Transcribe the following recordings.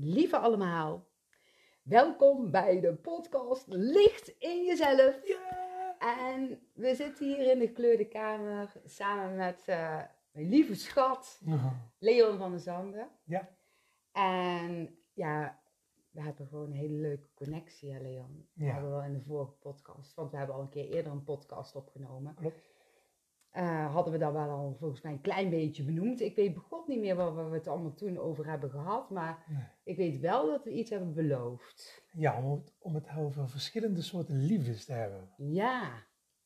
lieve allemaal. Welkom bij de podcast Licht in Jezelf. En we zitten hier in de gekleurde kamer samen met eh, mijn lieve schat, Leon van der Zanden. Ja. En ja, we hebben gewoon een hele leuke connectie, hè Leon? Dat Ja. hadden we al in de vorige podcast, want we hebben al een keer eerder een podcast opgenomen. Klopt. Eh, hadden we dat wel al volgens mij een klein beetje benoemd. Ik weet begot niet meer waar we het allemaal toen over hebben gehad, maar Nee. ik weet wel dat we iets hebben beloofd. Ja, om het, om het over verschillende soorten liefdes te hebben. Ja,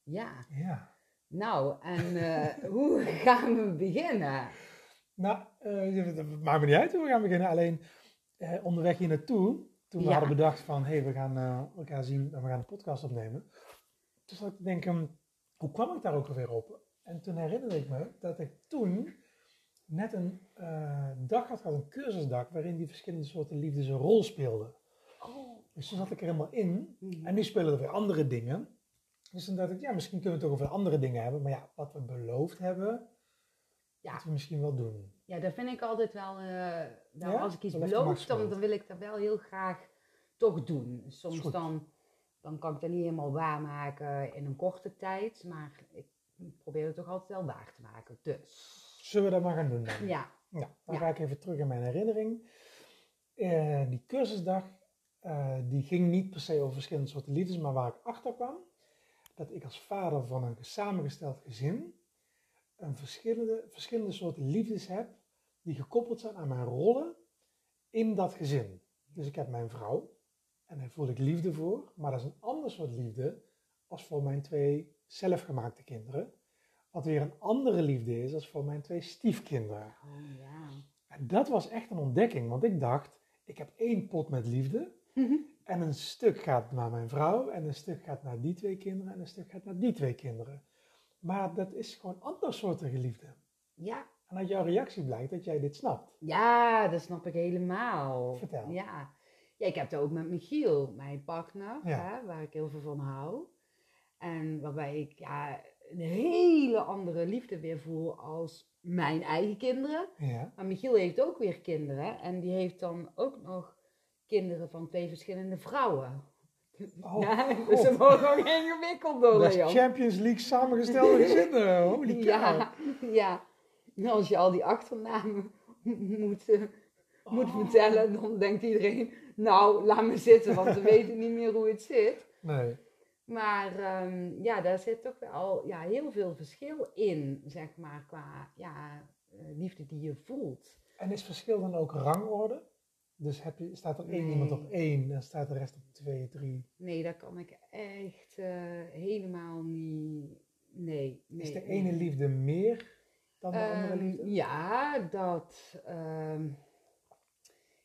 ja. Ja. Nou, en eh, hoe gaan we beginnen? Nou, het maakt me niet uit hoe we gaan beginnen. Alleen onderweg hier naartoe, toen we Ja. hadden bedacht van, hé, we gaan elkaar zien en we gaan een podcast opnemen. Toen zat ik te denken, hoe kwam ik daar ook alweer op? En toen herinnerde ik me dat ik toen net een eh, dag had gehad, een cursusdag, waarin die verschillende soorten liefdes een rol speelden. Oh. Dus toen zat ik er helemaal in. Mhm. En nu spelen er weer andere dingen. Dus dan dacht ik, ja, misschien kunnen we het toch over andere dingen hebben. Maar ja, wat we beloofd hebben, Ja. moeten we misschien wel doen. Ja, dat vind ik altijd wel. eh, Ja? Als ik iets beloof, dan, wil ik dat wel heel graag toch doen. Soms dan, dan kan ik dat niet helemaal waarmaken in een korte tijd, maar ik probeer het toch altijd wel waar te maken. Dus Zullen we dat maar gaan doen dan? ja, Ja, dan Ja. ga ik even terug in mijn herinnering. Eh, die cursusdag, eh, die ging niet per se over verschillende soorten liefdes, maar waar ik achter kwam, dat ik als vader van een samengesteld gezin een verschillende, verschillende soorten liefdes heb die gekoppeld zijn aan mijn rollen in dat gezin. Dus ik heb mijn vrouw en daar voel ik liefde voor, maar dat is een ander soort liefde als voor mijn twee zelfgemaakte kinderen. Wat weer een andere liefde is als voor mijn twee stiefkinderen. oh ja. En dat was echt een ontdekking, want ik dacht, ik heb één pot met liefde. En een stuk gaat naar mijn vrouw, en een stuk gaat naar die twee kinderen, en een stuk gaat naar die twee kinderen. Maar dat is gewoon ander soortige liefde. ja, En uit jouw reactie blijkt dat jij dit snapt. ja, dat snap ik helemaal. Vertel. Ja. ja, ik heb het ook met Michiel, mijn partner, Ja. hè, waar ik heel veel van hou. En waarbij ik ja, een hele andere liefde weer voel als mijn eigen kinderen. Ja, Maar Michiel heeft ook weer kinderen. En die heeft dan ook nog kinderen van twee verschillende vrouwen. Oh, ja, dus ze worden ook ingewikkeld door, dat is. Champions League samengestelde gezinnen. Holy cow. Ja, ja. En als je al die achternamen moet, eh, moet Oh. vertellen, dan denkt iedereen, nou, laat me zitten, want we weten niet meer hoe het zit. Nee, Maar ehm, ja, daar zit toch wel ja, heel veel verschil in, zeg maar, qua ja, eh, liefde die je voelt. en is verschil dan ook rangorde? Dus heb je, staat er één Nee. iemand op één en staat de rest op twee, drie? Nee, dat kan ik echt eh, helemaal niet. Nee, nee. Is de ene liefde meer dan de andere Ehm, liefde? Ja, dat. ehm,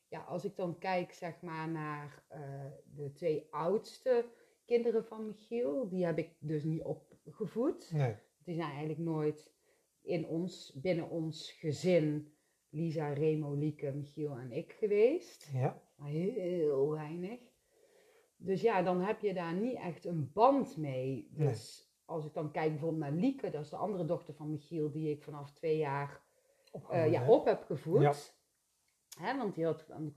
ja, als ik dan kijk, zeg maar, naar eh, de twee oudste kinderen van Michiel, die heb ik dus niet opgevoed. Nee. Die zijn eigenlijk nooit in ons, binnen ons gezin, Lisa, Remo, Lieke, Michiel en ik geweest. Ja, Maar heel weinig. Dus ja, dan heb je daar niet echt een band mee. Nee. Dus als ik dan kijk bijvoorbeeld naar Lieke, dat is de andere dochter van Michiel, die ik vanaf twee jaar eh, ja, op heb gevoed. Ja. Want die had een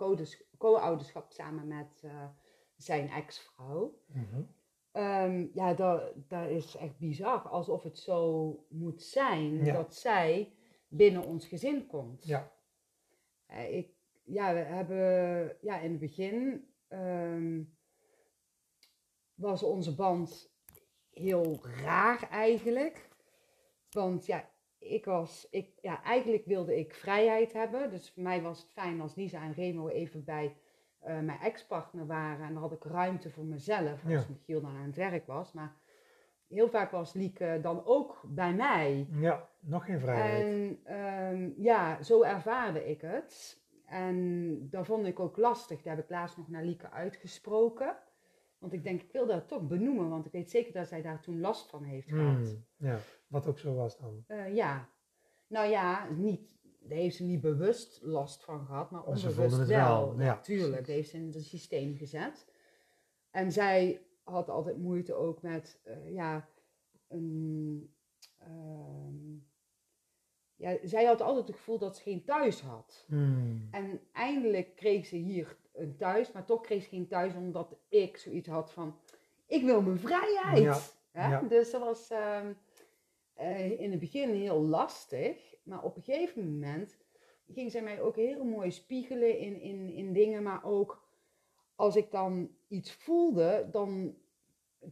co-ouderschap samen met eh, zijn ex-vrouw. Mhm. Ehm, ja, dat, dat is echt bizar. Alsof het zo moet zijn Ja. dat zij binnen ons gezin komt. Ja, Eh, ik, ja, we hebben ja, in het begin ehm, was onze band heel raar eigenlijk. Want ja, ik was, ik, ja, eigenlijk wilde ik vrijheid hebben. Dus voor mij was het fijn als Lisa en Remo even bij eh, mijn ex-partner waren. En dan had ik ruimte voor mezelf als Ja. Michiel dan aan het werk was. Maar heel vaak was Lieke dan ook bij mij. ja, nog geen vrijheid. En ehm, ja, zo ervaarde ik het. En dat vond ik ook lastig. Daar heb ik laatst nog naar Lieke uitgesproken. Want ik denk, ik wil dat toch benoemen. Want ik weet zeker dat zij daar toen last van heeft gehad. Hmm, ja, wat ook zo was dan. Eh, ja. Nou ja, niet, daar heeft ze niet bewust last van gehad. Maar ze onbewust wel. wel, Ja, tuurlijk. heeft ze in het systeem gezet. En zij had altijd moeite ook met, eh, ja, een... ehm, ja, zij had altijd het gevoel dat ze geen thuis had. Hmm, En uiteindelijk kreeg ze hier een thuis, maar toch kreeg ze geen thuis omdat ik zoiets had van, ik wil mijn vrijheid. Ja, Hè? ja. Dus dat was ehm, eh, in het begin heel lastig, maar op een gegeven moment ging zij mij ook heel mooi spiegelen in, in, in dingen, maar ook als ik dan iets voelde, dan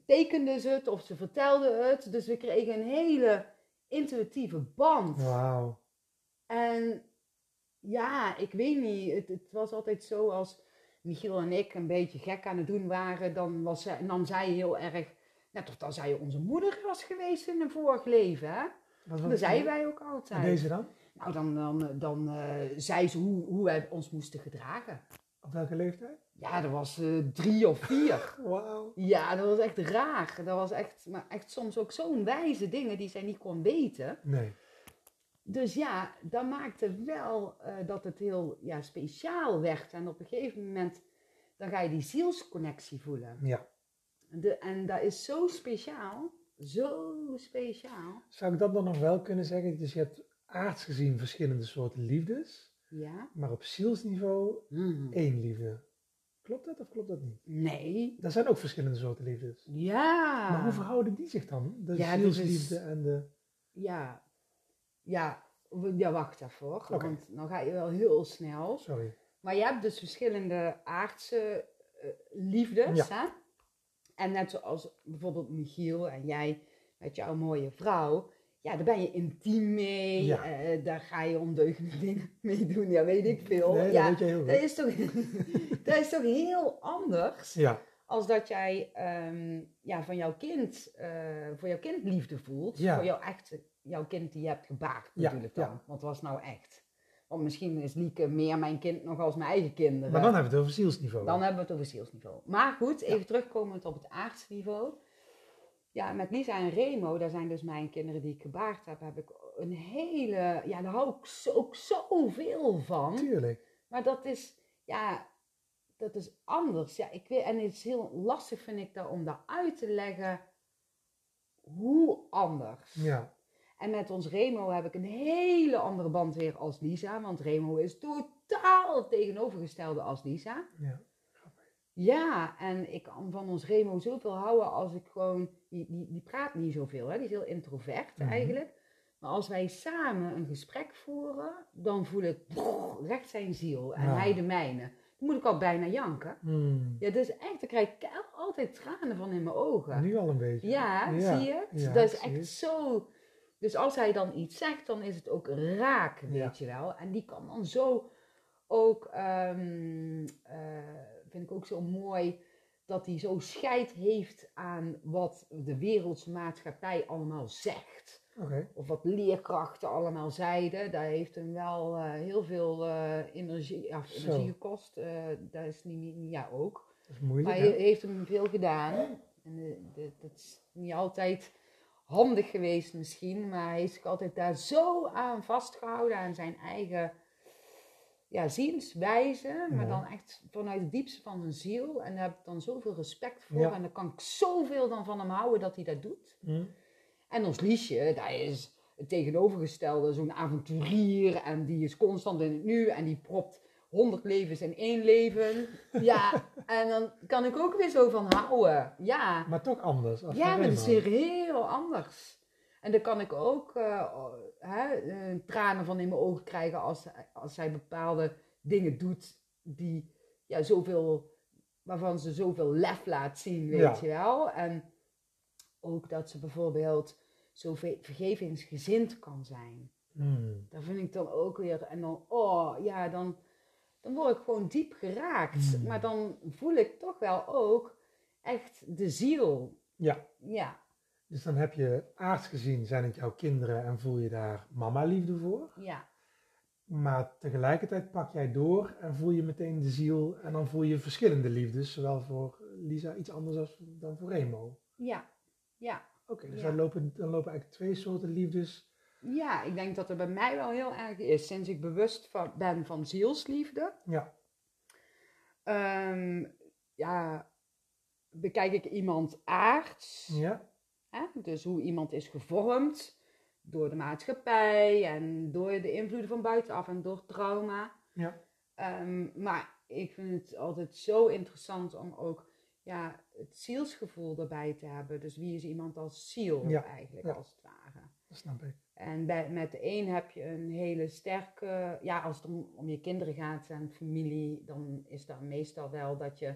tekende ze het of ze vertelde het. Dus we kregen een hele intuïtieve band. Wauw. En ja, ik weet niet, het, het was altijd zo als Michiel en ik een beetje gek aan het doen waren, dan was zij, nam zij heel erg, net of dan zij onze moeder was geweest in een vorig leven, hè? Wat, Dat zeiden wij ook altijd. En deze dan? Nou, dan, dan, dan eh, zei ze hoe, hoe wij ons moesten gedragen. Op welke leeftijd? Ja, dat was eh, drie of vier. Wauw. Ja, dat was echt raar. Dat was echt, maar echt soms ook zo'n wijze dingen die zij niet kon weten. Nee. Dus ja, dat maakte wel eh, dat het heel ja, speciaal werd. En op een gegeven moment, dan ga je die zielsconnectie voelen. Ja. De, en dat is zo speciaal. Zo speciaal. Zou ik dat dan nog wel kunnen zeggen? Dus je hebt aards gezien verschillende soorten liefdes, Ja? maar op zielsniveau Hmm. één liefde. Klopt dat of klopt dat niet? Nee. Er zijn ook verschillende soorten liefdes. Ja. Maar hoe verhouden die zich dan? De Ja, zielsliefde en de... Ja. Ja. Ja, wacht even hoor. Want dan ga je wel heel snel. Sorry. Maar je hebt dus verschillende aardse eh, liefdes. Hè? En net zoals bijvoorbeeld Michiel en jij met jouw mooie vrouw. Ja, daar ben je intiem mee. Ja. eh, daar ga je ondeugende dingen mee doen. Ja, weet ik veel. Nee, ja, heel dat is, toch, dat is toch heel anders Ja, als dat jij ehm, ja, van jouw kind, eh, voor jouw kind liefde voelt. Ja. Voor jouw, echt, jouw kind die je hebt gebaard Ja, natuurlijk dan. Want wat was nou echt? Want misschien is Lieke meer mijn kind nog als mijn eigen kinderen. maar dan hebben we het over zielsniveau. Dan hebben we het over zielsniveau. Maar goed, even terugkomend op het aardse niveau. Ja, met Lisa en Remo, daar zijn dus mijn kinderen die ik gebaard heb, heb ik een hele, ja, daar hou ik zo, ook zoveel van. Tuurlijk. Maar dat is, ja, dat is anders. Ja, ik weet, en het is heel lastig, vind ik, dat, om dat uit te leggen hoe anders. Ja. En met ons Remo heb ik een hele andere band weer als Lisa. Want Remo is totaal het tegenovergestelde als Lisa. ja. Ja, en ik kan van ons Remo zoveel houden als ik gewoon... Die, die, die praat niet zoveel, hè? die is heel introvert Mhm. eigenlijk. Maar als wij samen een gesprek voeren, dan voel ik brrr, recht zijn ziel. En Ja. hij de mijne. Dan moet ik al bijna janken. Hmm. Ja, is echt, dan krijg ik altijd tranen van in mijn ogen. Nu al een beetje. Ja, zie je? Ja, dat is echt zo. Dus als hij dan iets zegt, dan is het ook raak, weet Ja. je wel. En die kan dan zo ook, ehm, eh, vind ik ook zo mooi, dat hij zo scheid heeft aan wat de wereldse maatschappij allemaal zegt. Of wat leerkrachten allemaal zeiden. Dat heeft hem wel eh, heel veel eh, energie, ja, energie gekost. Dat is niet, niet, ja ook. Dat is moeilijk, Maar hij heeft hem veel gedaan. En dat is niet altijd handig geweest misschien, maar hij heeft zich altijd daar zo aan vastgehouden, aan zijn eigen ja, zienswijze, maar Ja. dan echt vanuit het diepste van zijn ziel. En daar heb ik dan zoveel respect voor Ja. en daar kan ik zoveel dan van hem houden dat hij dat doet. En ons Liesje, dat is het tegenovergestelde, zo'n avonturier. En die is constant in het nu en die propt honderd levens in één leven. Ja, en dan kan ik ook weer zo van houden. Ja, Maar toch anders. Als ja maar dat is weer heel anders. En dan kan ik ook eh, hè, eh, tranen van in mijn ogen krijgen als, als zij bepaalde dingen doet die ja, zoveel, waarvan ze zoveel lef laat zien, weet Ja. je wel. En ook dat ze bijvoorbeeld zo ve- vergevingsgezind kan zijn. Hmm. Dat vind ik dan ook weer. En dan, oh ja, dan, dan word ik gewoon diep geraakt. Hmm. Maar dan voel ik toch wel ook echt de ziel. Ja. Ja, Dus dan heb je aards gezien, zijn het jouw kinderen en voel je daar mama liefde voor. ja, Maar tegelijkertijd pak jij door en voel je meteen de ziel en dan voel je verschillende liefdes. Zowel voor Lisa iets anders als, dan voor Remo. ja, ja. Oké, dus Ja. dan, lopen, dan lopen eigenlijk twee soorten liefdes. Ja, ik denk dat er bij mij wel heel erg is. Sinds ik bewust van, ben van zielsliefde. Ja. ehm, ja, bekijk ik iemand aards. Ja. Hè? Dus hoe iemand is gevormd door de maatschappij en door de invloeden van buitenaf en door trauma. Ja. Ehm, maar ik vind het altijd zo interessant om ook ja, het zielsgevoel erbij te hebben. Dus wie is iemand als ziel Ja, eigenlijk, ja. als het ware. Dat snap ik. En bij, met de een heb je een hele sterke, ja, als het om, om je kinderen gaat en familie, dan is dat meestal wel dat je,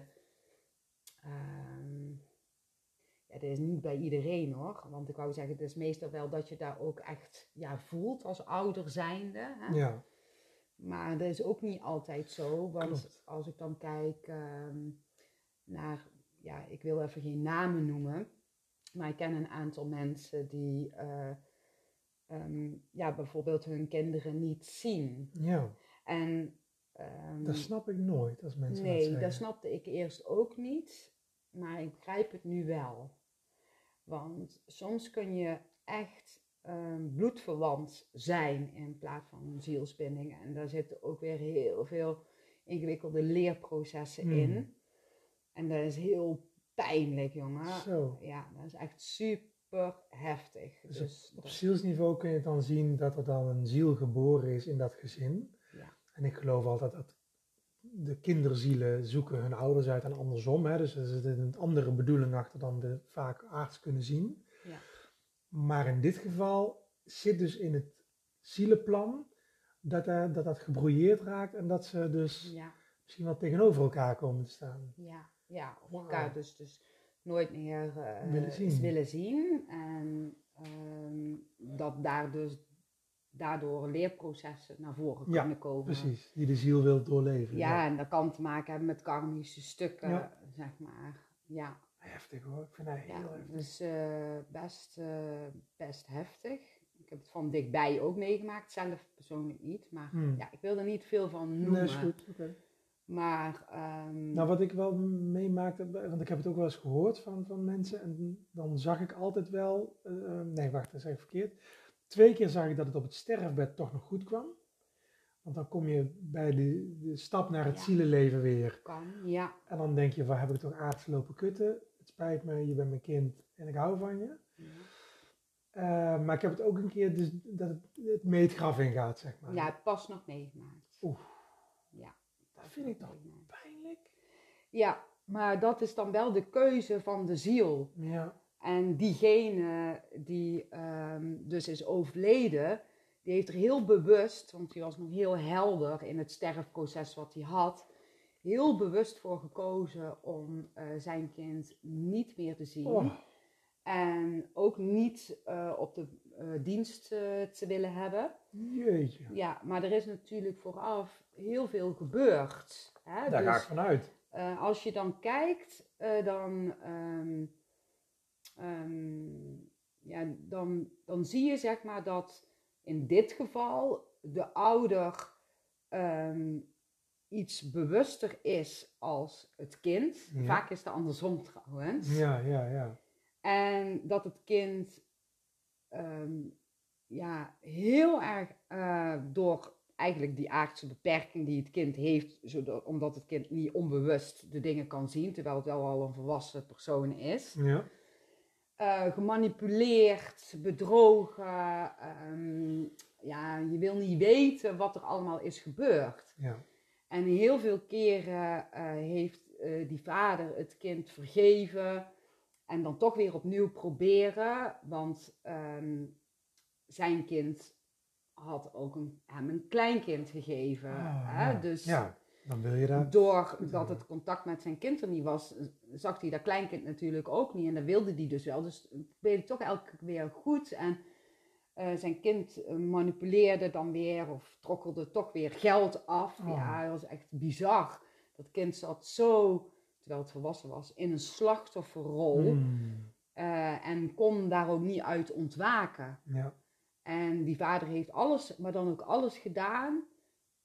ehm, ja, dat is niet bij iedereen hoor, want ik wou zeggen, het is meestal wel dat je daar ook echt ja, voelt als ouder zijnde. Hè? Ja, Maar dat is ook niet altijd zo, want Klopt. als ik dan kijk ehm, naar, ja, ik wil even geen namen noemen, maar ik ken een aantal mensen die eh, ehm, ja, bijvoorbeeld hun kinderen niet zien. ja. En ehm, dat snap ik nooit als mensen dat nee, zeggen. dat snapte ik eerst ook niet, maar ik begrijp het nu wel. Want soms kun je echt ehm, bloedverwant zijn in plaats van zielsbinding. En daar zitten ook weer heel veel ingewikkelde leerprocessen Hmm. in. En dat is heel pijnlijk, jongen. Zo. Ja, dat is echt super heftig. Dus Dus, Op zielsniveau kun je dan zien dat er dan een ziel geboren is in dat gezin. Ja. En ik geloof altijd dat de kinderzielen zoeken hun ouders uit en andersom. Hè? Dus er zit een andere bedoeling achter dan we vaak aards kunnen zien. Ja. Maar in dit geval zit dus in het zielenplan dat dat, dat, dat raakt en dat ze dus ja. misschien wel tegenover elkaar komen te staan. Ja, ja of elkaar dus, dus nooit meer eh, Willen zien. willen zien. En ehm, dat daar dus daardoor leerprocessen naar voren Ja, kunnen komen. Precies, die de ziel wil doorleven. Ja, en dat kan te maken hebben met karmische stukken, Ja. zeg maar. Ja, Heftig hoor, ik vind dat heel ja heftig. dus eh, best, eh, best heftig. Ik heb het van dichtbij ook meegemaakt, zelf persoonlijk niet. Maar Hmm. ja, ik wil er niet veel van noemen. Nee, is goed. Maar ehm, Nou, wat ik wel meemaakte, want ik heb het ook wel eens gehoord van, van mensen, en dan zag ik altijd wel, eh, eh, nee wacht, dat zeg ik verkeerd. Twee keer zag ik dat het op het sterfbed toch nog goed kwam. Want dan kom je bij de, de stap naar het Ja. zielenleven weer. kan, ja. En dan denk je, waar heb ik toch aards lopen kutten? Het spijt me, je bent mijn kind en ik hou van je. ja. Eh, maar ik heb het ook een keer dus, dat het, het meetgraf ingaat, zeg maar. Ja, het pas nog meegemaakt. Oeh. Vind ik meegemaakt. pijnlijk. Ja, maar dat is dan wel de keuze van de ziel. Ja, En diegene die ehm, dus is overleden, die heeft er heel bewust, want die was nog heel helder in het sterfproces wat hij had, heel bewust voor gekozen om eh, zijn kind niet meer te zien. oh, En ook niet eh, op de eh, dienst eh, te willen hebben. jeetje. Ja, maar er is natuurlijk vooraf heel veel gebeurd. Hè? Daar Dus, ga ik vanuit. eh, als je dan kijkt, dan, ehm, ehm, ja, dan, dan zie je zeg maar dat in dit geval de ouder ehm, iets bewuster is als het kind. Ja. Vaak is het andersom trouwens. Ja, ja, ja. En dat het kind ehm, ja, heel erg eh, door eigenlijk die aardse beperking die het kind heeft, zodat, omdat het kind niet onbewust de dingen kan zien, terwijl het wel al een volwassen persoon is, Ja, eh, gemanipuleerd, bedrogen, ehm, ja, je wil niet weten wat er allemaal is gebeurd. ja. En heel veel keren eh, heeft die vader het kind vergeven en dan toch weer opnieuw proberen, want ehm, zijn kind had ook een, hem een kleinkind gegeven. Ah, hè? ja. Dus ja, dan wil je dat. doordat het contact met zijn kind er niet was, zag hij dat kleinkind natuurlijk ook niet en dat wilde hij dus wel. Dus probeerde toch elke keer weer goed en eh, zijn kind eh, manipuleerde dan weer of trokkelde toch weer geld af. Oh. Ja, dat was echt bizar. Dat kind zat zo, terwijl het volwassen was, in een slachtofferrol Hmm, eh, en kon daar ook niet uit ontwaken. ja, En die vader heeft alles, maar dan ook alles gedaan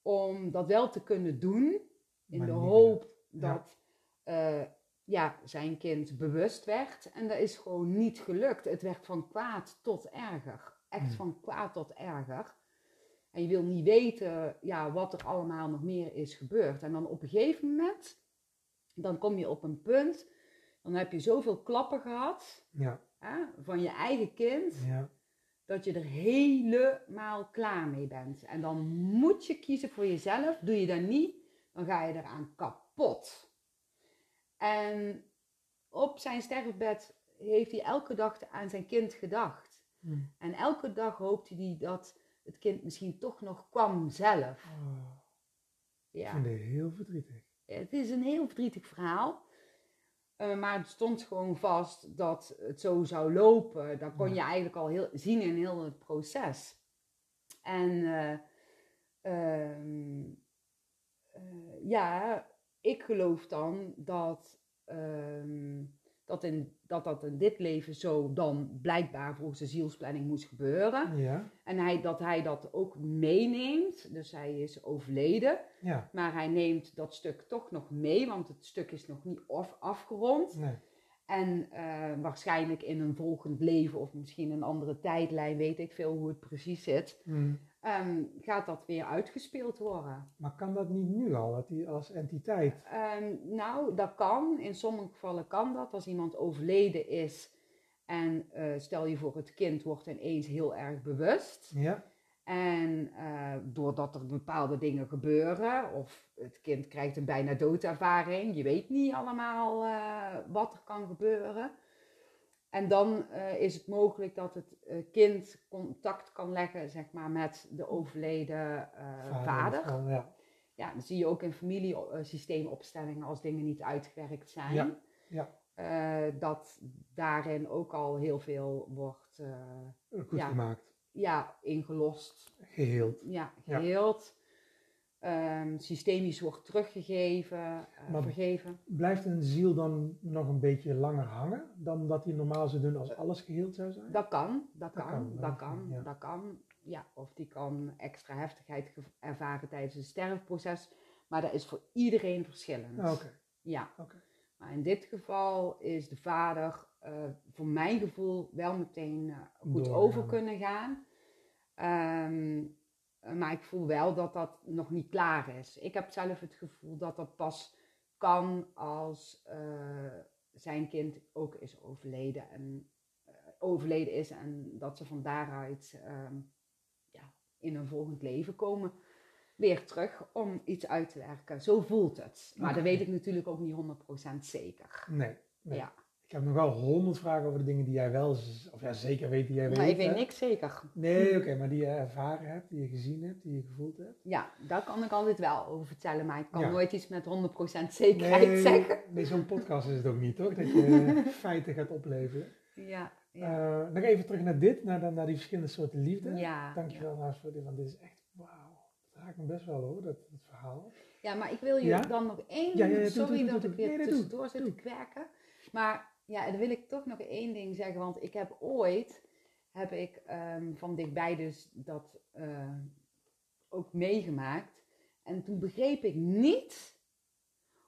om dat wel te kunnen doen. In Maar de hoop Ja. dat eh, ja, zijn kind bewust werd. En dat is gewoon niet gelukt. Het werd van kwaad tot erger. Echt Hmm. van kwaad tot erger. En je wil niet weten ja, wat er allemaal nog meer is gebeurd. En dan op een gegeven moment, dan kom je op een punt. Dan heb je zoveel klappen gehad ja, hè, van je eigen kind ja. dat je er helemaal klaar mee bent. En dan moet je kiezen voor jezelf. Doe je dat niet, dan ga je eraan kapot. En op zijn sterfbed heeft hij elke dag aan zijn kind gedacht. Hm. En elke dag hoopte hij dat het kind misschien toch nog kwam zelf. Oh, ik Ja. vind het heel verdrietig. Het is een heel verdrietig verhaal. Eh, maar het stond gewoon vast dat het zo zou lopen. Dat kon je eigenlijk al heel, zien in heel het proces. En eh, ehm, eh, ja, ik geloof dan dat, ehm, dat, in, dat dat in dit leven zo dan blijkbaar volgens de zielsplanning moest gebeuren. Ja, En hij, dat hij dat ook meeneemt. Dus hij is overleden. ja, Maar hij neemt dat stuk toch nog mee, want het stuk is nog niet af, afgerond. nee. En eh, waarschijnlijk in een volgend leven of misschien een andere tijdlijn, weet ik veel hoe het precies zit, Hm. Ehm, gaat dat weer uitgespeeld worden. Maar kan dat niet nu al, dat als entiteit... Ehm, nou, dat kan. In sommige gevallen kan dat. Als iemand overleden is en eh, stel je voor het kind wordt ineens heel erg bewust. Ja, En eh, doordat er bepaalde dingen gebeuren, of het kind krijgt een bijna doodervaring, je weet niet allemaal eh, wat er kan gebeuren. En dan eh, is het mogelijk dat het eh, kind contact kan leggen zeg maar, met de overleden eh, vader. ja. Ja, dat zie je ook in familiesysteemopstellingen als dingen niet uitgewerkt zijn. Ja, ja. Dat daarin ook al heel veel wordt Goed Ja. gemaakt. ja, ingelost Geheeld. ja, Ja. geheeld. Ehm, systemisch wordt teruggegeven, eh, Maar- vergeven. Blijft een ziel dan nog een beetje langer hangen dan dat hij normaal zou doen als alles geheeld zou zijn? Dat kan, dat Dat kan, kan, dat kan, ja. dat kan. Ja, of die kan extra heftigheid ervaren tijdens het sterfproces. Maar dat is voor iedereen verschillend. Ah, Oké, Ja, maar in dit geval is de vader eh, voor mijn gevoel wel meteen eh, goed over kunnen gaan. Ehm, eh, maar ik voel wel dat dat nog niet klaar is. Ik heb zelf het gevoel dat dat pas kan als eh, zijn kind ook is overleden. En eh, overleden is en dat ze van daaruit ehm, ja, in een volgend leven komen. Weer terug om iets uit te werken. Zo voelt het. Maar dat weet ik natuurlijk ook niet 100% zeker. Nee, nee. Ja. Ik heb nog wel honderd vragen over de dingen die jij wel, of ja, zeker weet die jij weet. Maar ik weet hè? niks zeker. Nee, oké, maar die je ervaren hebt, die je gezien hebt, die je gevoeld hebt. Ja, daar kan ik altijd wel over vertellen, maar ik kan Ja. nooit iets met 100% zekerheid nee, zeggen. Nee, zo'n podcast is het ook niet, toch? Dat je feiten gaat opleveren. Ja, ja. Eh, nog even terug naar dit, naar, naar die verschillende soorten liefde. ja, Dankjewel trouwens voor dit, want dit is echt, wauw. Dat raakt me best wel hoor, dat, dat verhaal. ja, maar ik wil je Ja? dan nog één, Ja, ja, ja, sorry dat ik weer tussendoor zit te kwerken. Maar ja, dan wil ik toch nog één ding zeggen, want ik heb ooit, heb ik ehm, van dichtbij dus dat eh, ook meegemaakt. En toen begreep ik niet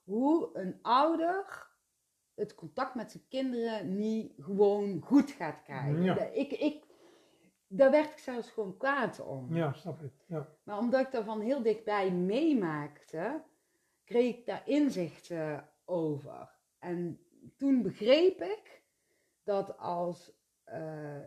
hoe een ouder het contact met zijn kinderen niet gewoon goed gaat krijgen. Ja. Ik, ik, daar werd ik zelfs gewoon kwaad om. Ja, snap ik. Ja. Maar omdat ik daarvan heel dichtbij meemaakte, kreeg ik daar inzichten over. En toen begreep ik dat als eh,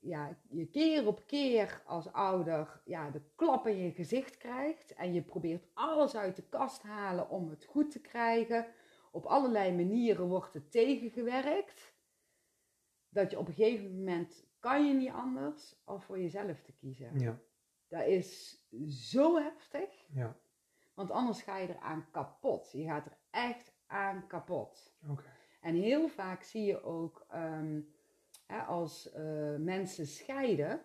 ja, je keer op keer als ouder ja, de klap in je gezicht krijgt en je probeert alles uit de kast halen om het goed te krijgen, op allerlei manieren wordt het tegengewerkt, dat je op een gegeven moment kan je niet anders of voor jezelf te kiezen. Ja, Dat is zo heftig, ja. want anders ga je eraan kapot. Je gaat er echt aan kapot. Oké. En heel vaak zie je ook ehm, hè, als eh, mensen scheiden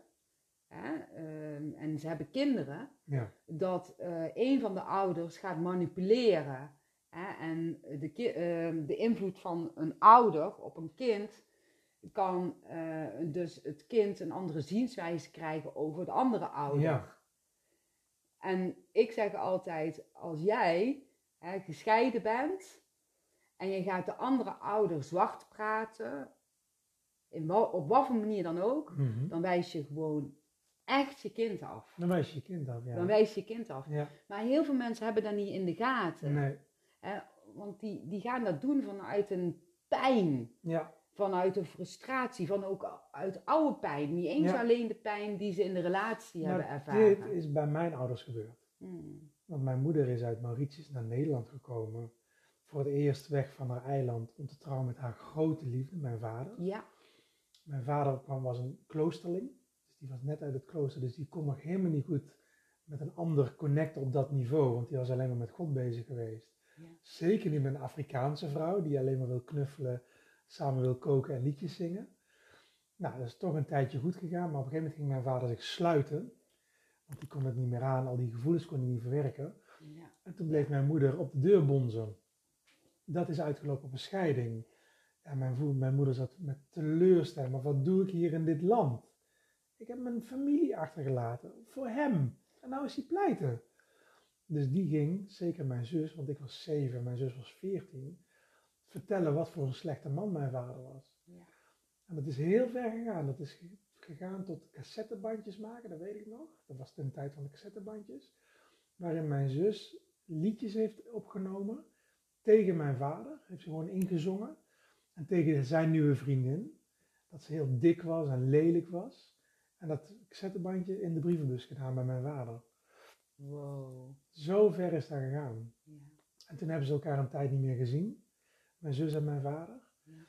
hè, ehm, en ze hebben kinderen, Ja, dat eh, een van de ouders gaat manipuleren. Hè, en de, ehm, de invloed van een ouder op een kind kan eh, dus het kind een andere zienswijze krijgen over de andere ouder. Ja. En ik zeg altijd, als jij hè, gescheiden bent en je gaat de andere ouder zwart praten, in op wat voor manier dan ook, Mhm. dan wijs je gewoon echt je kind af. Dan wijs je je kind af, ja. Dan wijs je je kind af. Ja, Maar heel veel mensen hebben dat niet in de gaten. nee. Hè? Want die, die gaan dat doen vanuit een pijn, Ja, vanuit een frustratie, van ook uit oude pijn. Niet eens Ja. alleen de pijn die ze in de relatie hebben maar ervaren. dit is bij mijn ouders gebeurd. Hmm. Want mijn moeder is uit Mauritius naar Nederland gekomen. Voor het eerst weg van haar eiland om te trouwen met haar grote liefde, mijn vader. Ja. Mijn vader kwam, was een kloosterling. Dus die was net uit het klooster. Dus die kon nog helemaal niet goed met een ander connecten op dat niveau. Want die was alleen maar met God bezig geweest. Ja. Zeker niet met een Afrikaanse vrouw die alleen maar wil knuffelen, samen wil koken en liedjes zingen. Nou, dat is toch een tijdje goed gegaan, maar op een gegeven moment ging mijn vader zich sluiten. Want die kon het niet meer aan, al die gevoelens kon hij niet verwerken. Ja. En toen bleef mijn moeder op de deur bonzen. Dat is uitgelopen op een scheiding. Ja, mijn, mijn moeder zat met teleurstelling. Maar wat doe ik hier in dit land? Ik heb mijn familie achtergelaten. Voor hem. En nou is hij pleiten. Dus die ging, zeker mijn zus, want ik was zeven, mijn zus was veertien, vertellen wat voor een slechte man mijn vader was. Ja. En dat is heel ver gegaan. Dat is ge- gegaan tot cassettebandjes maken, dat weet ik nog. Dat was ten tijd van de cassettebandjes. Waarin mijn zus liedjes heeft opgenomen tegen mijn vader. Heeft ze gewoon ingezongen. En tegen zijn nieuwe vriendin. Dat ze heel dik was en lelijk was. En dat cassettebandje in de brievenbus gedaan bij mijn vader. Wow. Zo ver is dat gegaan. Ja. En toen hebben ze elkaar een tijd niet meer gezien. Mijn zus en mijn vader. Ja.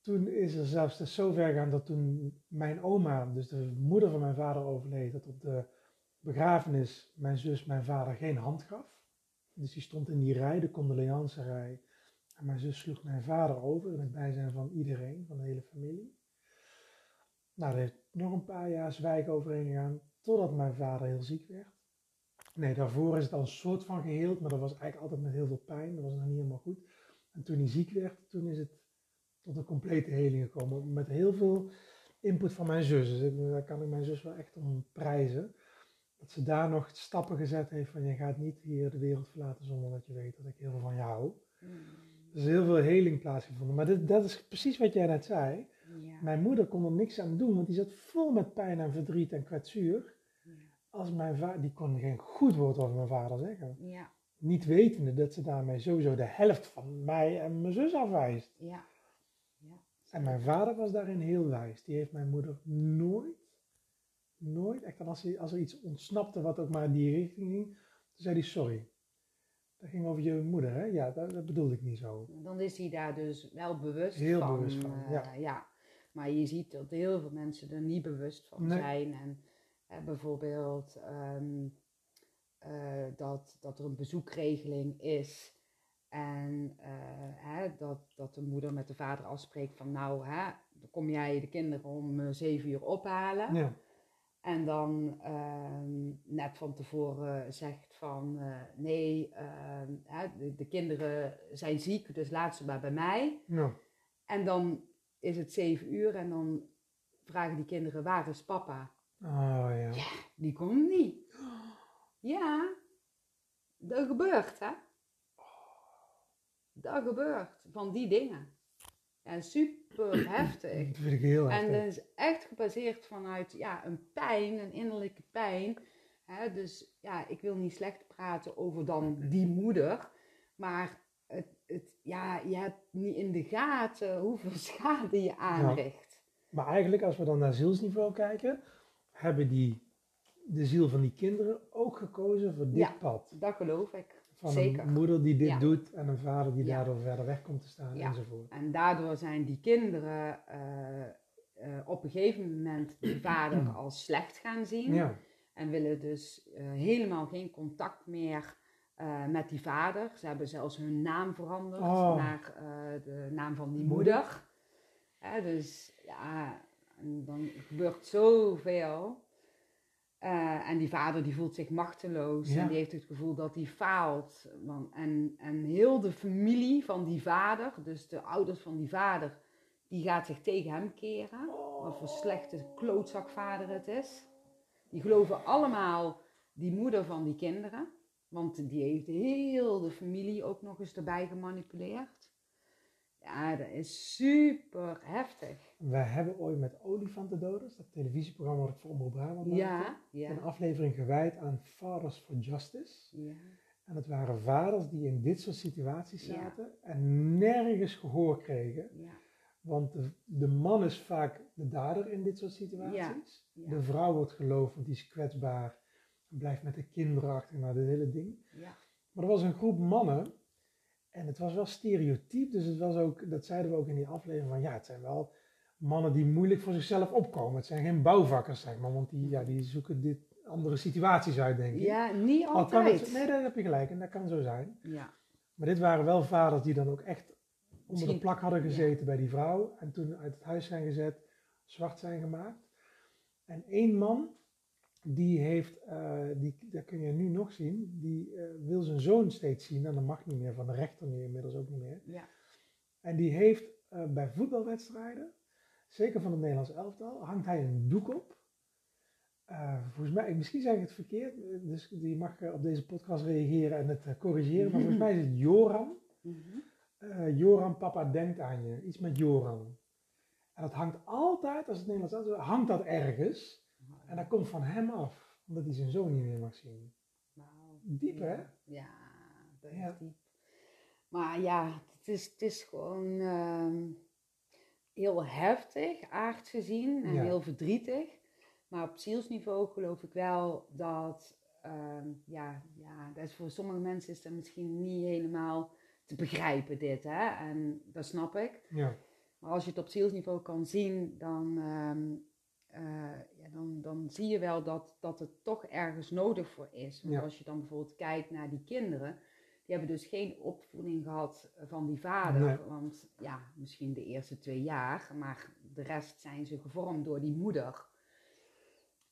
Toen is er zelfs dus zo ver gegaan dat toen mijn oma, dus de moeder van mijn vader overleed, dat op de begrafenis mijn zus mijn vader geen hand gaf. Dus die stond in die rij, de condoleancerij. En mijn zus sloeg mijn vader over in het bijzijn van iedereen, van de hele familie. Nou, er heeft nog een paar jaar zwijgen overheen gegaan, totdat mijn vader heel ziek werd. Nee, daarvoor is het al een soort van geheeld, maar dat was eigenlijk altijd met heel veel pijn. Dat was nog niet helemaal goed. En toen hij ziek werd, toen is het tot een complete heling gekomen. Met heel veel input van mijn zus. Dus daar kan ik mijn zus wel echt om prijzen. Dat ze daar nog stappen gezet heeft van je gaat niet hier de wereld verlaten zonder dat je weet dat ik heel veel van je hou. Mm. Er is heel veel heling plaatsgevonden. Maar dit, dat is precies wat jij net zei. Ja. Mijn moeder kon er niks aan doen, want die zat vol met pijn en verdriet en kwetsuur. Ja. Als mijn vader, die kon geen goed woord over mijn vader zeggen. Ja. Niet wetende dat ze daarmee sowieso de helft van mij en mijn zus afwijst. Ja. Ja. En mijn vader was daarin heel wijs. Die heeft mijn moeder nooit, nooit, echt als, hij, als er iets ontsnapte wat ook maar in die richting ging, toen zei hij sorry. Dat ging over je moeder, hè? Ja, dat, dat bedoelde ik niet zo. Dan is hij daar dus wel bewust Heel van. bewust van, eh, ja. Maar je ziet dat heel veel mensen er niet bewust van Nee. zijn. En eh, bijvoorbeeld ehm, eh, dat, dat er een bezoekregeling is. En hè, dat, dat de moeder met de vader afspreekt van nou, hè, dan kom jij de kinderen om zeven uur ophalen. Ja, En dan ehm, net van tevoren zegt van eh, nee, ehm, de, de kinderen zijn ziek, dus laat ze maar bij mij. ja. En dan is het zeven uur en dan vragen die kinderen waar is papa? Oh ja. Die komt niet. Ja, dat gebeurt hè. Dat gebeurt, van die dingen. Ja, super heftig. Dat vind ik heel En heftig. dat is echt gebaseerd vanuit ja, een pijn, een innerlijke pijn. Hè? Dus ja, ik wil niet slecht praten over dan die moeder. Maar het, het, ja, je hebt niet in de gaten hoeveel schade je aanricht. Maar eigenlijk, als we dan naar zielsniveau kijken, hebben die, de ziel van die kinderen ook gekozen voor dit Ja. pad. Dat geloof ik. Van Zeker. een moeder die dit Ja. doet en een vader die Ja. daardoor verder weg komt te staan Ja. enzovoort. En daardoor zijn die kinderen eh, eh, op een gegeven moment de vader als slecht gaan zien. En willen dus eh, helemaal geen contact meer met die vader. Ze hebben zelfs hun naam veranderd Oh. naar de naam van die Moeder. dus ja, en dan gebeurt zoveel. Eh, en die vader die voelt zich machteloos Ja. en die heeft het gevoel dat hij faalt. En, en heel de familie van die vader, dus de ouders van die vader, die gaat zich tegen hem keren. Wat voor slechte klootzakvader het is. Die geloven allemaal die moeder van die kinderen. Want die heeft heel de familie ook nog eens erbij gemanipuleerd. Ja, dat is super heftig. wij hebben ooit met Olifantendoders, dat televisieprogramma wat ik voor Omroep Brabant maakte, Ja, ja, een aflevering gewijd aan Fathers for Justice. ja. En het waren vaders die in dit soort situaties zaten en nergens gehoor kregen. ja. Want de, de man is vaak de dader in dit soort situaties. Ja. De vrouw wordt geloofd, want die is kwetsbaar Blijf met de kinderen achter, nou, dit hele ding. Ja. Maar er was een groep mannen. En het was wel stereotyp. Dus het was ook, dat zeiden we ook in die aflevering. Van ja, het zijn wel mannen die moeilijk voor zichzelf opkomen. Het zijn geen bouwvakkers, zeg maar. Want die, ja, die zoeken dit andere situaties uit, denk ik. Ja, niet altijd. het, nee, daar heb je gelijk. En dat kan zo zijn. Ja. Maar dit waren wel vaders die dan ook echt onder de plak hadden gezeten bij die vrouw. En toen uit het huis zijn gezet, zwart zijn gemaakt. En één man, die heeft, eh, die, dat kun je nu nog zien, die eh, wil zijn zoon steeds zien. En dat mag niet meer, van de rechter nu inmiddels ook niet meer. Ja. En die heeft eh, bij voetbalwedstrijden, zeker van het Nederlands elftal, hangt hij een doek op. Volgens mij, misschien zeg ik het verkeerd, dus die mag op deze podcast reageren en het corrigeren. Maar volgens mij is het Joram. Mhm. Joram, papa denkt aan je. Iets met Joram. En dat hangt altijd, als het Nederlands elftal hangt dat ergens. En dat komt van hem af, omdat hij zijn zoon niet meer mag zien. Wauw. Diep, hè? Ja, dat is Ja. diep. Maar ja, het is, het is gewoon ehm, heel heftig, aards gezien, en Ja. heel verdrietig. Maar op zielsniveau geloof ik wel dat, ehm, ja, ja, dat is voor sommige mensen is dat misschien niet helemaal te begrijpen dit, hè. En dat snap ik. Ja, Maar als je het op zielsniveau kan zien, dan, ehm, eh, dan, dan zie je wel dat, dat het toch ergens nodig voor is. Want Ja. als je dan bijvoorbeeld kijkt naar die kinderen, die hebben dus geen opvoeding gehad van die vader. Nee. Want ja, misschien de eerste twee jaar, maar de rest zijn ze gevormd door die moeder.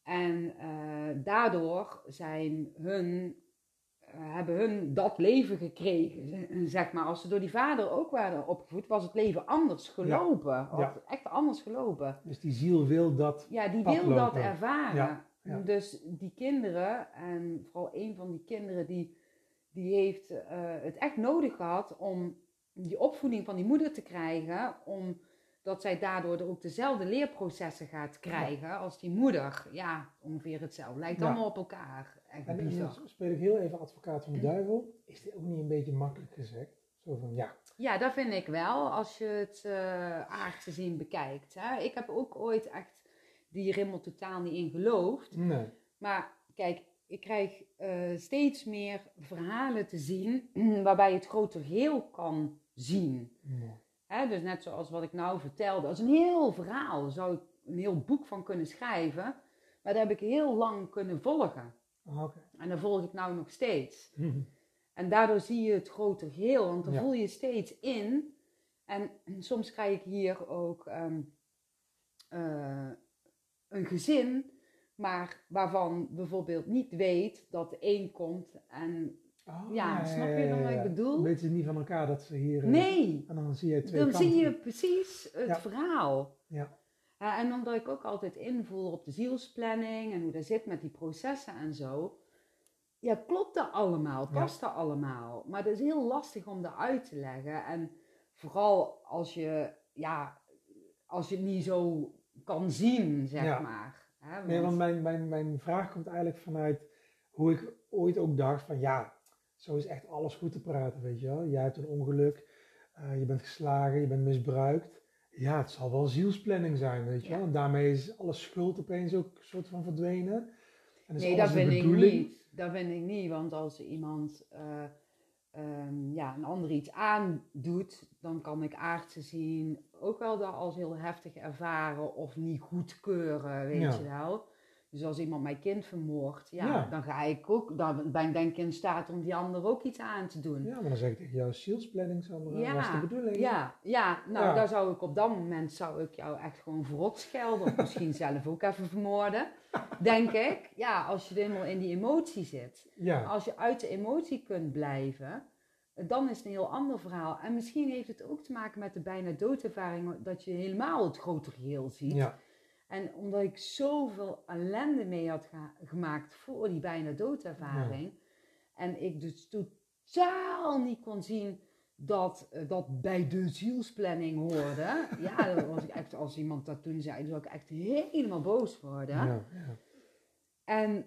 En eh, daardoor zijn hun, hebben hun dat leven gekregen. Zeg maar, als ze door die vader ook waren opgevoed, was het leven anders gelopen. Of Ja. echt anders gelopen. dus die ziel wil dat. Ja, die wil dat ervaren. Ja. Dus die kinderen, en vooral een van die kinderen, die, die heeft eh, het echt nodig gehad om die opvoeding van die moeder te krijgen, omdat zij daardoor ook dezelfde leerprocessen gaat krijgen als die moeder. Ja, ongeveer hetzelfde. Lijkt allemaal op elkaar. En dan speel ik heel even advocaat van de duivel. Is dit ook niet een beetje makkelijk gezegd? Zo van ja, Ja, dat vind ik wel, als je het eh aardse zien bekijkt. Hè. Ik heb ook ooit echt die rimmel totaal niet in geloofd. nee. Maar kijk, ik krijg eh, steeds meer verhalen te zien waarbij je het groter geheel kan zien. nee. Hè, dus net zoals wat ik nou vertelde, is een heel verhaal. Daar zou ik een heel boek van kunnen schrijven. Maar dat heb ik heel lang kunnen volgen. Ah, Oké. En dat volg ik nou nog steeds. En daardoor zie je het groter geheel, want dan Ja. voel je steeds in. En soms krijg ik hier ook ehm, eh, een gezin, maar waarvan bijvoorbeeld niet weet dat de een komt en Oh, Ja, snap je dan wat ik bedoel? Weten ze niet van elkaar dat ze hier... eh, nee, En dan zie je twee dan kanten. zie je precies het Ja. verhaal. Ja. Ja, en omdat ik ook altijd invoer op de zielsplanning en hoe dat zit met die processen en zo. Ja, klopt dat allemaal, Ja. past dat allemaal. Maar dat is heel lastig om dat uit te leggen. En vooral als je, ja, als je het niet zo kan zien, zeg Ja. maar. Hè, Nee, want mijn, mijn, mijn vraag komt eigenlijk vanuit hoe ik ooit ook dacht van ja, zo is echt alles goed te praten, weet je wel. Jij hebt een ongeluk, eh, je bent geslagen, je bent misbruikt. Ja, het zal wel zielsplanning zijn, weet je Ja. wel. En daarmee is alle schuld opeens ook een soort van verdwenen. En is Nee, dat vind ik niet. Dat vind ik niet, want als iemand eh, ehm, ja, een ander iets aandoet, dan kan ik aardse zien ook wel dat als heel heftig ervaren of niet goedkeuren, weet Ja. je wel. Dus als iemand mijn kind vermoordt, ja, Ja. dan ga ik ook, dan ben ik denk ik in staat om die ander ook iets aan te doen. Ja, maar dan zeg ik tegen jou, zielsplanning Sandra, Ja, was de bedoeling. Ja, ja, nou Ja. daar zou ik op dat moment zou ik jou echt gewoon voorop schelden. Of misschien zelf ook even vermoorden. Denk ik. Ja, als je helemaal in die emotie zit. Ja, Als je uit de emotie kunt blijven, dan is het een heel ander verhaal. En misschien heeft het ook te maken met de bijna doodervaring, dat je helemaal het grotere geheel ziet. ja, En omdat ik zoveel ellende mee had gemaakt voor die bijna doodervaring. En ik dus totaal niet kon zien dat eh, dat bij de zielsplanning hoorde. ja, dan was ik echt, als iemand dat toen zei, dan zou ik echt helemaal boos worden. ja, ja. En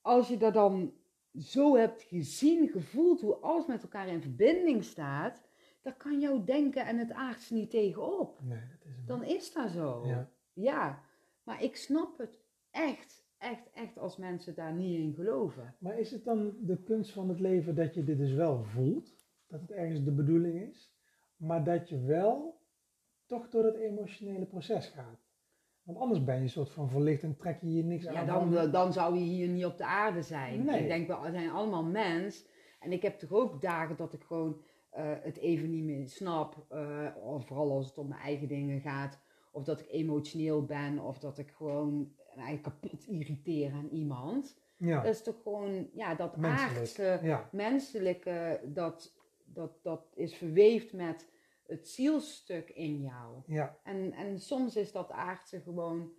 als je dat dan zo hebt gezien, gevoeld, hoe alles met elkaar in verbinding staat, dan kan jouw denken en het aardse niet tegenop. Nee, dat is. Dan is dat zo. Ja. Ja, maar ik snap het echt echt, echt als mensen daar niet in geloven. Maar is het dan de kunst van het leven dat je dit dus wel voelt? Dat het ergens de bedoeling is, maar dat je wel toch door het emotionele proces gaat? Want anders ben je een soort van verlicht en trek je je niks aan. Ja, dan, dan zou je hier niet op de aarde zijn. Nee. Ik denk, we zijn allemaal mens. En ik heb toch ook dagen dat ik gewoon eh, het even niet meer snap. eh, of vooral als het om mijn eigen dingen gaat. Of dat ik emotioneel ben. Of dat ik gewoon mij kapot irriteer aan iemand. Ja, Dat is toch gewoon, ja, dat Menselijk, aardse, ja. menselijke, dat, dat, dat is verweefd met het zielstuk in jou. ja, En, en soms is dat aardse gewoon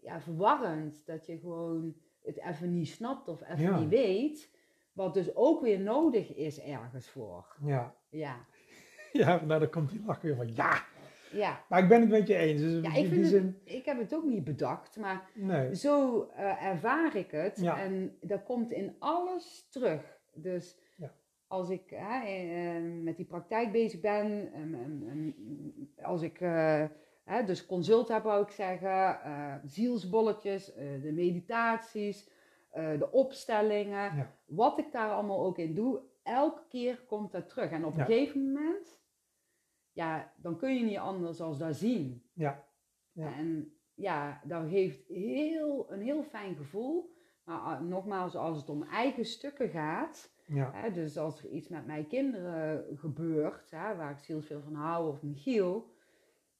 ja, verwarrend. Dat je gewoon het even niet snapt of even Ja. niet weet. Wat dus ook weer nodig is ergens voor. ja. Ja, Ja, nou dan komt die lach weer van ja. Ja. Maar ik ben het met je eens. Dus ja ik, vind zin, ik heb het ook niet bedacht, maar nee. zo eh, ervaar ik het. Ja. En dat komt in alles terug. Dus Ja. als ik hè, eh, met die praktijk bezig ben, en, en- en als ik eh, hè, dus consult heb, wou ik zeggen, zielsbolletjes, de meditaties, de opstellingen, wat ik daar allemaal ook in doe, elke keer komt dat terug. En op een gegeven moment, ja, dan kun je niet anders als dat zien. Ja. Ja. En ja, dat geeft heel, een heel fijn gevoel. Maar ah, nogmaals, als het om eigen stukken gaat, Ja. hè, dus als er iets met mijn kinderen gebeurt, hè, waar ik zielsveel van hou, of Michiel,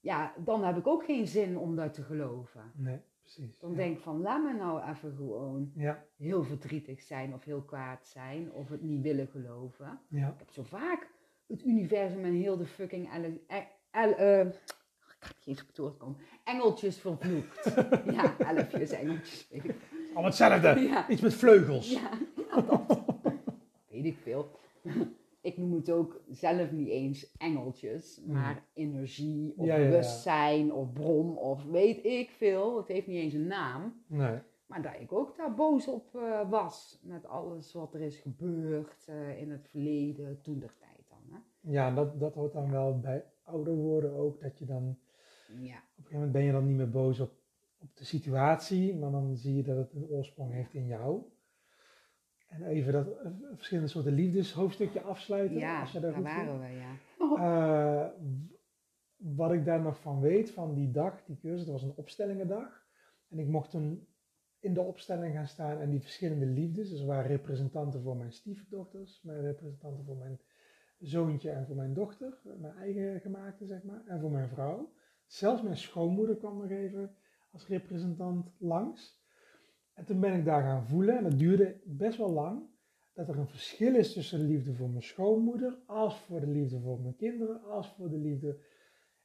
ja, dan heb ik ook geen zin om dat te geloven. Nee, precies. Dan ja. denk ik van, laat me nou even gewoon Ja, heel verdrietig zijn of heel kwaad zijn of het niet willen geloven. ja. Ik heb zo vaak het universum en heel de fucking e- el- eh, ik kan niet eens op het woord komen. Engeltjes vervloekt. ja, elfjes, engeltjes. Weet ik, Allemaal hetzelfde. Ja. Iets met vleugels. ja, ja, dat. weet ik veel. ik noem het ook zelf niet eens engeltjes, maar energie of Ja, bewustzijn of bron of weet ik veel. Het heeft niet eens een naam. Nee. Maar dat ik ook daar boos op eh, was met alles wat er is gebeurd eh, in het verleden, toen. Hè? Ja, dat, dat hoort dan wel bij ouder worden ook. Dat je dan, Ja, op een gegeven moment ben je dan niet meer boos op, op de situatie. Maar dan zie je dat het een oorsprong heeft in jou. En even dat eh, verschillende soorten liefdeshoofdstukje afsluiten. ja als je dat daar waren we, ja. Eh, wat ik daar nog van weet van die dag, die cursus, dat was een opstellingendag. En ik mocht toen in de opstelling gaan staan en die verschillende liefdes. Dus er waren representanten voor mijn stiefdochters, mijn representanten voor mijn zoontje en voor mijn dochter, mijn eigen gemaakte zeg maar, en voor mijn vrouw. Zelfs mijn schoonmoeder kwam nog even als representant langs. En toen ben ik daar gaan voelen, en dat duurde best wel lang, dat er een verschil is tussen de liefde voor mijn schoonmoeder, als voor de liefde voor mijn kinderen, als voor de liefde.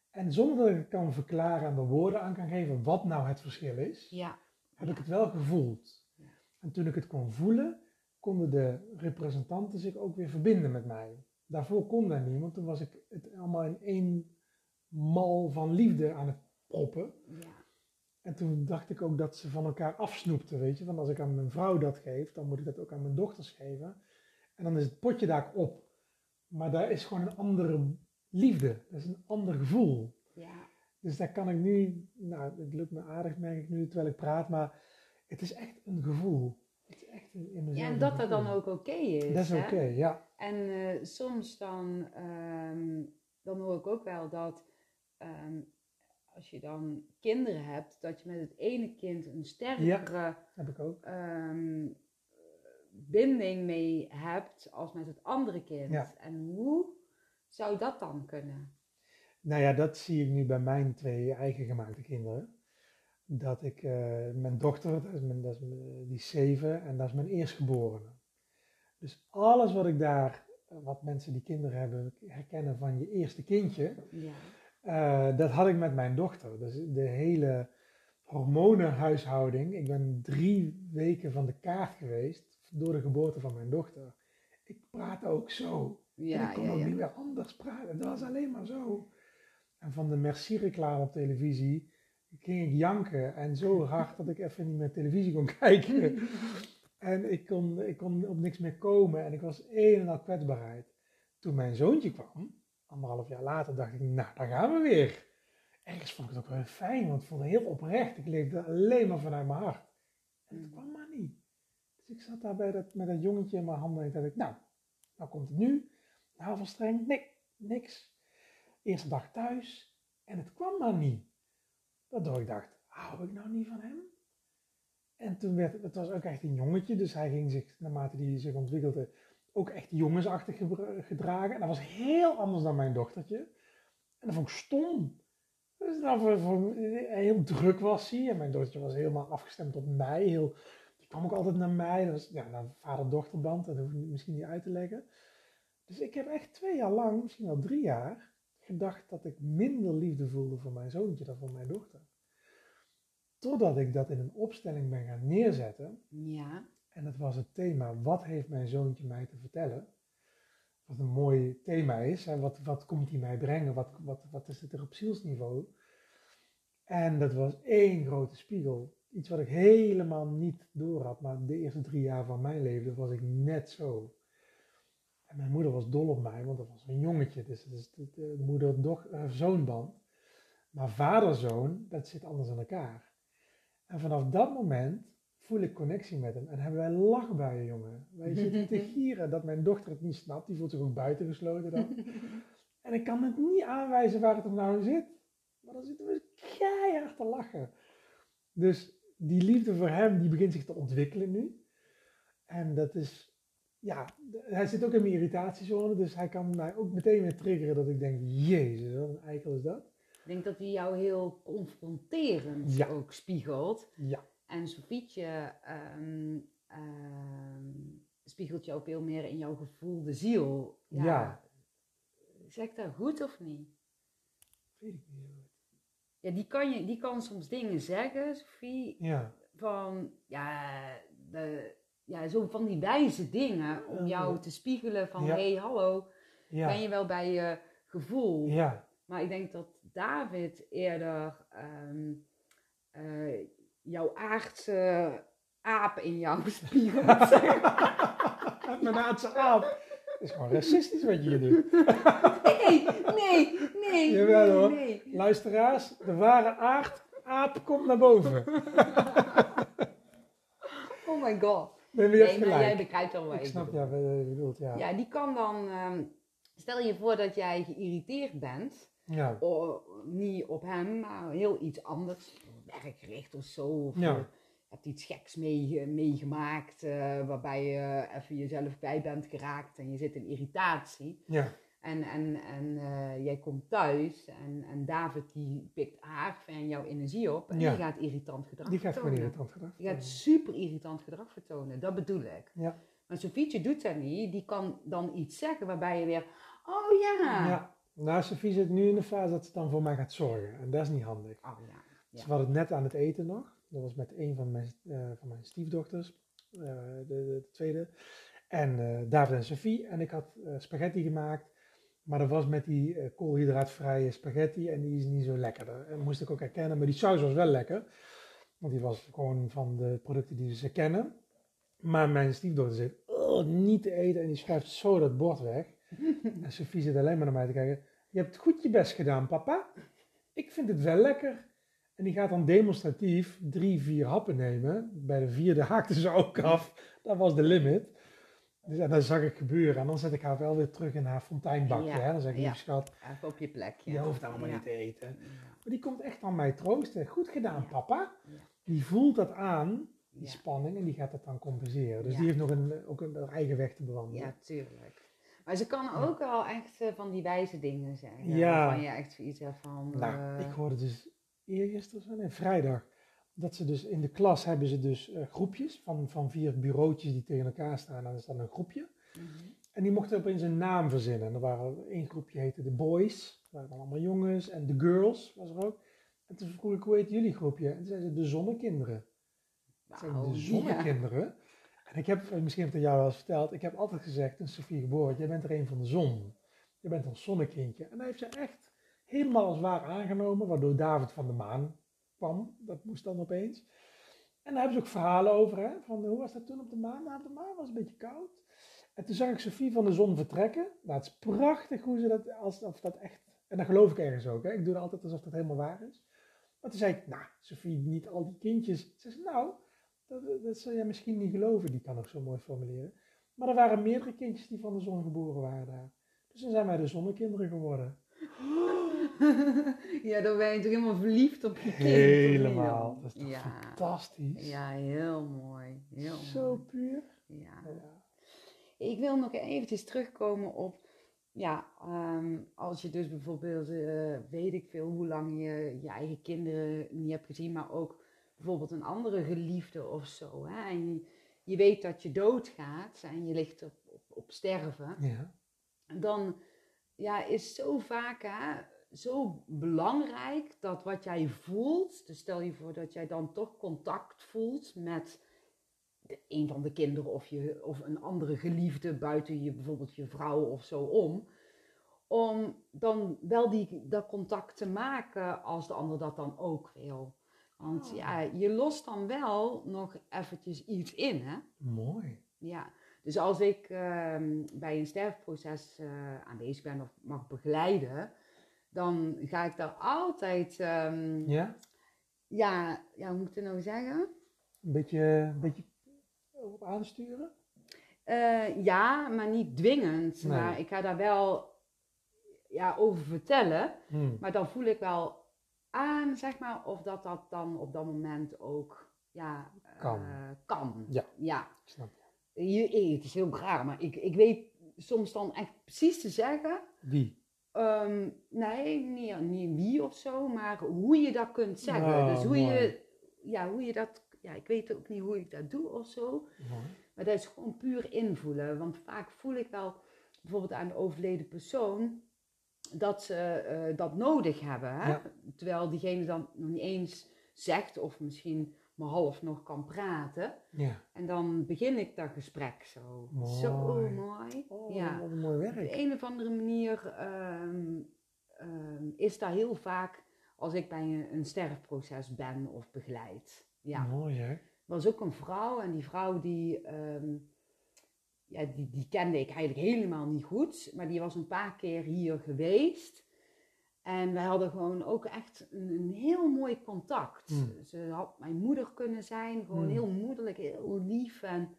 En zonder dat ik het kan verklaren en er woorden aan kan geven wat nou het verschil is, Ja, heb ik het wel gevoeld. Ja. En toen ik het kon voelen, konden de representanten zich ook weer verbinden met mij. Daarvoor kon dat niet, want toen was ik het allemaal in één mal van liefde aan het proppen. ja, En toen dacht ik ook dat ze van elkaar afsnoepten, weet je. Want als ik aan mijn vrouw dat geef, dan moet ik dat ook aan mijn dochters geven. En dan is het potje daar op. Maar daar is gewoon een andere liefde. Dat is een ander gevoel. ja. Dus daar kan ik nu, nou, het lukt me aardig, merk ik nu terwijl ik praat, maar het is echt een gevoel. Het is echt in Ja, en dat dat dan ook oké is. Dat is oké, ja. En eh, soms dan, ehm, dan hoor ik ook wel dat ehm, als je dan kinderen hebt, dat je met het ene kind een sterkere Heb ik ook. ehm, binding mee hebt als met het andere kind. Ja. En hoe zou dat dan kunnen? Nou ja, dat zie ik nu bij mijn twee eigen gemaakte kinderen. Dat ik, eh, mijn dochter, dat is mijn, dat is mijn- die is zeven en dat is mijn eerstgeborene. Dus alles wat ik daar, wat mensen die kinderen hebben, herkennen van je eerste kindje, Ja. Eh, dat had ik met mijn dochter. Dus de hele hormonenhuishouding. Ik ben drie weken van de kaart geweest door de geboorte van mijn dochter. Ik praatte ook zo. en ik kon ja, ook ja. niet meer anders praten. Dat was alleen maar zo. En van de Merci-reclame op televisie ging ik janken. En zo hard dat ik even niet meer televisie kon kijken. En ik kon, ik kon op niks meer komen. En ik was een en al kwetsbaarheid. Toen mijn zoontje kwam, anderhalf jaar later, dacht ik, nou, daar gaan we weer. Ergens vond ik het ook wel fijn, want ik het heel oprecht. Ik leefde alleen maar vanuit mijn hart. En het kwam maar niet. Dus ik zat daar bij dat, met dat jongetje in mijn handen en ik dacht, nou, nou komt het nu. Navelstreng, nee, niks. Eerste dag thuis en het kwam maar niet. Waardoor ik dacht, hou ik nou niet van hem? En toen werd het, was ook echt een jongetje, dus hij ging zich, naarmate hij zich ontwikkelde, ook echt jongensachtig gedragen. En dat was heel anders dan mijn dochtertje. En dat vond ik stom. Dus nou, voor, voor- heel druk was hij. En mijn dochtertje was helemaal afgestemd op mij. Heel, die kwam ook altijd naar mij. Dat was ja, nou, vader-dochterband, dat hoef ik misschien niet uit te leggen. Dus ik heb echt twee jaar lang, misschien wel drie jaar, gedacht dat ik minder liefde voelde voor mijn zoontje dan voor mijn dochter. Totdat ik dat in een opstelling ben gaan neerzetten. Ja. En dat was het thema, wat heeft mijn zoontje mij te vertellen? Wat een mooi thema is. Hè? Wat, wat komt hij mij brengen? Wat, wat, wat is het er op zielsniveau? En dat was één grote spiegel. Iets wat ik helemaal niet door had. Maar de eerste drie jaar van mijn leven was ik net zo. En mijn moeder was dol op mij, want dat was een jongetje. Dus het is de, de moeder-zoonband. Maar vader-zoon, dat zit anders in elkaar. En vanaf dat moment voel ik connectie met hem. En hebben wij lachbuien, jongen. Wij zitten te gieren dat mijn dochter het niet snapt. Die voelt zich ook buitengesloten dan. en ik kan het niet aanwijzen waar het hem nou zit. Maar dan zitten we keihard te lachen. Dus die liefde voor hem, die begint zich te ontwikkelen nu. En dat is, ja, hij zit ook in mijn irritatiezone. Dus hij kan mij ook meteen weer triggeren dat ik denk, jezus, wat een eikel is dat. Ik denk dat hij jou heel confronterend Ja. ook spiegelt. Ja, En Sofietje ehm, ehm, spiegelt ook veel meer in jouw gevoelde ziel. Ja. Zeg ik dat goed of niet? weet ik niet. Ja, die kan, je, die kan soms dingen zeggen, Sofie, Ja, van, ja, de, ja, zo van die wijze dingen om jou te spiegelen van, hé, hey, hallo, ben je wel bij je gevoel? ja. Maar ik denk dat David eerder eh, jouw aardse aap in jou spiegelt. Mijn aardse aap. Het is gewoon racistisch wat je hier doet. nee, nee, nee, Jawel, nee, hoor. nee. Luisteraars, de ware aard, aap komt naar boven. Oh my god. Nee, maar jij gelijk. begrijpt wel wat Ik ik snap ja, wat je bedoelt, ja. Ja, die kan dan... ehm, stel je voor dat jij geïrriteerd bent. Ja, O, niet op hem, maar heel iets anders. Werkgericht of zo. Of Ja. je hebt iets geks meege- meegemaakt. eh, waarbij je even jezelf bij bent geraakt. En je zit in irritatie. ja, En, en, en eh, jij komt thuis en, en David die pikt haar van jouw energie op en Ja. die gaat irritant gedrag die gaat gewoon vertonen. irritant gedrag. Die gaat super irritant gedrag vertonen, dat bedoel ik. Ja. Maar Sofietje doet dat niet, die kan dan iets zeggen waarbij je weer, oh ja. Ja. Nou, Sophie zit nu in de fase dat ze dan voor mij gaat zorgen. En dat is niet handig. Oh ja. Ja. Ze hadden het net aan het eten nog. Dat was met een van mijn, eh, van mijn stiefdochters. eh, de, de, de tweede. En David en Sophie. En ik had spaghetti gemaakt. Maar dat was met die eh, koolhydraatvrije spaghetti. En die is niet zo lekker. Dat moest ik ook herkennen. Maar die saus was wel lekker. Want die was gewoon van de producten die ze kennen. Maar mijn stiefdochter zegt, oh, niet te eten. En die schuift zo dat bord weg. en Sophie zit alleen maar naar mij te kijken. Je hebt goed je best gedaan, papa. Ik vind het wel lekker. En die gaat dan demonstratief drie, vier happen nemen. Bij de vierde haakte ze ook af. Dat was de limit. Dus en dat zag ik gebeuren. En dan zet ik haar wel weer terug in haar fonteinbakje. Ja, Hè? Dan zeg ik, ja. lieve schat, Even op je plekje. je hoeft allemaal Ja. niet te eten. Ja. Maar die komt echt aan mij troosten. Goed gedaan, Ja. papa. Ja. Die voelt dat aan, die Ja. spanning, en die gaat dat dan compenseren. Dus Ja. die heeft nog een, ook een eigen weg te bewandelen. Ja, tuurlijk. Maar ze kan ook wel echt eh, van die wijze dingen zeggen. Ja. Waarvan je echt iets hebt van... Nou, eh, ik hoorde dus eergisteren, of zo, nee, vrijdag, dat ze dus in de klas hebben ze dus eh, groepjes van, van vier bureautjes die tegen elkaar staan. En dan is dan een groepje. mhm. En die mochten opeens een naam verzinnen. En er waren één groepje heette de boys, dat waren dan allemaal jongens. En de girls was er ook. En toen vroeg ik, hoe heet jullie groepje? En toen zeiden ze de zonnekinderen. Zei, Wauw, de ja. zonnekinderen? En ik heb, eh, misschien heb ik het jou wel eens verteld, ik heb altijd gezegd, toen Sofie geboren jij bent er een van de zon. Je bent ons zonnekindje. En dat heeft ze echt helemaal als waar aangenomen, waardoor David van de maan Dat moest dan opeens. En daar hebben ze ook verhalen over, hè, van hoe was dat toen op de maan? Nou, de maan was het een beetje koud. En toen zag ik Sofie van de zon vertrekken. Nou, het is prachtig hoe ze dat, alsof dat echt, en dat geloof ik ergens ook, hè. ik doe dat altijd alsof dat helemaal waar is. Maar toen zei ik, nou, Sofie, niet al die kindjes. Ze zei, nou, dat, dat jij misschien niet geloven, die kan ook zo mooi formuleren. Maar er waren meerdere kindjes die van de zon geboren waren daar. Dus dan zijn wij de zonnekinderen geworden. ja, dan ben je toch helemaal verliefd op je kind. Helemaal. Dat is toch ja. fantastisch? Ja, heel mooi. Heel Zo mooi. puur. Ja. Ja. Ik wil nog eventjes terugkomen op, ja, ehm, als je dus bijvoorbeeld, eh, weet ik veel, hoe lang je je eigen kinderen niet hebt gezien, maar ook bijvoorbeeld een andere geliefde of zo. Hè? En je, je weet dat je doodgaat en je ligt op, op, op sterven. ja. dan ja, is zo vaak hè, zo belangrijk dat wat jij voelt, dus stel je voor dat jij dan toch contact voelt met de, een van de kinderen of, je, of een andere geliefde buiten je, bijvoorbeeld je vrouw of zo om, om dan wel die, dat contact te maken als de ander dat dan ook wil. Want Oh. ja, je lost dan wel nog eventjes iets in, hè? Mooi. Ja, dus als ik ehm, bij een sterfproces eh, aanwezig ben of mag begeleiden, dan ga ik daar altijd, ehm, ja. Ja? Ja, hoe moet ik het nou zeggen? Een beetje, een beetje op aansturen? Eh, ja, maar niet dwingend. Nee. Maar ik ga daar wel ja, over vertellen. Hm. Maar dan voel ik wel aan, zeg maar, of dat dat dan op dat moment ook ja, Kan. eh, kan. Ja. ja. Snap je. Je, eh, het is heel raar, maar ik, ik weet soms dan echt precies te zeggen. Wie? Ehm, nee, niet, niet wie of zo, maar hoe je dat kunt zeggen. Oh, dus hoe mooi. je, ja, hoe je dat, ja, ik weet ook niet hoe ik dat doe of zo. Mooi. Maar dat is gewoon puur invoelen. Want vaak voel ik wel, bijvoorbeeld aan de overleden persoon, dat ze eh, dat nodig hebben. Hè? Ja. Terwijl diegene dan nog niet eens zegt of misschien maar half nog kan praten. Ja. En dan begin ik dat gesprek zo. Mooi. Zo mooi. Oh, ja. wat een mooi Op de een of andere manier ehm, ehm, is dat heel vaak als ik bij een, een sterfproces ben of begeleid. Ja. Mooi hè? Er was ook een vrouw en die vrouw die, ehm, ja, die, die kende ik eigenlijk helemaal niet goed. Maar die was een paar keer hier geweest. En wij hadden gewoon ook echt een, een heel mooi contact. Hmm. Ze had mijn moeder kunnen zijn, gewoon Hmm. heel moederlijk, heel lief. En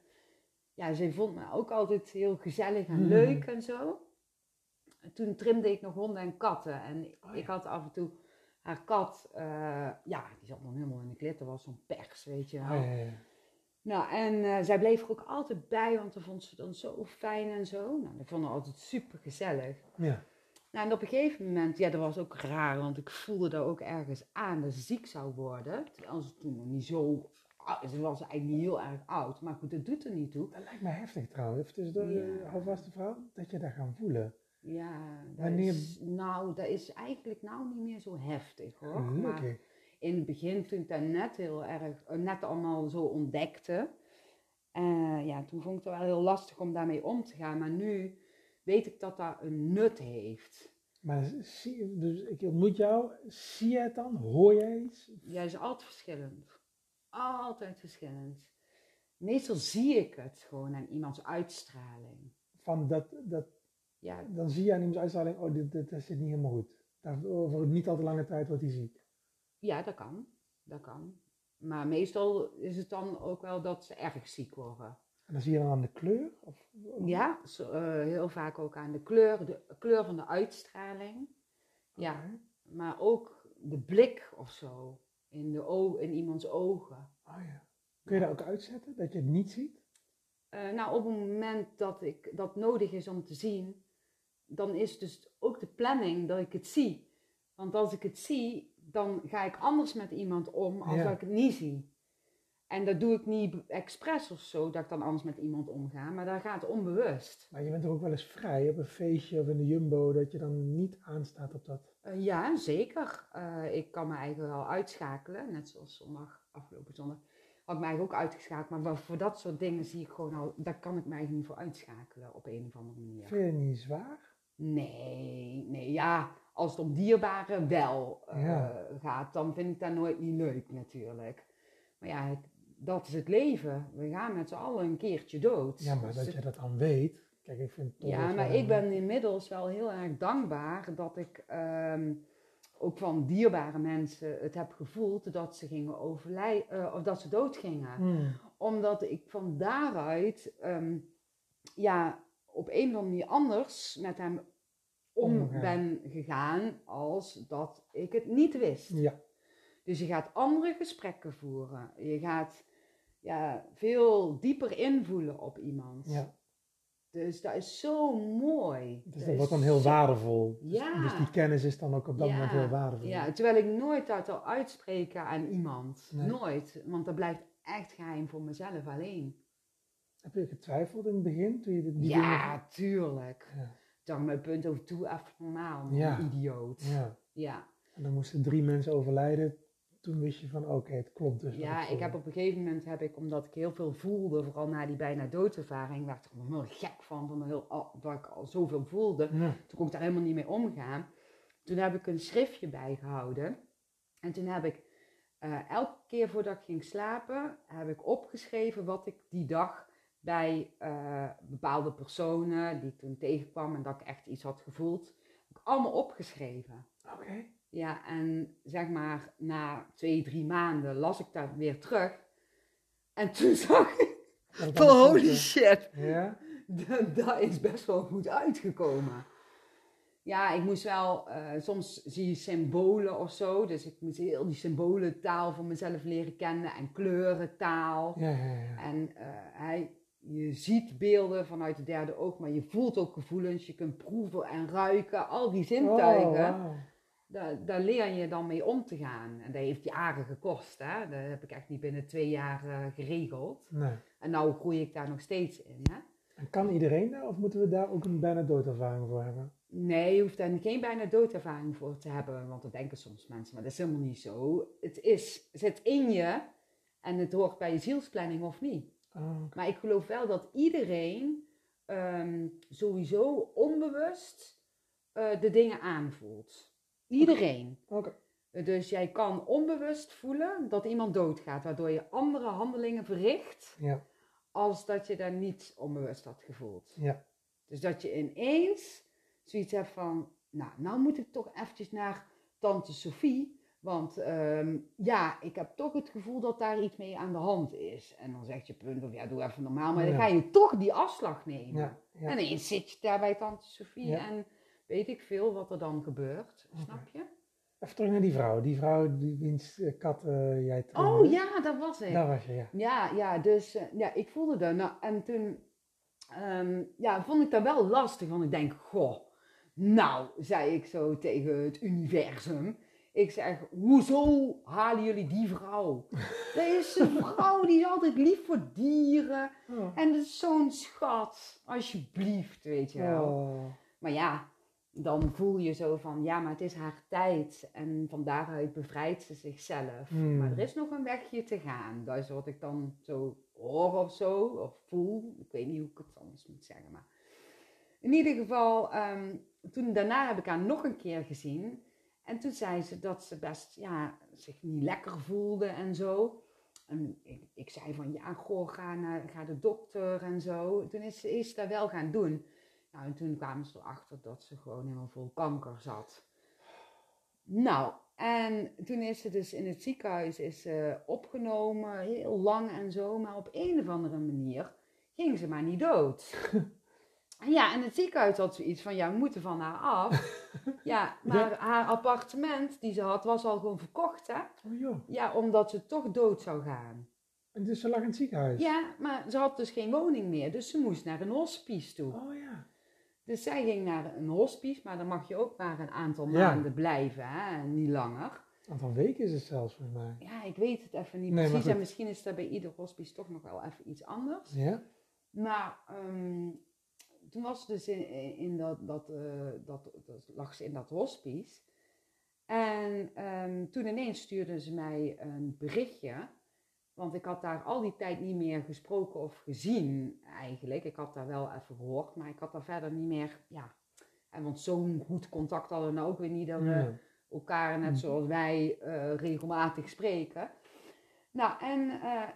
ja, ze vond me ook altijd heel gezellig en Hmm. leuk en zo. En toen trimde ik nog honden en katten. En Oh, ik ja. had af en toe haar kat, eh, ja, die zat dan helemaal in de klit. Dat was zo'n pers, weet je wel. Ja, ja, ja. Nou, en eh, zij bleef er ook altijd bij, want dat vond ze dan zo fijn en zo. Nou, dat vond ik altijd super gezellig. Ja. Nou, en op een gegeven moment, ja, dat was ook raar, want ik voelde daar ook ergens aan dat ze ziek zou worden. Terwijl ze toen nog niet zo, ze was eigenlijk niet heel erg oud, maar goed, dat doet er niet toe. Dat lijkt me heftig trouwens. Even tussendoor, Ja. ja. hou vast de vrouw, dat je dat gaan voelen. Ja, dat Wanneer- is, nou, dat is eigenlijk nou niet meer zo heftig hoor. Maar in het begin, toen ik dat net heel erg, eh, net allemaal zo ontdekte, eh, ja, toen vond ik het wel heel lastig om daarmee om te gaan. Maar nu weet ik dat dat een nut heeft. Maar zie, dus ik ontmoet jou, zie jij het dan? Hoor jij iets? Jij is altijd verschillend. Altijd verschillend. Meestal zie ik het gewoon aan iemands uitstraling. Van dat, dat, Ja, dan zie je aan iemands uitstraling, oh, dit, dit, dat zit niet helemaal goed. Over niet al te lange tijd wordt hij ziek. ja, dat kan. Dat kan. Maar meestal is het dan ook wel dat ze erg ziek worden. En dan zie je dan aan de kleur? Of, Ja, zo, eh, heel vaak ook aan de kleur, de kleur van de uitstraling. Ja, maar ook de blik of zo. In, de in iemands ogen. Oh, ja. Kun je dat ook uitzetten, dat je het niet ziet? Eh, nou, op het moment dat ik dat nodig is om te zien, dan is dus ook de planning dat ik het zie. Want als ik het zie, dan ga ik anders met iemand om als Ja. dat ik het niet zie. En dat doe ik niet expres of zo, dat ik dan anders met iemand omga, maar dat gaat onbewust. Maar je bent er ook wel eens vrij op een feestje of in de jumbo, dat je dan niet aanstaat op dat. Eh, ja, zeker. Eh, ik kan me eigenlijk wel uitschakelen, net zoals zondag, afgelopen zondag. Had ik me eigenlijk ook uitgeschakeld, maar voor dat soort dingen zie ik gewoon al, daar kan ik me eigenlijk niet voor uitschakelen op een of andere manier. Vind je het niet zwaar? Nee, nee, ja, als het om dierbaren wel eh, Ja. gaat, dan vind ik dat nooit niet leuk natuurlijk. Maar ja, het- dat is het leven. We gaan met z'n allen een keertje dood. Ja, maar Dus dat je dat dan weet. Kijk, ik vind het toch ja, maar ik ben inmiddels wel heel erg dankbaar dat ik ehm, ook van dierbare mensen het heb gevoeld dat ze gingen overlijden, of dat ze doodgingen. Hmm. Omdat ik van daaruit, ehm, ja, op een of andere manier anders met hem om ben gegaan als dat ik het niet wist. Ja. Dus je gaat andere gesprekken voeren. Je gaat ja, veel dieper invoelen op iemand. ja. Dus dat is zo mooi. Dus Dat wordt dan heel zo- waardevol. Dus- Ja. Dus die kennis is dan ook op dat moment heel waardevol. Ja, terwijl ik nooit dat al uitspreken aan iemand. Nee. Nooit. Want dat blijft echt geheim voor mezelf alleen. Heb je getwijfeld in het begin? Toen je dit die Ja, tuurlijk. dingen- Ja. Dan mijn punt over toe, even normaal. Ja. Idioot. ja. Ja. En dan moesten drie mensen overlijden. Toen wist je van, oké, het klopt dus. Ja, ik heb op een gegeven moment, heb ik, omdat ik heel veel voelde, vooral na die bijna doodservaring, werd ik er heel gek van, van heel, dat ik al zoveel voelde. Ja. Toen kon ik daar helemaal niet mee omgaan. Toen heb ik een schriftje bijgehouden. En toen heb ik eh, elke keer voordat ik ging slapen, heb ik opgeschreven wat ik die dag bij eh, bepaalde personen die ik toen tegenkwam en dat ik echt iets had gevoeld, heb ik allemaal opgeschreven. Oké. Ja, en zeg maar na twee, drie maanden las ik dat weer terug. En toen zag ik van holy shit, Ja? dat, dat is best wel goed uitgekomen. Ja, ik moest wel, eh, soms zie je symbolen of zo. Dus ik moest heel die symbolentaal voor mezelf leren kennen. En kleurentaal. Ja, ja, ja. En eh, hij, je ziet beelden vanuit de derde oog, maar je voelt ook gevoelens. Je kunt proeven en ruiken. Al die zintuigen. Oh, wauw. Daar, daar leer je dan mee om te gaan. En dat heeft jaren gekost. Hè? Dat heb ik echt niet binnen twee jaar eh, geregeld. Nee. En nou groei ik daar nog steeds in. Hè? En kan iedereen daar of moeten we daar ook een bijna doodervaring voor hebben? Nee, je hoeft daar geen bijna doodervaring voor te hebben. Want dat denken soms mensen. Maar dat is helemaal niet zo. Het is, zit in je. En het hoort bij je zielsplanning of niet. Oh, oké. Maar ik geloof wel dat iedereen ehm, sowieso onbewust eh, de dingen aanvoelt. Iedereen. Oké. Dus jij kan onbewust voelen dat iemand doodgaat, waardoor je andere handelingen verricht, Ja, als dat je daar niet onbewust had gevoeld. ja. Dus dat je ineens zoiets hebt van, nou, nou moet ik toch eventjes naar tante Sophie, want ehm, ja, ik heb toch het gevoel dat daar iets mee aan de hand is. En dan zegt je punt, of ja, doe even normaal, maar dan Ja. ga je toch die afslag nemen. Ja, ja. En ineens zit je daar bij tante Sophie en weet ik veel wat er dan gebeurt, snap je? Even terug naar die vrouw. Die vrouw die wiens eh, kat eh, jij Oh trainde. ja, dat was ik. Daar was je, ja. Ja, ja, dus eh, ja, ik voelde dat. Nou, en toen ehm, ja, vond ik dat wel lastig, want ik denk, goh, nou, zei ik zo tegen het universum. Ik zeg, hoezo halen jullie die vrouw? Dat is een vrouw die is altijd lief voor dieren. Oh. En dat is zo'n schat, alsjeblieft, weet je wel. Oh. Maar ja, dan voel je zo van, ja, maar het is haar tijd. En van daaruit bevrijdt ze zichzelf. Hmm. Maar er is nog een wegje te gaan. Dat is wat ik dan zo hoor of zo, of voel. Ik weet niet hoe ik het anders moet zeggen. Maar in ieder geval, ehm, toen daarna heb ik haar nog een keer gezien. En toen zei ze dat ze best, ja, zich niet lekker voelde en zo. En ik, ik zei van, ja, goh, ga naar ga de dokter en zo. Toen is ze is dat wel gaan doen. Nou, en toen kwamen ze erachter dat ze gewoon helemaal vol kanker zat. Nou, en toen is ze dus in het ziekenhuis is ze opgenomen, heel lang en zo. Maar op een of andere manier ging ze maar niet dood. Ja, en het ziekenhuis had zoiets van, ja, we moeten van haar af. Ja, maar haar appartement die ze had, was al gewoon verkocht, hè? Oh joh. Ja, omdat ze toch dood zou gaan. En dus ze lag in het ziekenhuis? Ja, maar ze had dus geen woning meer, dus ze moest naar een hospice toe. Oh ja. Dus zij ging naar een hospice, maar dan mag je ook maar een aantal Ja. maanden blijven, hè? en niet langer. Een aantal weken is het zelfs volgens mij. Ja, ik weet het even niet Nee, precies. En misschien is dat bij ieder hospice toch nog wel even iets anders. Ja? Maar ehm, toen was ze dus in, in dat, dat, eh, dat, dat, lag ze in dat hospice. En ehm, toen ineens stuurde ze mij een berichtje. Want ik had daar al die tijd niet meer gesproken of gezien eigenlijk. Ik had daar wel even gehoord, maar ik had daar verder niet meer, ja. En want zo'n goed contact hadden we nou ook weer niet dat we elkaar, net Mm. zoals wij, eh, regelmatig spreken. Nou, en, eh,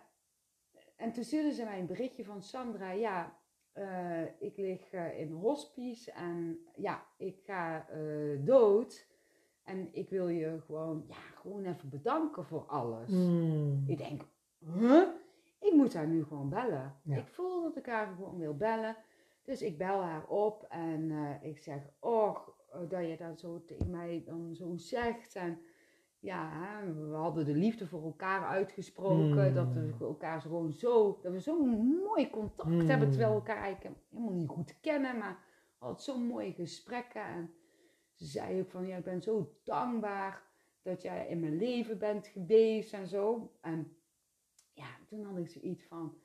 en toen stuurde ze mij een berichtje van Sandra, ja, eh, ik lig in hospice en ja, ik ga dood. En ik wil je gewoon, ja, gewoon even bedanken voor alles. Mm. Ik denk, huh? Ik moet haar nu gewoon bellen. Ja. Ik voel dat ik haar gewoon wil bellen. Dus ik bel haar op en eh, ik zeg, oh, dat je dat zo tegen mij dan zo zegt. En ja, hè, we hadden de liefde voor elkaar uitgesproken. Hmm. Dat we elkaar zo gewoon zo, dat we zo'n mooi contact Hmm. hebben. Terwijl we elkaar eigenlijk helemaal niet goed kennen. Maar we hadden zo'n mooie gesprekken. En ze zei ook van, ja, ik ben zo dankbaar dat jij in mijn leven bent geweest en zo. En ja, toen had ik zoiets van,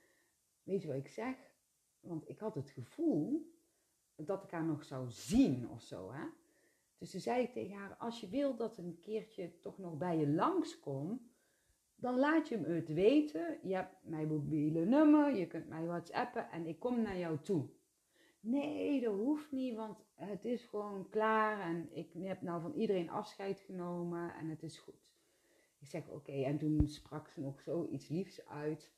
weet je wat ik zeg? Want ik had het gevoel dat ik haar nog zou zien of zo, hè. Dus toen zei ik tegen haar, als je wil dat een keertje toch nog bij je langskomt, dan laat je me het weten. Je hebt mijn mobiele nummer, je kunt mij whatsappen en ik kom naar jou toe. Nee, dat hoeft niet, want het is gewoon klaar en ik heb nou van iedereen afscheid genomen en het is goed. Ik zeg oké, en toen sprak ze nog zoiets liefs uit.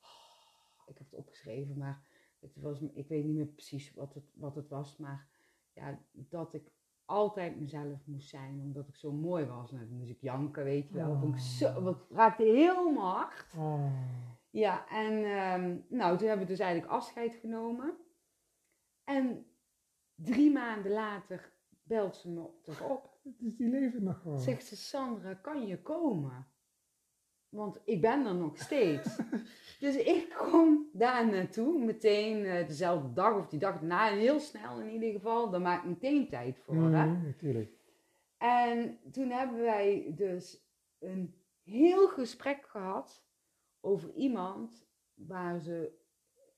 Oh, ik heb het opgeschreven, maar het was, ik weet niet meer precies wat het, wat het was, maar ja, dat ik altijd mezelf moest zijn, omdat ik zo mooi was. En dan moest ik janken, weet je wel. Vond ik zo, wat raakte heel mijn hart. Oh. Ja, en ehm, nou, toen hebben we dus eigenlijk afscheid genomen. En drie maanden later belt ze me toch op. Dus die leven nog gewoon. Zegt ze, Sandra, kan je komen? Want ik ben er nog steeds. dus ik kom daar naartoe, meteen eh, dezelfde dag of die dag daarna, heel snel in ieder geval. Daar maak ik meteen tijd voor. hè? Mm, natuurlijk. En toen hebben wij dus een heel gesprek gehad over iemand waar ze,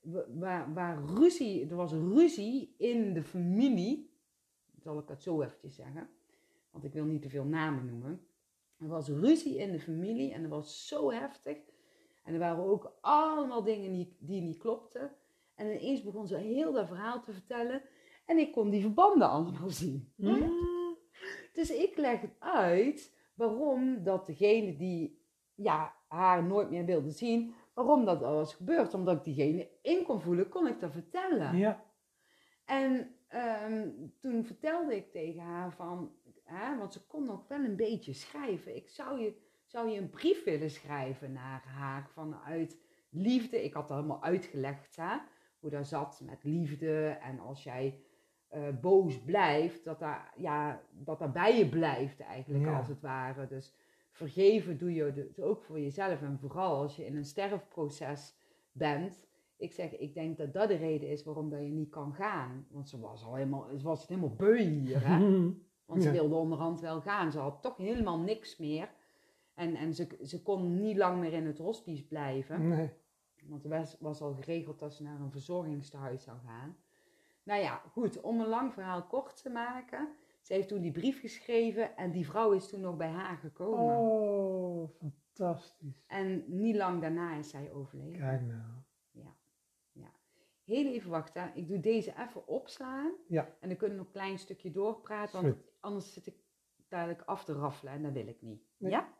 wa- waar, waar ruzie, er was ruzie in de familie, zal ik het zo eventjes zeggen, want ik wil niet te veel namen noemen. Er was ruzie in de familie en dat was zo heftig. En er waren ook allemaal dingen die, die niet klopten. En ineens begon ze heel dat verhaal te vertellen. En ik kon die verbanden allemaal zien. Dus ik leg het uit waarom dat degene die ja, haar nooit meer wilde zien, waarom dat al was gebeurd. Omdat ik diegene in kon voelen, kon ik dat vertellen. Ja. En ehm, toen vertelde ik tegen haar van, hè, want ze kon nog wel een beetje schrijven. Ik zou je, zou je een brief willen schrijven naar haar vanuit liefde. Ik had dat helemaal uitgelegd, hè, hoe dat zat met liefde. En als jij eh, boos blijft, dat daar, ja, dat daar bij je blijft eigenlijk Ja. als het ware. Dus vergeven doe je dus ook voor jezelf. En vooral als je in een sterfproces bent. Ik zeg, ik denk dat dat de reden is waarom dat je niet kan gaan. Want ze was al helemaal, ze was helemaal beu hier. Hè? Want ze Ja. wilde onderhand wel gaan. Ze had toch helemaal niks meer. En, en ze, ze kon niet lang meer in het hospice blijven. Nee. Want er was, was al geregeld dat ze naar een verzorgingstehuis zou gaan. Nou ja, goed, om een lang verhaal kort te maken. Ze heeft toen die brief geschreven en die vrouw is toen nog bij haar gekomen. Oh, fantastisch. En niet lang daarna is zij overleden. Kijk nou. Heel even wachten, ik doe deze even opslaan. Ja. En dan kunnen we nog een klein stukje doorpraten, want. Anders zit ik dadelijk af te raffelen en dat wil ik niet. Nee. Ja?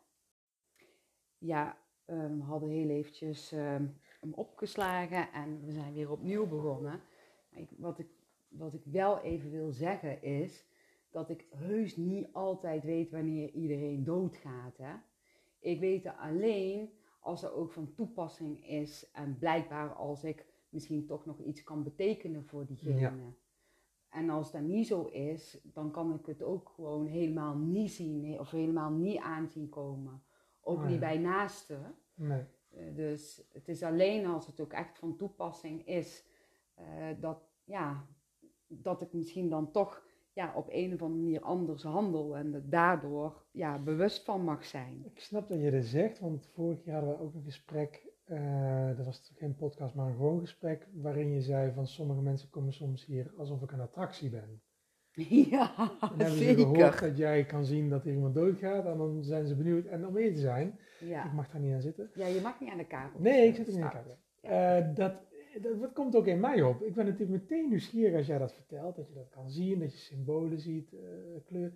Ja, eh, we hadden heel eventjes ehm, hem opgeslagen en we zijn weer opnieuw begonnen. Ik, wat, ik, wat ik wel even wil zeggen is dat ik heus niet altijd weet wanneer iedereen doodgaat. Hè? Ik weet het alleen als er ook van toepassing is en blijkbaar als ik misschien toch nog iets kan betekenen voor diegene. Ja. En als dat niet zo is, dan kan ik het ook gewoon helemaal niet zien of helemaal niet aanzien komen. Ook Oh, niet bij naasten. Nee. Eh, Dus het is alleen als het ook echt van toepassing is, eh, dat, ja, dat ik misschien dan toch ja, op een of andere manier anders handel en er daardoor ja, bewust van mag zijn. Ik snap dat je dat zegt, want vorig jaar hadden we ook een gesprek. Eh, dat was geen podcast, maar een gewoon gesprek. Waarin je zei van sommige mensen komen soms hier alsof ik een attractie ben. Ja, Dan hebben ze gehoord zeker. dat jij kan zien dat er iemand doodgaat. En dan zijn ze benieuwd. En om meer te zijn, ik Ja. mag daar niet aan zitten. ja, je mag niet aan de kaart. Nee, ik zit er niet aan Staat. kijken. Ja. Eh, dat, dat, dat komt ook in mij op. Ik ben natuurlijk meteen nieuwsgierig als jij dat vertelt. Dat je dat kan zien, dat je symbolen ziet, eh, kleur.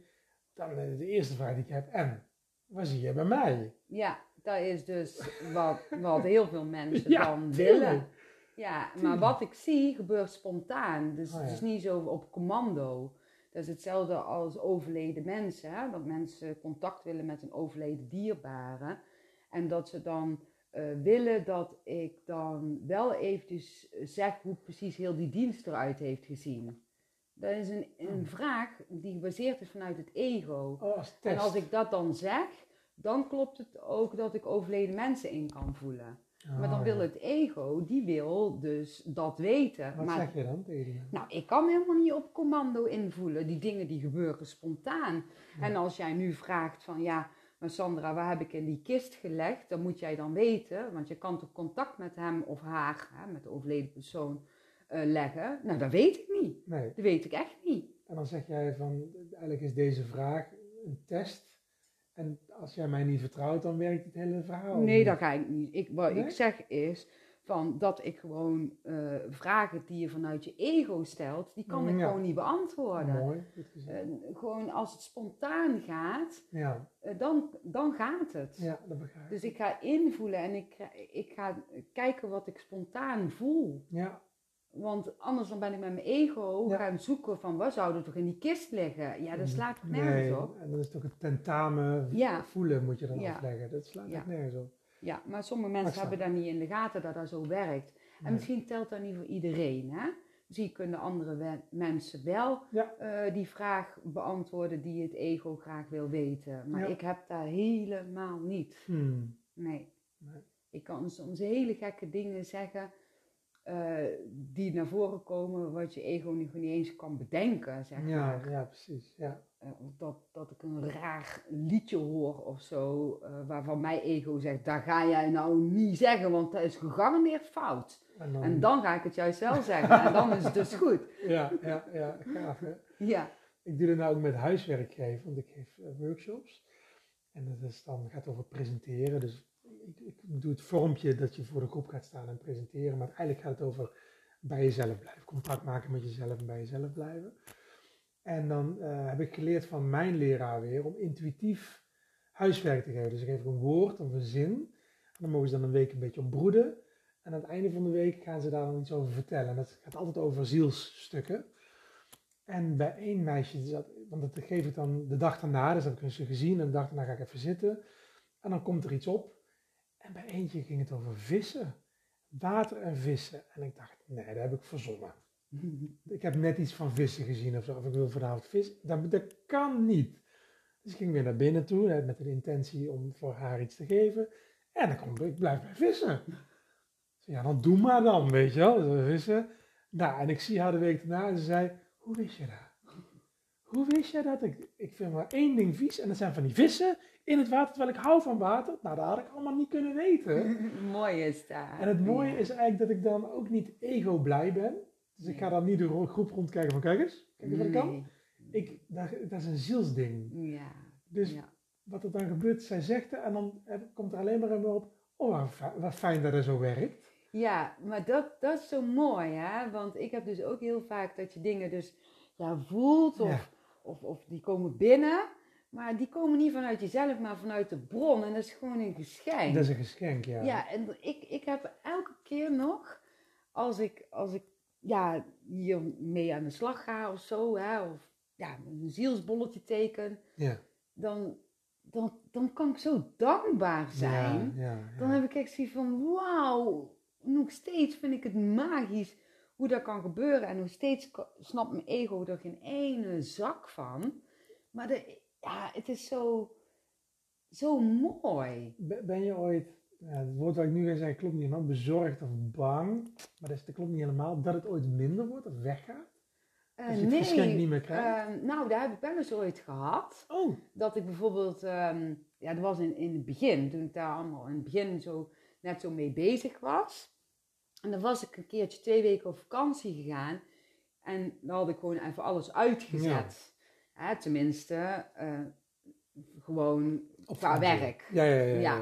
Dan de eerste vraag die ik heb. En, wat zie je bij mij? Ja, dat is dus wat, wat heel veel mensen Ja, dan tuurlijk. willen. Ja, maar wat ik zie gebeurt spontaan. Dus Oh, het is niet zo op commando. Dat is hetzelfde als overleden mensen. Hè? Dat mensen contact willen met een overleden dierbare. En dat ze dan eh, willen dat ik dan wel eventjes zeg hoe precies heel die dienst eruit heeft gezien. Dat is een, een Hmm. vraag die gebaseerd is vanuit het ego. Oh. En als ik dat dan zeg, dan klopt het ook dat ik overleden mensen in kan voelen. Maar dan Oh, wil ja. het ego, die wil dus dat weten. Wat maar, zeg je dan tegen mensen? Nou, ik kan helemaal niet op commando invoelen. Die dingen die gebeuren spontaan. Ja. En als jij nu vraagt van ja, maar Sandra, waar heb ik in die kist gelegd? Dan moet jij dan weten, want je kan toch contact met hem of haar, hè, met de overleden persoon, eh, leggen. Nou, dat weet ik niet. Nee. Dat weet ik echt niet. En dan zeg jij van, eigenlijk is deze vraag een test. En als jij mij niet vertrouwt, dan werkt het hele verhaal. Nee, niet. dat ga ik niet. Ik, wat Nee? ik zeg is van dat ik gewoon eh, vragen die je vanuit je ego stelt, die kan ik Ja. gewoon niet beantwoorden. Mooi, gewoon als het spontaan gaat, ja, eh, dan, dan gaat het. ja, dat begrijp ik. Dus ik ga invoelen en ik, ik ga kijken wat ik spontaan voel. Ja, Want anders dan ben ik met mijn ego Ja. gaan zoeken van wat zou er toch in die kist liggen. Ja, dat slaat toch nee, nergens op. en dan is het ook het tentamen Ja. voelen moet je dan Ja. afleggen. Dat slaat echt nergens op. Ja, maar sommige mensen hebben daar niet in de gaten dat dat zo werkt. En Nee. misschien telt dat niet voor iedereen. Hè? Misschien kunnen andere we- mensen wel eh, die vraag beantwoorden die het ego graag wil weten. Maar ik heb daar helemaal niet. Hmm. Nee. Nee. Ik kan soms hele gekke dingen zeggen eh, die naar voren komen wat je ego nog niet eens kan bedenken, zeg Ja, maar. ja, precies. Ja. Eh, dat, dat ik een raar liedje hoor of zo, eh, waarvan mijn ego zegt, dat ga jij nou niet zeggen, want dat is gegarandeerd fout. En dan, En dan ga ik het juist wel zeggen en dan is het dus goed. Ja, ja, ja, gaaf hè. Ja, Ik doe dat nou ook met huiswerk geven, want ik geef workshops. En dat is dan, gaat over presenteren. Dus ik, ik doe het vormpje dat je voor de groep gaat staan en presenteren. Maar eigenlijk gaat het over bij jezelf blijven. Contact maken met jezelf en bij jezelf blijven. En dan eh, heb ik geleerd van mijn leraar weer om intuïtief huiswerk te geven. Dus ik geef een woord of een zin. En dan mogen ze dan een week een beetje op broeden. En aan het einde van de week gaan ze daar dan iets over vertellen. En dat gaat altijd over zielsstukken. En bij één meisje, zat, want dat geef ik dan de dag daarna, dus heb ik ze gezien. En de dag daarna ga ik even zitten. En dan komt er iets op. En bij eentje ging het over vissen. Water en vissen. En ik dacht, nee, dat heb ik verzonnen. Ik heb net iets van vissen gezien of zo. Of ik wil vanavond vissen. Dat, dat kan niet. Dus ik ging weer naar binnen toe met de intentie om voor haar iets te geven. En dan kom ik, ik blijf bij vissen. Ja, dan doe maar dan, weet je wel. Vissen. Nou, en ik zie haar de week daarna en ze zei, hoe wist je dat? Hoe wist jij dat? Ik, ik vind maar één ding vies en dat zijn van die vissen in het water, terwijl ik hou van water. Nou, dat had ik allemaal niet kunnen weten. mooi is dat. En het mooie Ja. is eigenlijk dat ik dan ook niet ego blij ben. Dus ik ga dan niet de ro- groep rondkijken van kijk eens, kijk eens wat ik kan. Ik, dat, dat is een zielsding. Ja. Dus ja. wat er dan gebeurt, zij zegt het en dan komt er alleen maar in op, oh wat fi- wat fijn dat het zo werkt. Ja, maar dat, dat is zo mooi, hè? Want ik heb dus ook heel vaak dat je dingen dus ja, voelt of. Of, of die komen binnen. Maar die komen niet vanuit jezelf, maar vanuit de bron. En dat is gewoon een geschenk. Dat is een geschenk, ja. Ja, en ik, ik heb elke keer nog, als ik, als ik ja, hier mee aan de slag ga of zo, hè, of ja, een zielsbolletje teken, Ja. dan, dan, dan kan ik zo dankbaar zijn. Ja, ja, ja. Dan heb ik echt zoiets van, wauw, nog steeds vind ik het magisch hoe dat kan gebeuren. En nog steeds snapt mijn ego er geen ene zak van. Maar de, ja, het is zo, zo mooi. Ben je ooit, ja, het woord wat ik nu ga zeggen klopt niet helemaal, bezorgd of bang, maar dat, klopt niet helemaal, dat het ooit minder wordt of weggaat? Eh, Dat je het geschenk niet meer krijgt? ehm, nou, daar heb ik wel eens ooit gehad. Oh, Dat ik bijvoorbeeld, ehm, ja, dat was in, in het begin, toen ik daar allemaal in het begin zo, net zo mee bezig was. En dan was ik een keertje twee weken op vakantie gegaan. En dan had ik gewoon even alles uitgezet. Hè, tenminste, eh, gewoon op qua werk. Ja, ja, ja.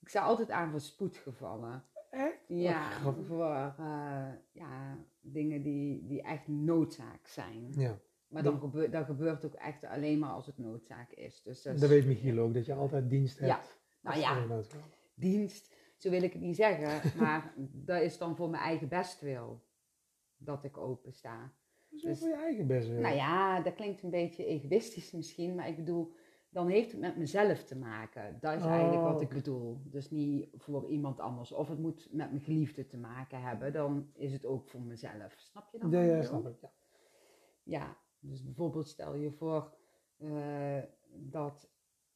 Ik sta altijd aan voor spoedgevallen. Echt? Ja, grappig. voor eh, ja, dingen die, die echt noodzaak zijn. Ja, Maar dan gebeurt, dat gebeurt ook echt alleen maar als het noodzaak is. Dus dat is dat weet Michiel ook, dat je altijd dienst hebt. Ja. Nou ja. dienst, zo wil ik het niet zeggen. Maar dat is dan voor mijn eigen bestwil dat ik open sta. Dat is Dus- voor je eigen best weer. Nou ja, dat klinkt een beetje egoïstisch misschien, maar ik bedoel, dan heeft het met mezelf te maken. Dat is Oh, eigenlijk wat ik oké. bedoel. Dus niet voor iemand anders. Of het moet met mijn geliefde te maken hebben, dan is het ook voor mezelf. Snap je dan? Ja, ik snap ik. Ja. Ja, dus bijvoorbeeld stel je voor eh, dat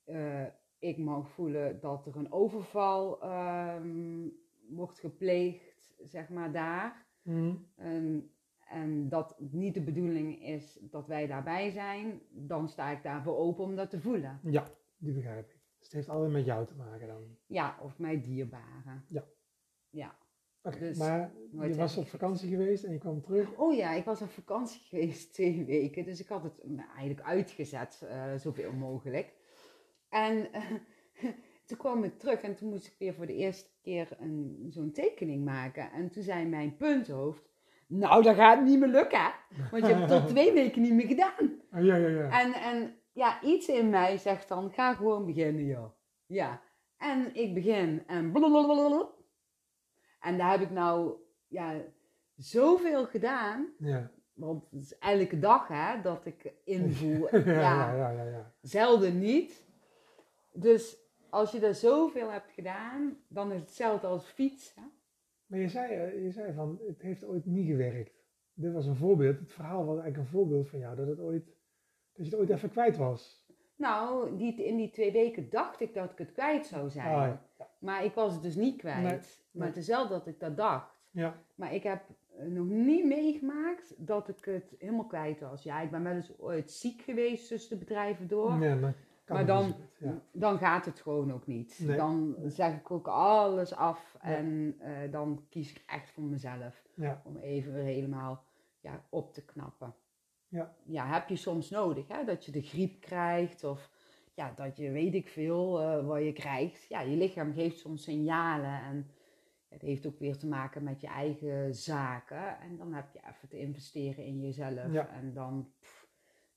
eh, ik mag voelen dat er een overval ehm, wordt gepleegd, zeg maar daar. Mhm. En, en dat niet de bedoeling is dat wij daarbij zijn, dan sta ik daarvoor open om dat te voelen. Ja, die begrijp ik. Dus het heeft altijd met jou te maken dan. Ja, of mijn dierbaren. Ja. Ja. Dus maar je was op vakantie geweest en je kwam terug. Oh ja, ik was op vakantie geweest twee weken, dus ik had het eigenlijk uitgezet, eh, zoveel mogelijk. En eh, toen kwam ik terug en toen moest ik weer voor de eerste keer een, zo'n tekening maken. En toen zei mijn punthoofd, nou dat gaat niet meer lukken, want je hebt het al twee weken niet meer gedaan. Oh, ja, ja, ja. En, en ja, iets in mij zegt dan, ga gewoon beginnen joh. Ja, en ik begin en blablabla. En daar heb ik nou, ja, zoveel gedaan. ja. Want het is elke dag hè, dat ik invoel. Ja, ja, ja, ja, ja. zelden niet. Dus als je er zoveel hebt gedaan, dan is het hetzelfde als fietsen. Maar je zei, eh, je zei van, het heeft ooit niet gewerkt. Dit was een voorbeeld. Het verhaal was eigenlijk een voorbeeld van jou dat het ooit, dat je het ooit even kwijt was. Nou, die, in die twee weken dacht ik dat ik het kwijt zou zijn. Ah, ja. Maar ik was het dus niet kwijt. Nee, Maar het is wel dat ik dat dacht. Ja, Maar ik heb eh, nog niet meegemaakt dat ik het helemaal kwijt was. Ja, ik ben wel eens ooit ziek geweest tussen de bedrijven door. nee, maar, Maar dan- ja. Dan gaat het gewoon ook niet. Nee. Dan zeg ik ook alles af Ja. en eh, dan kies ik echt voor mezelf. Ja, Om even weer helemaal ja, op te knappen. Ja. ja, heb je soms nodig, hè? dat je de griep krijgt of ja, dat je weet ik veel eh, wat je krijgt. Ja, je lichaam geeft soms signalen en het heeft ook weer te maken met je eigen zaken. En dan heb je even te investeren in jezelf en dan, pff,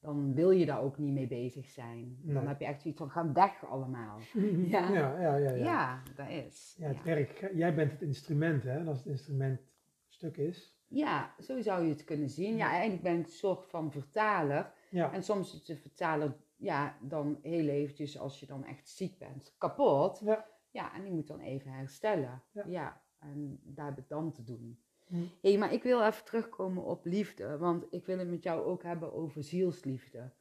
dan wil je daar ook niet mee bezig zijn. Dan Nee. heb je echt zoiets van, ga weg allemaal. ja, ja, ja. ja, Ja, ja. dat is. Ja, het ja. werk. Jij bent het instrument, hè? En als het instrument stuk is. Ja, zo zou je het kunnen zien. Ja, eigenlijk ben ik een soort van vertaler. Ja, En soms is de vertaler, ja, dan heel eventjes als je dan echt ziek bent, kapot. Ja. Ja, en die moet dan even herstellen. Ja. Ja, en daar heb ik dan te doen. Hé, hey, maar ik wil even terugkomen op liefde, want ik wil het met jou ook hebben over zielsliefde.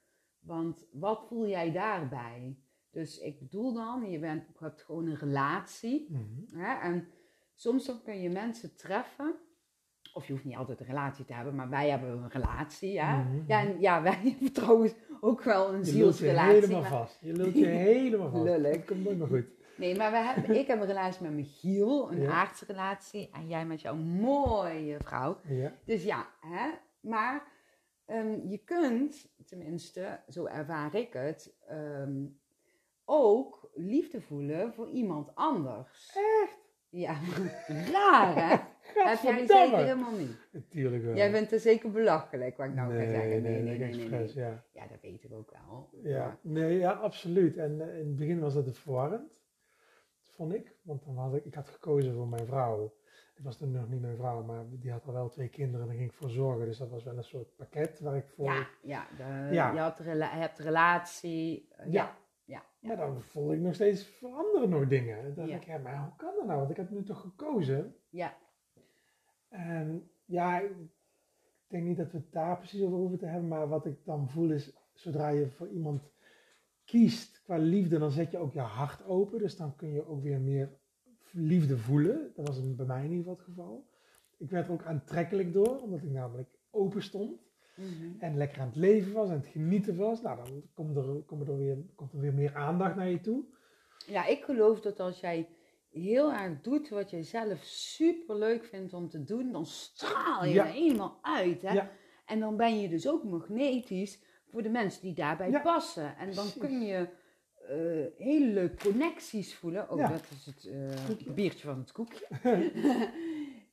Want wat voel jij daarbij? Dus ik bedoel dan, je, bent, je hebt gewoon een relatie. Mhm. Hè? En soms dan kun je mensen treffen, of je hoeft niet altijd een relatie te hebben, maar wij hebben een relatie. Hè? Mhm. Ja, en ja, wij hebben trouwens ook wel een Je lult je zielsrelatie. helemaal maar- vast. Je lult je helemaal vast. Lullig. Dat komt nooit goed. Nee, maar we hebben, ik heb een relatie met Michiel, een Ja. aardse relatie, en jij met jouw mooie vrouw. Ja. Dus ja, hè? maar ehm, je kunt, tenminste, zo ervaar ik het, ehm, ook liefde voelen voor iemand anders. Echt? Ja, raar hè? Heb jij zeker helemaal niet. Natuurlijk wel. Jij vindt het zeker belachelijk wat ik nou nee, ga zeggen. Nee, nee, nee, nee. ja. Ja, dat weet ik ook wel. Ja, nee, ja, absoluut. En eh, in het begin was dat verwarrend, vond ik. Want dan had ik, ik had gekozen voor mijn vrouw. Ik was toen nog niet mijn vrouw, maar die had al wel twee kinderen en daar ging ik voor zorgen. Dus dat was wel een soort pakket waar ik voor... Ja, ja, de, Ja. je had rela- hebt relatie. eh, Ja. ja, ja, ja. Maar dan voelde ik nog steeds voor anderen nog dingen. Dan dacht Ja. ik, ja, maar hoe kan dat nou? Want ik heb nu toch gekozen. Ja. En ja, ik denk niet dat we het daar precies over hoeven te hebben. Maar wat ik dan voel is, zodra je voor iemand kiest qua liefde, dan zet je ook je hart open. Dus dan kun je ook weer meer liefde voelen. Dat was bij mij in ieder geval het geval. Ik werd er ook aantrekkelijk door, omdat ik namelijk open stond. Mhm. En lekker aan het leven was en het genieten was. Nou, dan komt er, komt er, weer, komt er weer meer aandacht naar je toe. Ja, ik geloof dat als jij heel erg doet wat jij zelf super leuk vindt om te doen, dan straal je Ja. er helemaal uit. Hè? Ja. En dan ben je dus ook magnetisch voor de mensen die daarbij Ja, passen. En dan kun je eh, hele leuke connecties voelen. Oh, Ja. dat is het eh, biertje van het koekje.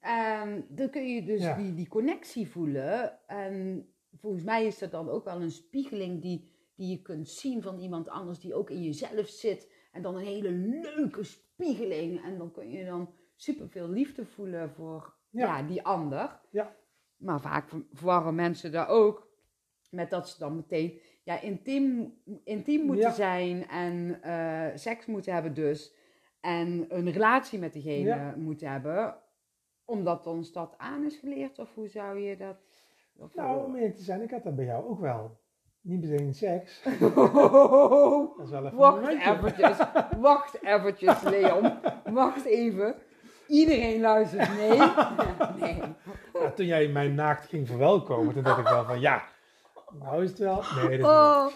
Ehm, dan kun je dus Ja. die, die connectie voelen. En volgens mij is dat dan ook wel een spiegeling die, die je kunt zien van iemand anders die ook in jezelf zit. En dan een hele leuke spiegeling. En dan kun je dan superveel liefde voelen voor Ja. die ander. Ja. Maar vaak ver- verwarren mensen daar ook met dat ze dan meteen ja, intiem, intiem moeten Ja. zijn en eh, seks moeten hebben dus. En een relatie met degene Ja. moeten hebben. Omdat ons dat aan is geleerd of hoe zou je dat... Of, Nou, om eerlijk te zijn, ik had dat bij jou ook wel. Niet meteen seks. Dat is wel even Wacht eventjes, wacht eventjes, Leon. Wacht even. Iedereen luistert mee. nee. Ja, toen jij mij naakt ging verwelkomen, toen dacht ik wel van ja, nou is het wel. Nee, dat is Oh,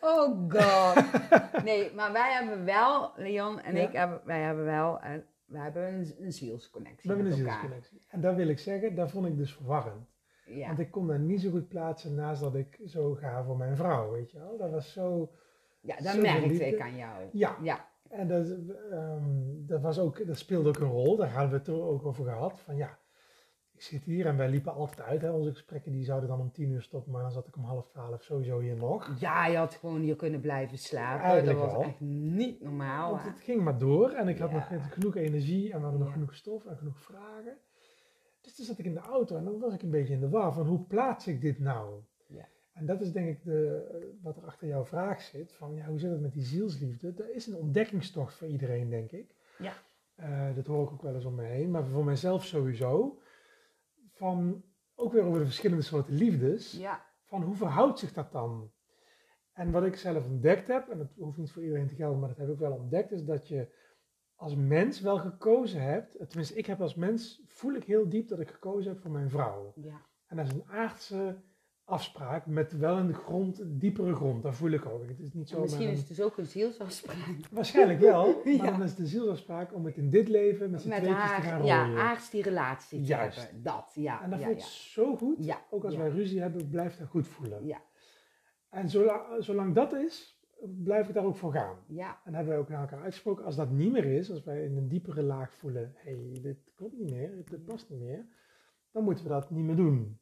oh god. Nee, maar wij hebben wel, Leon en Ja. ik, hebben, wij hebben wel, wij hebben een, een zielsconnectie We hebben een elkaar. zielsconnectie. En dat wil ik zeggen, dat vond ik dus verwarrend. Ja. Want ik kon dat niet zo goed plaatsen naast dat ik zo ga voor mijn vrouw, weet je wel. Dat was zo... ja, dat Zoveel merkte liefde. ik aan jou. Ja, Ja, en dat, ehm, dat, was ook, dat speelde ook een rol. Daar hadden we het er ook over gehad. Van ja, ik zit hier en wij liepen altijd uit. Hè. Onze gesprekken die zouden dan om tien uur stoppen, maar dan zat ik om half twaalf sowieso hier nog. ja, je had gewoon hier kunnen blijven slapen. Eigenlijk dat was wel. echt niet normaal. Want het ging maar door en ik had nog genoeg energie en we hadden nog Ja. genoeg stof en genoeg vragen. Dus toen zat ik in de auto en dan was ik een beetje in de war van hoe plaats ik dit nou? Ja. En dat is denk ik de, wat er achter jouw vraag zit, van ja, hoe zit het met die zielsliefde? Dat is een ontdekkingstocht voor iedereen, denk ik. Ja. Eh, dat hoor ik ook wel eens om me heen, maar voor mijzelf sowieso. Van, ook weer over de verschillende soorten liefdes Ja, van hoe verhoudt zich dat dan? En wat ik zelf ontdekt heb, en dat hoeft niet voor iedereen te gelden, maar dat heb ik wel ontdekt, is dat je als mens wel gekozen hebt, tenminste ik heb als mens, voel ik heel diep dat ik gekozen heb voor mijn vrouw. ja. En dat is een aardse afspraak met wel de grond, een diepere grond, dat voel ik ook. Het is niet zo En misschien is een- het dus ook een zielsafspraak. Waarschijnlijk wel, maar dan is de zielsafspraak om het in dit leven met z'n tweetjes te gaan rooien. ja, aards die relatie te Juist. hebben. Dat, ja. en dat ja, voelt ja. zo goed, Ja, ook als wij ruzie hebben, blijft dat goed voelen. Ja, En zolang, zolang dat is, blijf ik daar ook voor gaan. ja, En hebben we ook naar elkaar uitgesproken, als dat niet meer is, als wij in een diepere laag voelen, hé, hey, dit klopt niet meer, dit past niet meer, dan moeten we dat niet meer doen.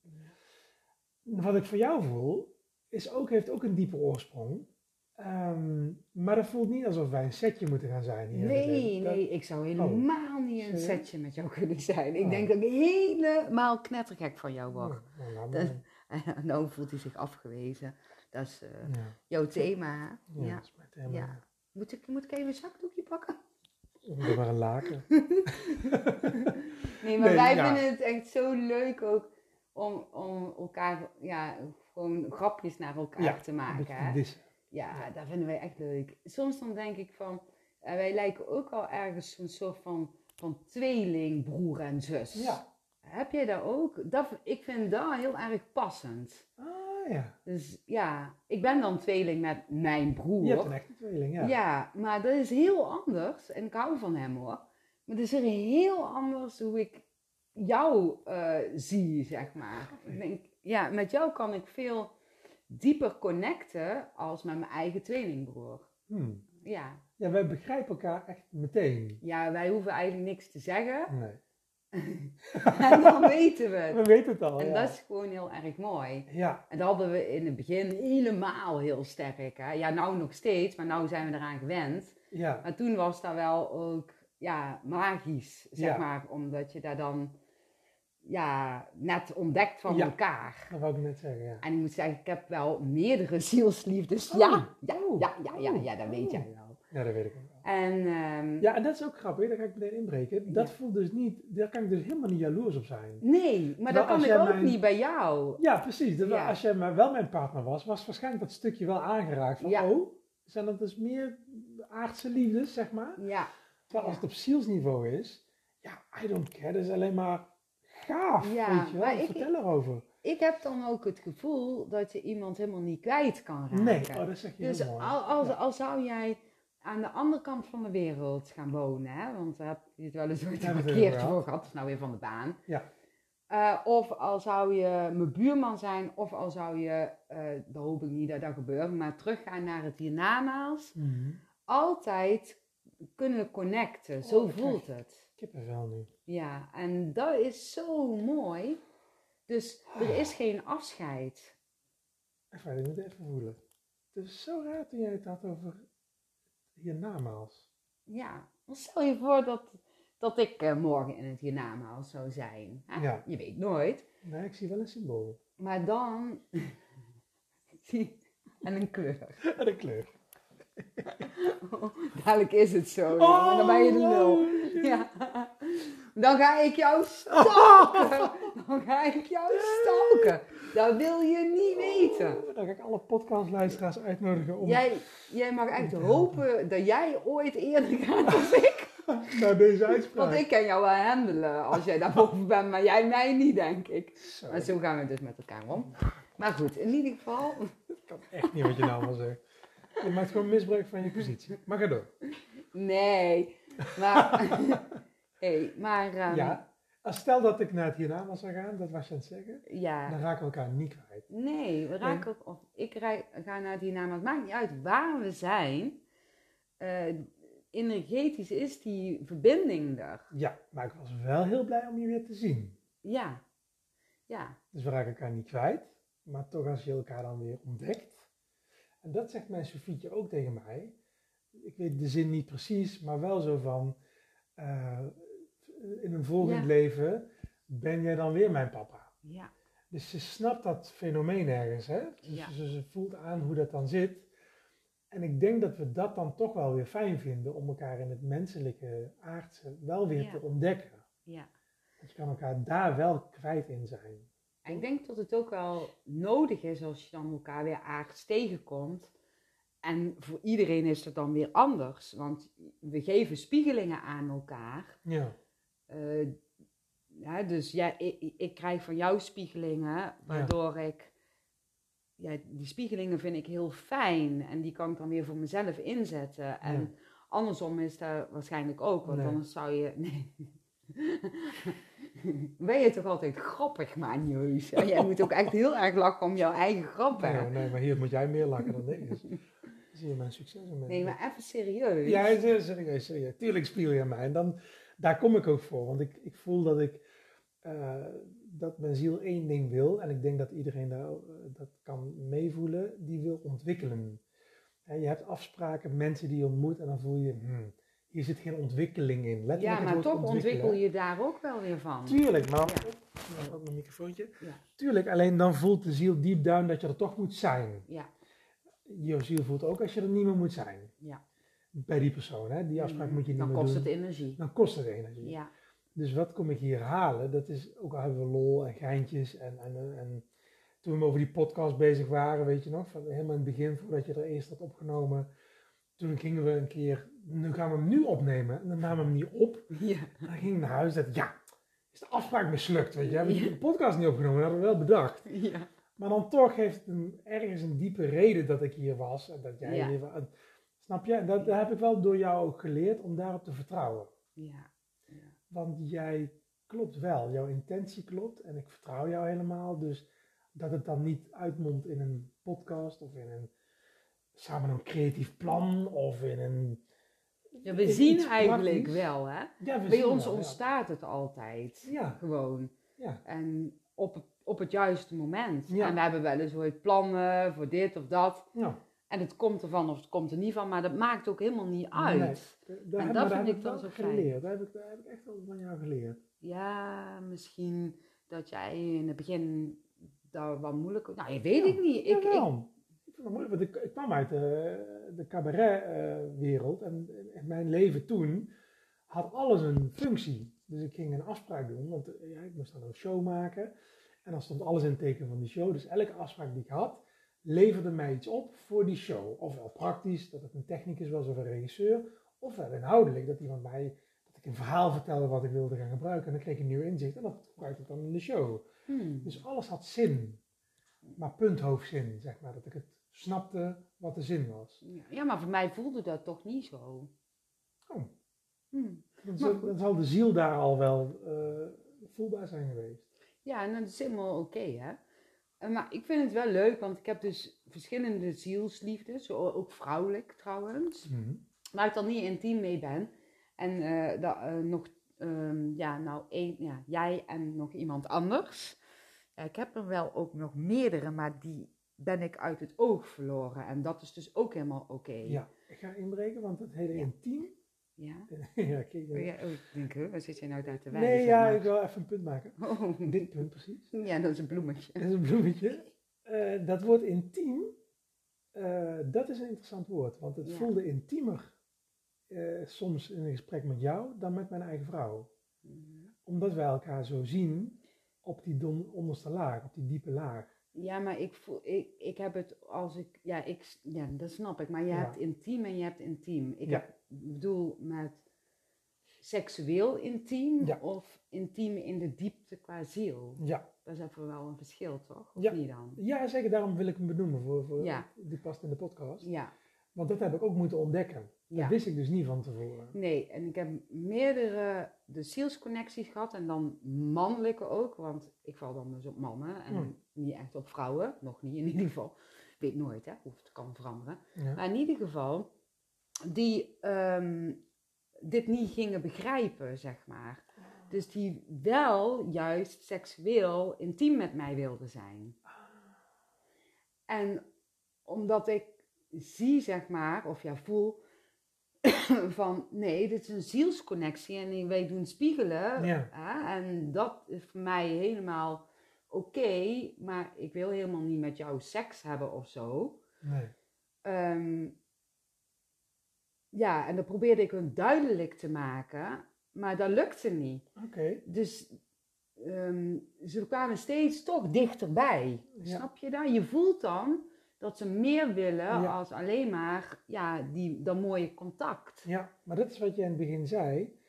Wat ik voor jou voel, is ook, heeft ook een diepe oorsprong. Ehm, maar dat voelt niet alsof wij een setje moeten gaan zijn hier. Nee. Dat- nee, ik zou helemaal niet een setje met jou kunnen zijn. Ik Oh. denk dat ik helemaal knettergek van jou word. Nou, Dat- En voelt hij zich afgewezen. Dat is eh, ja, jouw thema. ja, Ja. dat is mijn thema. Ja. Moet, ik, moet ik even een zakdoekje pakken? Doe maar een laken. Nee, maar Nee, wij vinden het echt zo leuk ook om, om elkaar, ja, gewoon grapjes naar elkaar Ja, te maken. Hè? dissen. Ja, dat vinden wij echt leuk. Soms dan denk ik van, eh, wij lijken ook al ergens een soort van, van tweeling, broer en zus. Ja. Heb jij dat ook? Dat, ik vind dat heel erg passend. Ah ja. Dus ja, ik ben dan tweeling met mijn broer. Je hebt een echte tweeling, ja. Ja, maar dat is heel anders. En ik hou van hem hoor. Maar het is er heel anders hoe ik jou eh, zie, zeg maar. Ik denk, ja, met jou kan ik veel dieper connecten als met mijn eigen tweelingbroer. Hmm. Ja. Ja, wij begrijpen elkaar echt meteen. ja, wij hoeven eigenlijk niks te zeggen. Nee. en dan weten we We het. weten het al, En ja. dat is gewoon heel erg mooi. Ja, En dat hadden we in het begin helemaal heel sterk. Hè? Ja, nou nog steeds, maar nou zijn we eraan gewend. ja. Maar toen was dat wel ook ja, magisch, zeg Ja. maar. Omdat je daar dan ja, net ontdekt van Ja. elkaar. Dat wou ik net zeggen, ja. En ik moet zeggen, ik heb wel meerdere zielsliefdes. Oh, Ja, ja, oh, ja, ja, ja, oh, ja, dat weet oh. jij wel. Ja, dat weet ik ook wel. En ehm, Ja, en dat is ook grappig, daar ga ik meteen inbreken. Dat Ja. voelt dus niet, daar kan ik dus helemaal niet jaloers op zijn. nee, maar dat kan ik ook mijn- niet bij jou. Ja, precies. Ja. Als jij maar wel mijn partner was, was waarschijnlijk dat stukje wel aangeraakt. Van, Ja. oh, zijn dat dus meer aardse liefdes, zeg maar? Ja, Terwijl als Ja. het op zielsniveau is, ja, I don't care. Dat is alleen maar gaaf, Ja, weet je wel. maar ik- Vertel erover. ik heb dan ook het gevoel dat je iemand helemaal niet kwijt kan raken. Nee, oh, dat zeg je Dus heel mooi. al, als, Ja. al zou jij aan de andere kant van de wereld gaan wonen, hè, want daar heb je het wel eens ooit een keertje gehad. voor gehad, dat is nou weer van de baan. Ja. Eh, of al zou je mijn buurman zijn, of al zou je, eh dat hoop ik niet dat dat gebeurt, maar teruggaan naar het hiernamaals, Mhm. altijd kunnen connecten. Zo Oh, voelt het. Kippenvel nu. Ja, en dat is zo mooi. Dus er is geen afscheid. Even, ik moet even voelen. Het is zo raar toen jij het had over hiernamaals. Ja, stel je voor dat, dat ik eh, morgen in het hiernamaals zou zijn. Hè? Ja. Je weet nooit. Nee, ik zie wel een symbool. Maar dan... En een kleur. En een kleur. Dadelijk is het zo. jongen, dan ben je de lul. Oh, Ja. Dan ga ik jou stalken. Dan ga ik jou stalken. Dat wil je niet weten. Dan ga ik alle podcastluisteraars uitnodigen om Jij, jij mag echt hopen dat jij ooit eerder gaat dan ik. naar deze uitspraak. Want ik kan jou wel handelen als jij daarboven bent, maar jij mij niet, denk ik. Zo, Maar zo gaan we dus met elkaar om. Maar goed, in ieder geval. dat kan echt niet wat je nou al zegt. Je maakt gewoon misbruik van je positie. Maar ga door. Nee. Maar. hey, maar. ehm, Ja, als stel dat ik naar het hiernamaals zou gaan, dat was je aan het zeggen, ja. dan raken we elkaar niet kwijt. Nee, we raken ook, of ik rij, ga naar. Het maakt niet uit waar we zijn. Eh, energetisch is die verbinding er. Ja, maar ik was wel heel blij om je weer te zien. Ja. Ja. Dus we raken elkaar niet kwijt, maar toch als je elkaar dan weer ontdekt. En dat zegt mijn Sofietje ook tegen mij. Ik weet de zin niet precies, maar wel zo van, eh, in een volgend Ja. leven ben jij dan weer mijn papa. Ja. Dus ze snapt dat fenomeen ergens, hè? Dus Ja. ze, ze voelt aan hoe dat dan zit. En ik denk dat we dat dan toch wel weer fijn vinden om elkaar in het menselijke aardse wel weer te ontdekken. Ja. Want je kan elkaar daar wel kwijt in zijn. En ik denk dat het ook wel nodig is als je dan elkaar weer aards tegenkomt. En voor iedereen is het dan weer anders. Want we geven spiegelingen aan elkaar. Ja, Eh, ja, dus ja, ik, ik krijg van jou spiegelingen, waardoor ik... Ja, die spiegelingen vind ik heel fijn. En die kan ik dan weer voor mezelf inzetten. En Ja. andersom is dat waarschijnlijk ook. Want Nee. anders zou je... Nee. ben je toch altijd grappig, man, Joos? En jij moet ook echt heel erg lachen om jouw eigen grappen. nee, nee, maar hier moet jij meer lachen dan ik. Dus. Dan zie je mijn succes in Nee, maar even serieus. Ja, serieus, serieus, serieus. Tuurlijk spiegel je mij. En dan, daar kom ik ook voor. Want ik, ik voel dat ik, eh, dat mijn ziel één ding wil. En ik denk dat iedereen daar, eh, dat kan meevoelen. Die wil ontwikkelen. En je hebt afspraken, mensen die je ontmoet. En dan voel je, hmm, hier zit geen ontwikkeling in. Letterlijk Ja, het maar woord toch ontwikkel je daar ook wel weer van. Tuurlijk, maar... Ja. Ook mijn microfoontje. Ja. Tuurlijk, alleen dan voelt de ziel diep down dat je er toch moet zijn. Ja, Je ziel voelt ook als je er niet meer moet zijn. ja. Bij die persoon, hè. Die afspraak moet je niet Dan meer kost doen. het energie. Dan kost het energie. Ja, Dus wat kom ik hier halen? Dat is, ook al hebben we lol en geintjes en, en, en, en toen we over die podcast bezig waren, weet je nog, van helemaal in het begin, voordat je er eerst had opgenomen, toen gingen we een keer, nu gaan we hem nu opnemen, en dan namen we hem niet op, ja, en dan ging ik naar huis en dacht, ja, is de afspraak mislukt, weet je, hebben we Ja. de podcast niet opgenomen, dat hadden we wel bedacht. ja. Maar dan toch heeft het een, ergens een diepe reden dat ik hier was en dat jij Ja. hier was. Snap je? En dat, dat heb ik wel door jou ook geleerd, om daarop te vertrouwen. ja. Want jij klopt wel, jouw intentie klopt en ik vertrouw jou helemaal. Dus dat het dan niet uitmondt in een podcast of in een samen een creatief plan of in een. Ja, we zien eigenlijk praktisch. wel, hè. Ja, we Bij ons wel, ontstaat het altijd. Ja, Gewoon. ja, En op, het- op het juiste moment. En we hebben wel eens ooit plannen voor dit of dat. ja. En het komt ervan of het komt er niet van, maar dat maakt ook helemaal niet uit. Nee. Daar, En heb- dat vind ik dan zo fijn. geleerd. Daar heb, ik, daar heb ik echt wel van jou geleerd. Ja, misschien dat jij in het begin daar wat moeilijk... Nou, ik weet Ja, ik niet. Ik, ik, Ik want ik, ik kwam uit de, de cabaretwereld en in mijn leven toen had alles een functie. Dus ik ging een afspraak doen, want eh, ja, ik moest dan een show maken. En dan stond alles in het teken van die show. Dus elke afspraak die ik had, leverde mij iets op voor die show. Ofwel praktisch, dat het een technicus was of een regisseur. Ofwel inhoudelijk, dat iemand mij, dat ik een verhaal vertelde wat ik wilde gaan gebruiken. En dan kreeg ik een nieuw inzicht en dat gebruikte ik dan in de show. Hmm. Dus alles had zin. Maar punthoofdzin, zeg maar. Dat ik het snapte wat de zin was. Ja, maar voor mij voelde dat toch niet zo. Oh. Hmm. Dan, zal, dan zal de ziel daar al wel eh, voelbaar zijn geweest. Ja, en dat is helemaal oké, hè. Eh, Maar ik vind het wel leuk, want ik heb dus verschillende zielsliefdes, ook vrouwelijk trouwens, waar ik dan niet intiem mee ben. En eh, dat, nog, ehm, ja, nou, één, ja, jij en nog iemand anders. Ja, ik heb er wel ook nog meerdere, maar die ben ik uit het oog verloren. En dat is dus ook helemaal oké. Ja, ik ga inbreken, want het hele Ja. intiem Ja? ja, kijk, Oh, ja, oh, ik denk, huh, waar zit jij nou daar te wijzen? nee, ja, maar- ik wil even een punt maken. Oh, Dit punt precies. Ja, dat is een bloemetje. Dat is een bloemetje. Eh, dat woord intiem, eh, dat is een interessant woord. Want het Ja. voelde intiemer eh, soms in een gesprek met jou dan met mijn eigen vrouw. Omdat wij elkaar zo zien op die don- onderste laag, op die diepe laag. Ja, maar ik voel, ik, ik heb het als ik, ja, ik, ja, dat snap ik. Maar je Ja. hebt intiem en je hebt intiem. Ik Ja. heb, bedoel met seksueel intiem Ja. of intiem in de diepte qua ziel. Ja, Dat is even wel een verschil, toch? Of Ja. niet dan? ja zeker daarom wil ik hem benoemen. Voor, voor. Die past in de podcast. Ja, Want dat heb ik ook moeten ontdekken. Dat ja. wist ik dus niet van tevoren. Nee, en ik heb meerdere de zielsconnecties gehad en dan mannelijke ook, want ik val dan dus op mannen en Hmm. niet echt op vrouwen, nog niet in ieder geval. Weet nooit, hè, of het kan veranderen. Ja. Maar in ieder geval, die ehm, dit niet gingen begrijpen, zeg maar. Dus die wel juist seksueel intiem met mij wilden zijn. En omdat ik zie, zeg maar, of ja, voel van nee, dit is een zielsconnectie en wij doen spiegelen. Ja. hè, en dat is voor mij helemaal oké, maar ik wil helemaal niet met jou seks hebben of zo. Nee. Ehm, ja, en dat probeerde ik hun duidelijk te maken, maar dat lukte niet. Oké. Dus ehm, ze kwamen steeds toch dichterbij. Ja. Snap je dat? Je voelt dan dat ze meer willen Ja. als alleen maar ja, die, dat mooie contact. Ja, maar dat is wat je in het begin zei.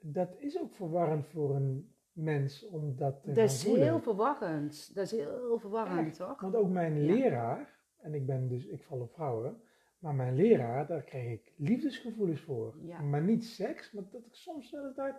Dat is ook verwarrend voor een mens om dat te Dat is voelen. heel verwarrend. Dat is heel verwarrend, Echt, toch? Want ook mijn Ja. leraar, en ik ben dus, ik val op vrouwen, maar mijn leraar, daar kreeg ik liefdesgevoelens voor. Ja. Maar niet seks, maar dat ik soms wel eens dacht,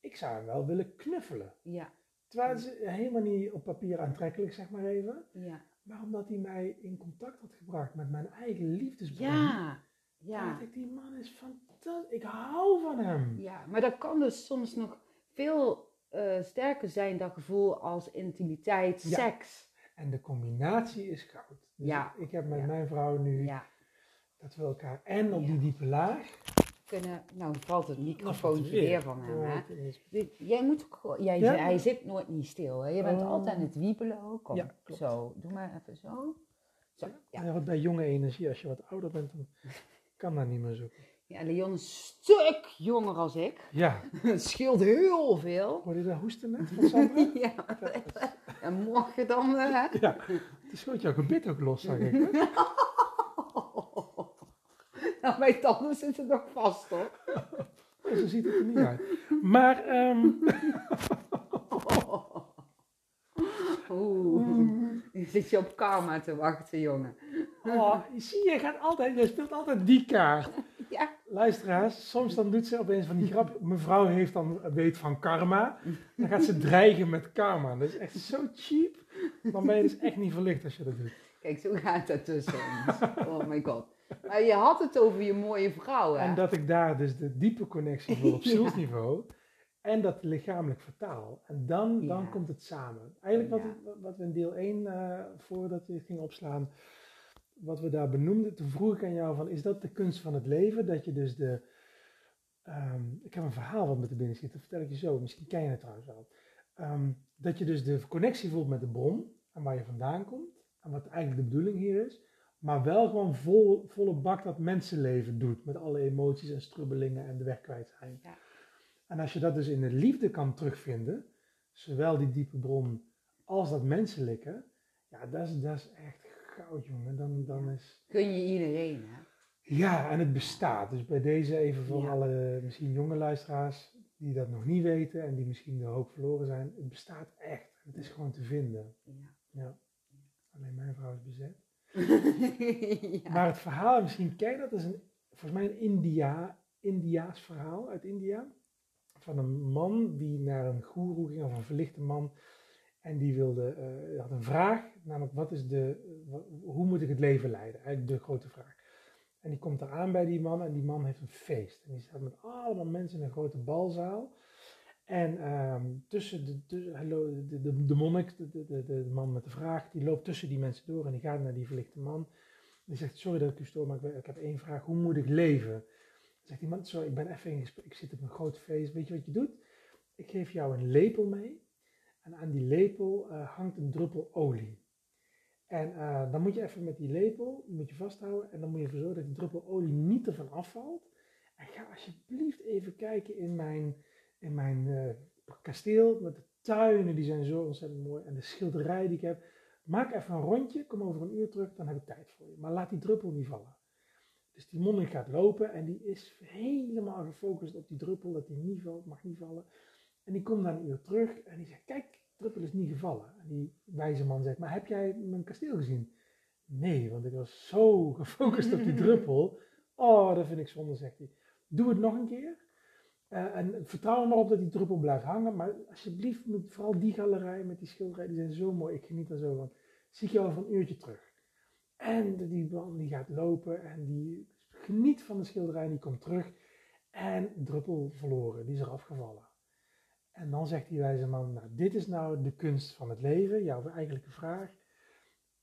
ik zou hem wel willen knuffelen. Ja, Terwijl ze helemaal niet op papier aantrekkelijk, zeg maar even. ja. Maar omdat hij mij in contact had gebracht met mijn eigen liefdesbron. Ja, ja. dacht ik, die man is fantastisch. Ik hou van hem. Ja, maar dat kan dus soms nog veel eh, sterker zijn, dat gevoel, als intimiteit, Ja. seks. En de combinatie is goud. Dus Ja. ik heb met Ja. mijn vrouw nu Ja, dat we elkaar en op die diepe laag. Kunnen... Nou, valt het Dan microfoontje valt het weer. weer van hem, hè? Is- Jij moet jij, Ja? Hij zit nooit niet stil, hè? Je bent Oh. altijd aan het wiebelen ook. Kom, Ja, zo. Doe maar even zo. Zo, ja. Ja, bij jonge energie, als je wat ouder bent, dan kan dat niet meer zo. Ja, Leon is een stuk jonger als ik. Ja, Het scheelt heel veel. hoorde je dat hoesten net van Sandra? ja. En morgen dan... hè? ja, het schoot jouw gebit ook los, zag ik. Nou, mijn tanden zitten nog vast, hoor. Oh, Zo ziet het er niet uit. Maar, ehm, Oeh, je zit je op karma te wachten, jongen. oh, zie je, gaat altijd, je speelt altijd die kaart. Ja, Luisteraars, soms dan doet ze opeens van die grap. Mevrouw heeft dan weet van karma. Dan gaat ze dreigen met karma. Dat is echt zo cheap. Dan ben je dus echt niet verlicht als je dat doet. kijk, zo gaat het tussen ons. Oh my god. Maar je had het over je mooie vrouw, hè? En dat ik daar dus de diepe connectie voel op Ja. zielsniveau. En dat lichamelijk vertaal. En dan, dan Ja. komt het samen. Eigenlijk wat, Ja. wat we in deel 1, eh, voordat je het ging opslaan, wat we daar benoemden, toen vroeg ik aan jou van, is dat de kunst van het leven? Dat je dus de, ehm, ik heb een verhaal wat met de binnen schiet, dat vertel ik je zo, misschien ken je het trouwens wel. Ehm, dat je dus de connectie voelt met de bron, en waar je vandaan komt, en wat eigenlijk de bedoeling hier is, maar wel gewoon vol, volle bak dat mensenleven doet, met alle emoties en strubbelingen en de weg kwijt zijn. Ja. En als je dat dus in de liefde kan terugvinden, zowel die diepe bron als dat menselijke, ja, dat is, dat is echt goud, jongen. Dan, dan is... Gun je iedereen, hè? Ja, en het bestaat. Dus bij deze even voor Ja. alle misschien jonge luisteraars die dat nog niet weten en die misschien de hoop verloren zijn. Het bestaat echt. Het is gewoon te vinden. Ja. Ja. Alleen mijn vrouw is bezet. Maar het verhaal, misschien ken je dat, is een, volgens mij een India, Indiaas verhaal uit India. Van een man die naar een goeroe ging, of een verlichte man. En die wilde, eh, had een vraag, namelijk wat is de, hoe moet ik het leven leiden? Eigenlijk de grote vraag. En die komt eraan bij die man en die man heeft een feest. En die staat met allemaal mensen in een grote balzaal. En ehm, tussen, de, de, de, de monnik, de, de, de, man met de vraag, die loopt tussen die mensen door en die gaat naar die verlichte man. Die zegt, sorry dat ik u stoor, maar ik, heb één vraag. Hoe moet ik leven? zegt iemand, sorry, ik ben even in gesprek, ik zit op een groot feest. Weet je wat je doet? Ik geef jou een lepel mee. En aan die lepel eh, hangt een druppel olie. En eh, dan moet je even met die lepel, die moet je vasthouden. En dan moet je ervoor zorgen dat die druppel olie niet ervan afvalt. En ga alsjeblieft even kijken in mijn, in mijn eh, kasteel. Met de tuinen, die zijn zo ontzettend mooi. En de schilderij die ik heb. Maak even een rondje, kom over een uur terug, dan heb ik tijd voor je. Maar laat die druppel niet vallen. Dus die monnik gaat lopen en die is helemaal gefocust op die druppel, dat die niet valt, mag niet vallen. En die komt dan een uur terug en die zegt, kijk, druppel is niet gevallen. En die wijze man zegt, maar heb jij mijn kasteel gezien? Nee, want ik was zo gefocust op die druppel. Oh, dat vind ik zonde, zegt hij. Doe het nog een keer. Uh, en vertrouw er maar op dat die druppel blijft hangen. Maar alsjeblieft, vooral die galerij met die schilderij, die zijn zo mooi. Ik geniet er zo van. Zie ik jou over een uurtje terug. En die man die gaat lopen en die geniet van de schilderij, die komt terug. En druppel verloren, die is er afgevallen. En dan zegt die wijze man, nou dit is nou de kunst van het leven, jouw eigenlijke vraag.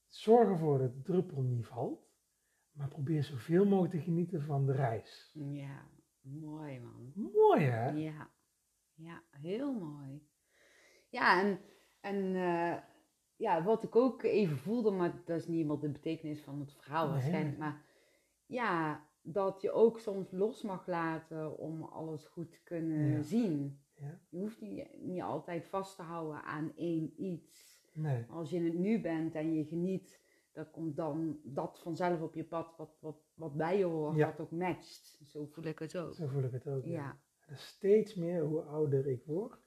Zorg ervoor dat de druppel niet valt, maar probeer zoveel mogelijk te genieten van de reis. Ja, mooi man. Mooi hè? Ja, ja heel mooi. Ja, en, en uh, ja, wat ik ook even voelde, maar dat is niet helemaal de betekenis van het verhaal Nee. waarschijnlijk, maar ja, dat je ook soms los mag laten om alles goed te kunnen Ja. zien. Ja. Je hoeft niet, niet altijd vast te houden aan één iets. Nee. Als je in het nu bent en je geniet, dan komt dan dat vanzelf op je pad wat, wat, wat bij je hoort, Ja. wat ook matcht. Zo voel ik het ook. Zo voel ik het ook. Ja. Ja, En steeds meer hoe ouder ik word,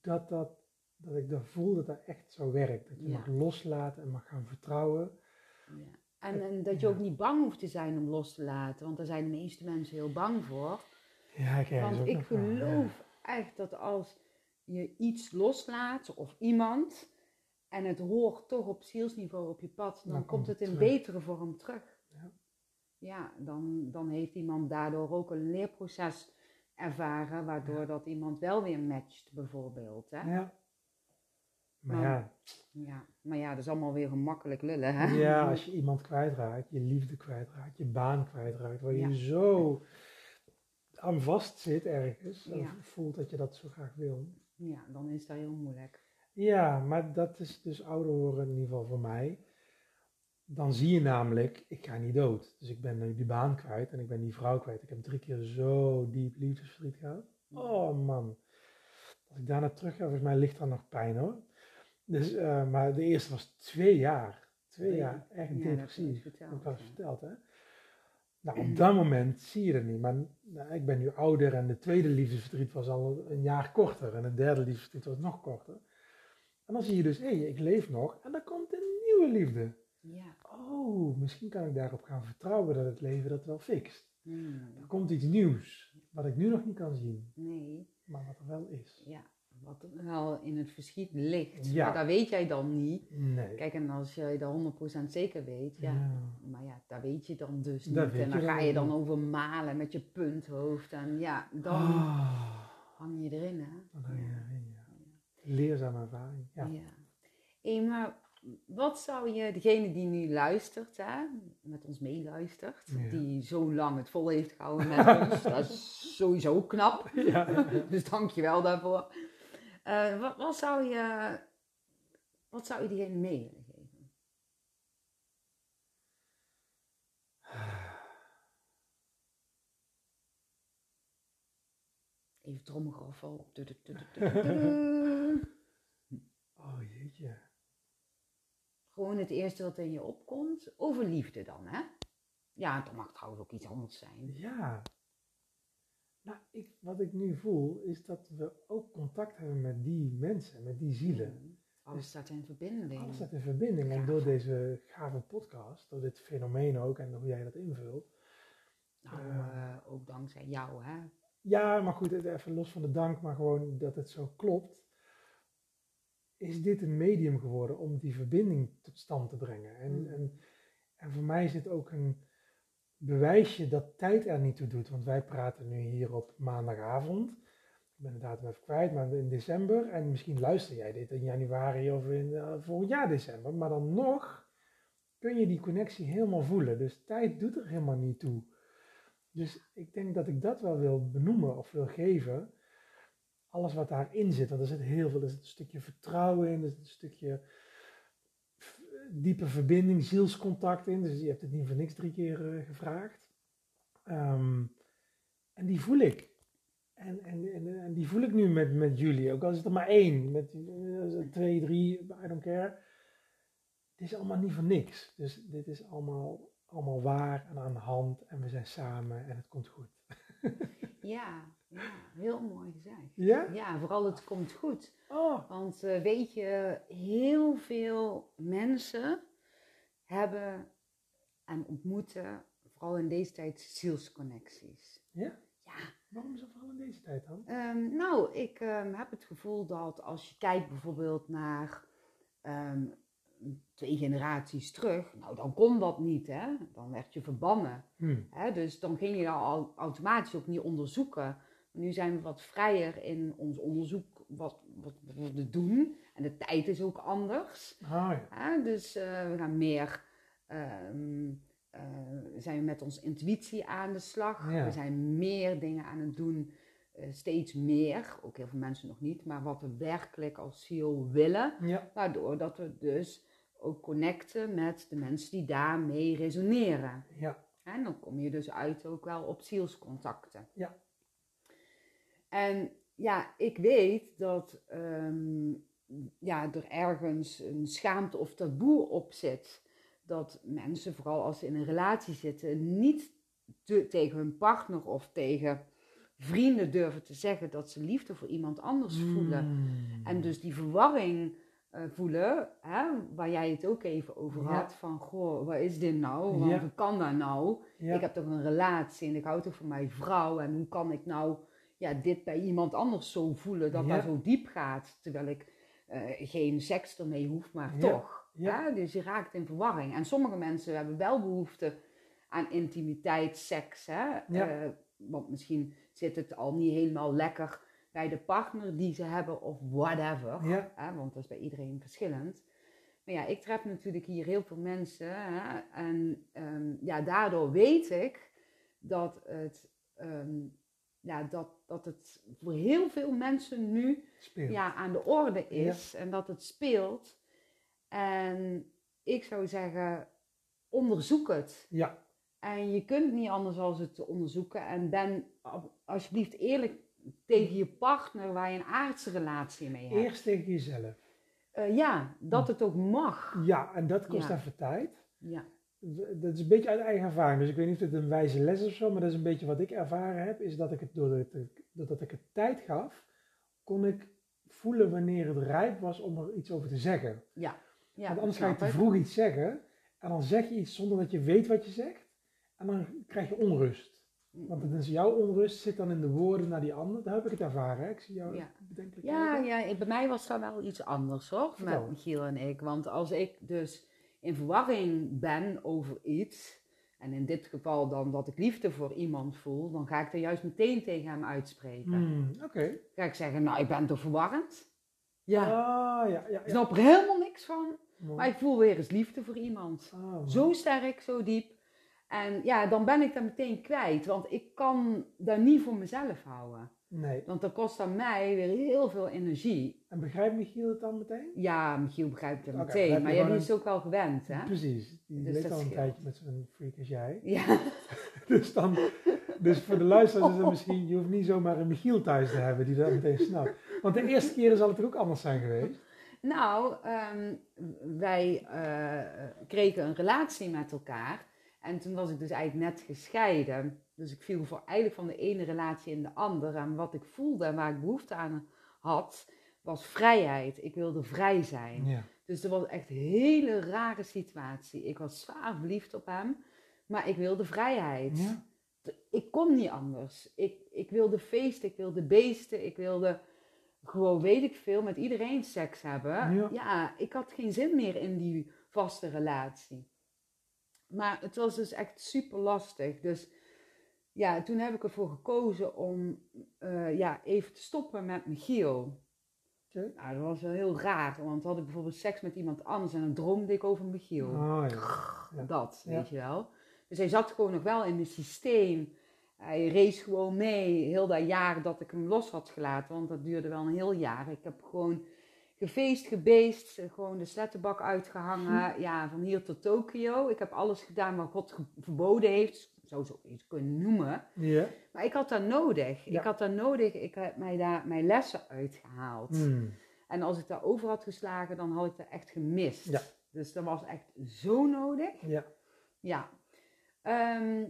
dat, dat, dat ik dan voel dat dat echt zo werkt. Dat je Ja. mag loslaten en mag gaan vertrouwen. ja. En, en dat je Ja. ook niet bang hoeft te zijn om los te laten, want daar zijn de meeste mensen heel bang voor. Ja, ik Want ook ik geloof echt dat als je iets loslaat of iemand en het hoort toch op zielsniveau op je pad, dan, Dan komt het in terug. betere vorm terug. Ja. Ja, dan, dan heeft iemand daardoor ook een leerproces ervaren, waardoor Ja. dat iemand wel weer matcht, bijvoorbeeld. Hè? Ja. Maar Maar- ja, Ja, maar ja, dat is allemaal weer gemakkelijk lullen, hè? ja, als je iemand kwijtraakt, je liefde kwijtraakt, je baan kwijtraakt, waar je zo aan vast zit ergens, en voelt dat je dat zo graag wil. Ja, dan is dat heel moeilijk. Ja, maar dat is dus ouder worden in ieder geval voor mij. Dan zie je namelijk, ik ga niet dood. Dus ik ben nu die baan kwijt en ik ben die vrouw kwijt. Ik heb drie keer zo diep liefdesverdriet gehad. Oh man. Als ik daarna terug ga, volgens mij ligt er nog pijn hoor. Dus, eh, maar de eerste was twee jaar. Twee jaar, echt ja, dat heb je depressief. verteld, ja. hè. Nou, op dat moment zie je het niet. Maar nou, ik ben nu ouder en de tweede liefdesverdriet was al een jaar korter. En het derde liefdesverdriet was nog korter. En dan zie je dus, hé, ik leef nog en er komt een nieuwe liefde. Ja. Oh, misschien kan ik daarop gaan vertrouwen dat het leven dat wel fixt. Hmm. Er komt iets nieuws, wat ik nu nog niet kan zien, Nee, maar wat er wel is. ja. Wat wel in het verschiet ligt. Ja. Maar dat weet jij dan niet. Nee. Kijk, en als je dat 100% zeker weet, ja. Ja. Maar ja, dat weet je dan dus Dat niet. En dan je ga dan je dan niet. over malen met je punthoofd. En ja, dan Ah, hang je erin, hè. dan hang je erin, ja. Leerzame ervaring. Ja. Ja. Maar wat zou je, degene die nu luistert, hè, met ons meeluistert, Ja. die zo lang het vol heeft gehouden met ons, dat is sowieso knap. Ja, ja, ja. Dus dank je wel daarvoor. Eh, wat, wat, zou je, wat zou je diegene mee willen geven? Even du. Oh jeetje. Gewoon het eerste wat in je opkomt. Over liefde dan, hè? Ja, dat mag trouwens ook iets anders zijn. Ja. Nou, ik, wat ik nu voel, is dat we ook contact hebben met die mensen, met die zielen. Mm. Alles staat in verbinding. Alles staat in verbinding. En door deze gave podcast, door dit fenomeen ook en hoe jij dat invult. Nou, Eh. eh, ook dankzij jou, hè? Ja, maar goed, even los van de dank, maar gewoon dat het zo klopt. Is dit een medium geworden om die verbinding tot stand te brengen? En, Mm. en, en voor mij is dit ook een bewijsje dat tijd er niet toe doet. Want wij praten nu hier op maandagavond. Ik ben de datum even kwijt, maar in december. En misschien luister jij dit in januari of in eh, volgend jaar december. Maar dan nog kun je die connectie helemaal voelen. Dus tijd doet er helemaal niet toe. Dus ik denk dat ik dat wel wil benoemen of wil geven. Alles wat daarin zit, want er zit heel veel. Er zit een stukje vertrouwen in, er zit een stukje diepe verbinding, zielscontact in. Dus je hebt het niet voor niks drie keer eh, gevraagd. Ehm, en die voel ik. En, en, en, en die voel ik nu met, met jullie. Ook al is het er maar één, met eh, twee, drie, I don't care. Het is allemaal niet voor niks. Dus dit is allemaal, allemaal waar en aan de hand. En we zijn samen en het komt goed. Ja, ja, heel mooi gezegd. Ja? Ja, vooral het komt goed. Oh, Want eh, weet je, heel veel mensen hebben en ontmoeten, vooral in deze tijd, zielsconnecties. ja? Ja, Waarom zo vooral in deze tijd dan? Ehm, nou, ik ehm, heb het gevoel dat als je kijkt bijvoorbeeld naar ehm, twee generaties terug, nou dan kon dat niet, hè? Dan werd je verbannen. Hm. Hè? Dus dan ging je al automatisch ook niet onderzoeken. Nu zijn we wat vrijer in ons onderzoek wat, wat, we doen. En de tijd is ook anders. Ah ja. Hè? Dus eh, we gaan meer, ehm, eh, zijn we met onze intuïtie aan de slag. Ja. We zijn meer dingen aan het doen, eh, steeds meer. Ook heel veel mensen nog niet, maar wat we werkelijk als ziel willen. Ja, Waardoor dat we dus ook connecten met de mensen die daarmee resoneren. ja, En dan kom je dus uit ook wel op zielscontacten. Ja. En ja, ik weet dat ehm, ja, er ergens een schaamte of taboe op zit. Dat mensen, vooral als ze in een relatie zitten, niet te- tegen hun partner of tegen vrienden durven te zeggen dat ze liefde voor iemand anders voelen. Mm. En dus die verwarring eh, voelen, hè, waar jij het ook even over Ja. had, van goh, wat is dit nou? Want Ja. hoe kan dat nou? Ja, Ik heb toch een relatie en ik hou toch van mijn vrouw en hoe kan ik nou ja, dit bij iemand anders zo voelen dat dat zo diep gaat, terwijl ik eh, geen seks ermee hoef, maar toch. Ja. Hè? Dus je raakt in verwarring. En sommige mensen hebben wel behoefte aan intimiteit, seks. Hè? Ja. Eh, want misschien zit het al niet helemaal lekker bij de partner die ze hebben of whatever. Ja. Hè? Want dat is bij iedereen verschillend. Maar ja, ik tref natuurlijk hier heel veel mensen. Hè? En ehm, ja, daardoor weet ik dat het, ehm, ja, dat, dat het voor heel veel mensen nu speelt. ja, aan de orde is en dat het speelt. En ik zou zeggen, onderzoek het. Ja, En je kunt niet anders als het te onderzoeken. En ben alsjeblieft eerlijk tegen je partner waar je een aardse relatie mee hebt. eerst tegen jezelf. Eh, ja, dat het ook mag. Ja, en dat kost Ja. even tijd. Ja, Dat is een beetje uit eigen ervaring. Dus ik weet niet of het een wijze les is of zo, maar dat is een beetje wat ik ervaren heb. Is dat ik het doordat ik, doordat ik het tijd gaf, kon ik voelen wanneer het rijp was om er iets over te zeggen. ja. ja Want anders ga je te vroeg iets zeggen en dan zeg je iets zonder dat je weet wat je zegt. En dan krijg je onrust. Want is jouw onrust zit dan in de woorden naar die ander. Daar heb ik het ervaren. Hè? Ik zie jou Ja. bedenkelijk Ja, ja, ik- bij mij was dat wel iets anders hoor, Vertel. met Michiel en ik. Want als ik dus in verwarring ben over iets, en in dit geval dan dat ik liefde voor iemand voel, dan ga ik er juist meteen tegen hem uitspreken. Hmm, Oké. Ga ik zeggen, nou ik ben toch verwarrend? Ja, Ah, ja, ja, ik ja. snap er helemaal niks van, Mooi. maar ik voel weer eens liefde voor iemand. Ah. Zo sterk, zo diep. En ja, dan ben ik dat meteen kwijt, want ik kan dat niet voor mezelf houden. Nee. Want dat kost aan mij weer heel veel energie. En begrijpt Michiel het dan meteen? Ja, Michiel begrijpt het meteen, maar jij is ook wel gewend, hè? Precies. Die Dus leeft al een tijdje met zo'n freak als jij. Ja, Dus, dan, dus voor de luisteraars is het misschien, je hoeft niet zomaar een Michiel thuis te hebben die dat meteen snapt. Want de eerste keren zal het er ook anders zijn geweest. nou, ehm, wij eh, kregen een relatie met elkaar. En toen was ik dus eigenlijk net gescheiden. Dus ik viel voor eigenlijk van de ene relatie in de andere. En wat ik voelde en waar ik behoefte aan had, was vrijheid. Ik wilde vrij zijn. Ja. Dus dat was echt een hele rare situatie. Ik was zwaar verliefd op hem, maar ik wilde vrijheid. ja. Ik kon niet anders. Ik, ik wilde feesten, ik wilde beesten, ik wilde gewoon, weet ik veel, met iedereen seks hebben. Ja. ik had geen zin meer in die vaste relatie. Maar het was dus echt super lastig. Dus ja, toen heb ik ervoor gekozen om eh, ja, even te stoppen met Michiel. Nou, dat was wel heel raar, want had ik bijvoorbeeld seks met iemand anders en dan droomde ik over Michiel. Oh. Ja. Dat, Ja. weet je wel. Dus hij zat gewoon nog wel in het systeem. Hij race gewoon mee, heel dat jaar dat ik hem los had gelaten, want dat duurde wel een heel jaar. Ik heb gewoon gefeest, gebeest, eh, gewoon de slettenbak uitgehangen, ja, van hier tot Tokio. Ik heb alles gedaan wat God verboden heeft, zo zou je het kunnen noemen. Ja. Maar ik had dat nodig. Ja. Ik had dat nodig. Ik heb mij daar mijn lessen uitgehaald. Hmm. En als ik daar over had geslagen, dan had ik dat echt gemist. Ja. Dus dat was echt zo nodig. Ja. Ja. Ehm,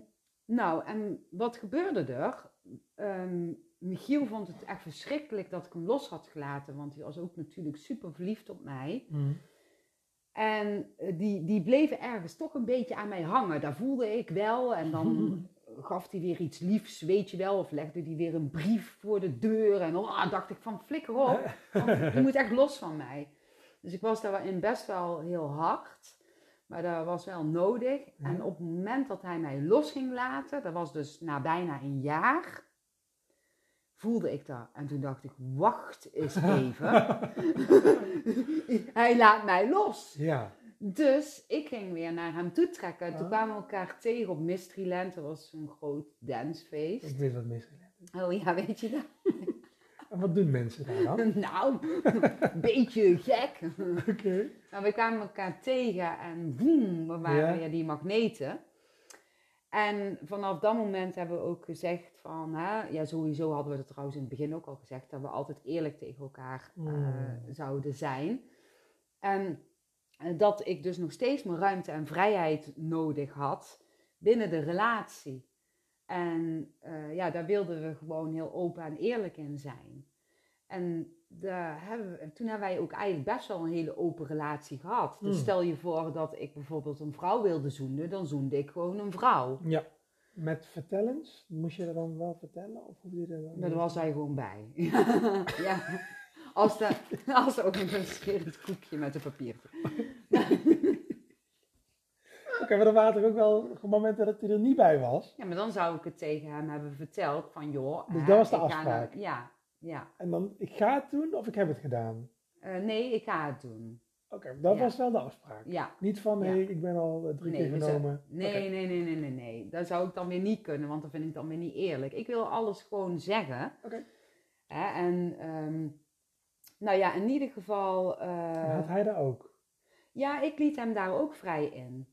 nou, en wat gebeurde er? Ehm, Michiel vond het echt verschrikkelijk dat ik hem los had gelaten, want hij was ook natuurlijk super verliefd op mij. Hmm. En eh, die, die bleven ergens toch een beetje aan mij hangen. Daar voelde ik wel. En dan gaf hij weer iets liefs, weet je wel. Of legde hij weer een brief voor de deur. En dan ah, dacht ik van flikker op. Want je moet echt los van mij. Dus ik was daarin best wel heel hard. Maar dat was wel nodig. En op het moment dat hij mij los ging laten, dat was dus na bijna een jaar, voelde ik dat. En toen dacht ik, wacht eens even. hij laat mij los. Ja. Dus ik ging weer naar hem toe trekken. Toen Ah. kwamen we elkaar tegen op Mysteryland. Dat was een groot dancefeest. Ik weet wat is. Oh ja, weet je dat? En wat doen mensen daar dan? Nou, een beetje gek. Oké. Maar we kwamen elkaar tegen en boem, we waren Ja. weer die magneten. En vanaf dat moment hebben we ook gezegd van, hè, ja sowieso hadden we dat trouwens in het begin ook al gezegd, dat we altijd eerlijk tegen elkaar eh, Mm. zouden zijn. En dat ik dus nog steeds mijn ruimte en vrijheid nodig had binnen de relatie. En eh, ja, daar wilden we gewoon heel open en eerlijk in zijn. En daar hebben we, toen hebben wij ook eigenlijk best wel een hele open relatie gehad. Dus Hmm. stel je voor dat ik bijvoorbeeld een vrouw wilde zoenen, dan zoende ik gewoon een vrouw. Ja. Met vertellens? Moest je dat dan wel vertellen? Of hoe je dat dan Daar was hij gewoon bij. ja. Als, de, als ook een scherend koekje met een papiertje. Oké, maar er waren toch ook wel momenten dat hij er niet bij was. Ja, maar dan zou ik het tegen hem hebben verteld van joh. Dus hè, dat was de afspraak? ja, ja. En dan, ik ga het doen of ik heb het gedaan. Eh, nee, ik ga het doen. Oké, dat was wel de afspraak. Ja. Niet van, hé, ik ben al eh, drie keer genomen. Nee, nee, nee, nee, nee, nee. Dat zou ik dan weer niet kunnen, want dat vind ik dan weer niet eerlijk. Ik wil alles gewoon zeggen. Oké. En, ehm, nou ja, in ieder geval. eh, had hij dat ook? Ja, ik liet hem daar ook vrij in.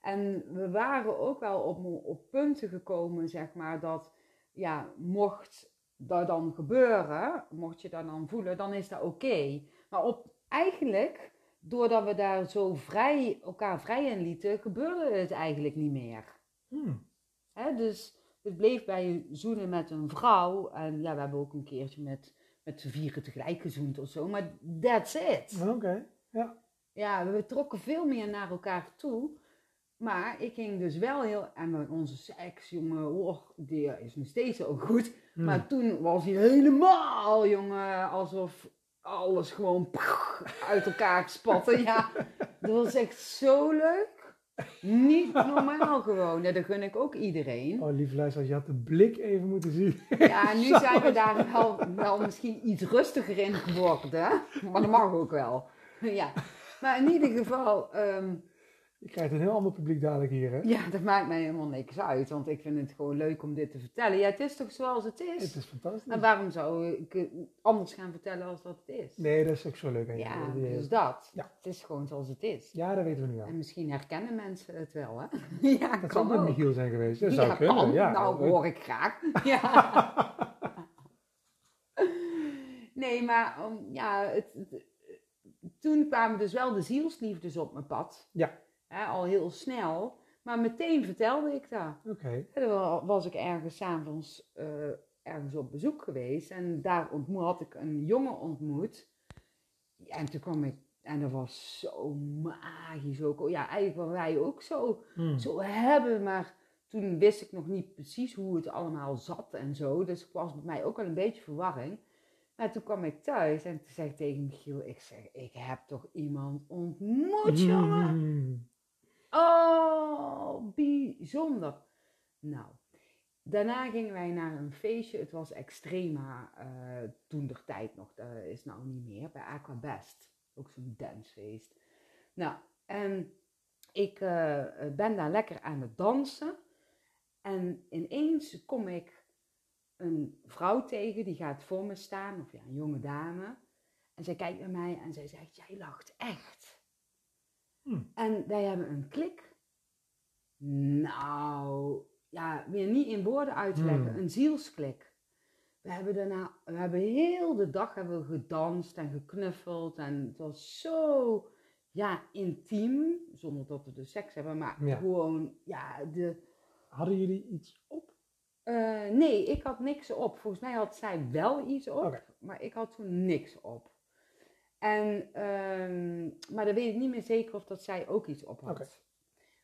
En we waren ook wel op, op punten gekomen, zeg maar, dat ja, mocht dat dan gebeuren, mocht je dat dan voelen, dan is dat oké. Maar op, eigenlijk, doordat we daar zo vrij, elkaar vrij in lieten, gebeurde het eigenlijk niet meer. Hmm. Hè, dus het bleef bij zoenen met een vrouw. En ja, we hebben ook een keertje met, met z'n vieren tegelijk gezoend of zo. Maar that's it. Oké, ja. Ja, we trokken veel meer naar elkaar toe. Maar ik ging dus wel heel... En onze seks, jongen, oh, die is nog steeds zo goed. Hmm. Maar toen was hij helemaal, jongen, alsof alles gewoon uit elkaar spatte. Ja, dat was echt zo leuk. Niet normaal gewoon. Ja, dat gun ik ook iedereen. Oh, lieve luisteraars, je had de blik even moeten zien. Ja, nu zijn we daar wel, wel misschien iets rustiger in geworden. Maar dat mag ook wel. Ja, maar in ieder geval... ehm, Je krijgt een heel ander publiek dadelijk hier, hè? Ja, dat maakt mij helemaal niks uit, want ik vind het gewoon leuk om dit te vertellen. Ja, het is toch zoals het is? Het is fantastisch. En waarom zou ik anders gaan vertellen als dat het is? Nee, dat is ook zo leuk aan. Ja, dus dat. Ja. Het is gewoon zoals het is. Ja, dat weten we nu al. En misschien herkennen mensen het wel, hè? ja, Dat kan zou met. Michiel zijn geweest. Dat Ja, zou kunnen, kan. ja. Nou, hoor ik graag. Ja. nee, maar um, ja, het, het- toen kwamen dus wel de zielsliefdes op mijn pad. Ja. Hè, al heel snel. Maar meteen vertelde ik dat. Oké. En dan was ik ergens s'avonds uh, ergens op bezoek geweest. En daar ontmoet, had ik een jongen ontmoet. En toen kwam ik... En dat was zo magisch ook. Ja, eigenlijk waren wij ook zo, Hmm. zo hebben. Maar toen wist ik nog niet precies hoe het allemaal zat en zo. Dus het was bij mij ook wel een beetje verwarring. Maar toen kwam ik thuis en toen zei ik tegen Michiel... Ik zeg, ik heb toch iemand ontmoet, jongen? Hmm. Oh, bijzonder. Nou, daarna gingen wij naar een feestje. Het was Extrema uh, toen der tijd nog. Dat is nou niet meer. Bij Aquabest. Ook zo'n dancefeest. Nou, en ik uh, ben daar lekker aan het dansen. En En ineens kom ik een vrouw tegen, die gaat voor me staan, of ja, een jonge dame. En zij kijkt naar mij en zij zegt, jij lacht echt. Hm. En wij hebben een klik. Nou, ja, weer niet in woorden uit te leggen, Hmm. een zielsklik. We hebben daarna, we hebben heel de dag hebben we gedanst en geknuffeld en het was zo, ja, intiem, zonder dat we de seks hebben, maar Ja. gewoon, ja, de, Hadden jullie iets op? eh, nee, ik had niks op. Volgens mij had zij wel iets op, maar ik had toen niks op. En, ehm, maar dan weet ik niet meer zeker of dat zij ook iets op had.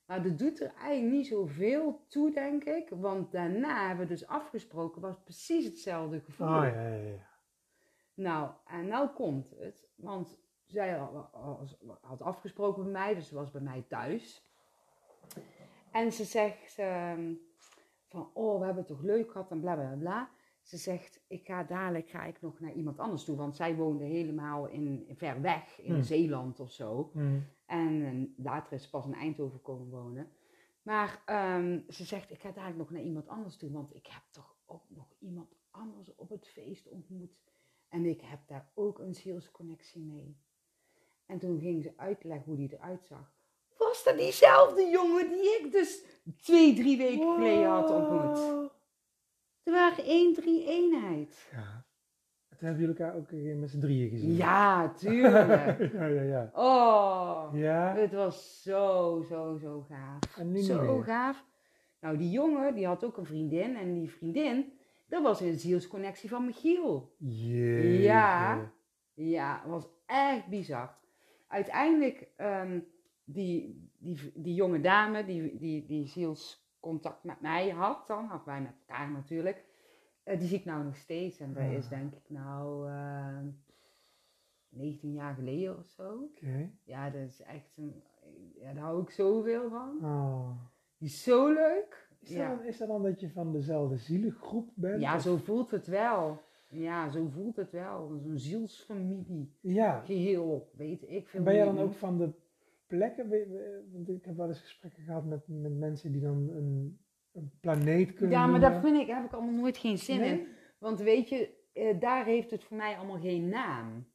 Maar dat doet er eigenlijk niet zoveel toe, denk ik. Want daarna hebben we dus afgesproken, was precies hetzelfde gevoel. Ah, ja, ja, ja. Nou, en nou komt het. Want zij had- had afgesproken bij mij, dus ze was bij mij thuis. En ze zegt ehm, van, oh, we hebben het toch leuk gehad en bla bla bla. Ze zegt, ik ga dadelijk ga ik nog naar iemand anders toe. Want zij woonde helemaal in, ver weg, in Hmm. Zeeland of zo. Hm. En eh, later is ze pas in Eindhoven komen wonen. Maar ehm, ze zegt, ik ga dadelijk nog naar iemand anders toe. Want ik heb toch ook nog iemand anders op het feest ontmoet. En ik heb daar ook een zielsconnectie mee. En toen ging ze uitleggen hoe die eruit zag. Was dat diezelfde jongen die ik dus twee, drie weken geleden had ontmoet? Er waren één, drie eenheid. Ja. Toen hebben jullie elkaar ook met z'n drieën gezien. Ja, tuurlijk. ja, ja, ja. Oh, Ja, het was zo, zo, zo gaaf. en nu Zo meer. gaaf. Nou, die jongen, die had ook een vriendin. En die vriendin, dat was een zielsconnectie van Michiel. Jeetje. Ja. Ja, was echt bizar. Uiteindelijk, ehm, die, die, die jonge dame, die, die, die zielscontact met mij had dan, had wij met elkaar natuurlijk. eh, die zie ik nou nog steeds. En dat is denk ik nou ehm 19 jaar geleden of zo. Ja, dat is echt een, ja, daar hou ik zoveel van. Oh. Die is zo leuk. Is, dat dan, is dat dan dat je van dezelfde zielengroep bent? Ja, Of- zo voelt het wel. Ja, zo voelt het wel. Zo'n zielsfamilie. Ja. Geheel, weet ik veel. En ben jij hoe dan je ook van de plekken? Want ik heb wel eens gesprekken gehad met, met mensen die dan een, een planeet kunnen Ja, maar daar vind ik, heb ik allemaal nooit geen zin in. Want weet je, eh, daar heeft het voor mij allemaal geen naam.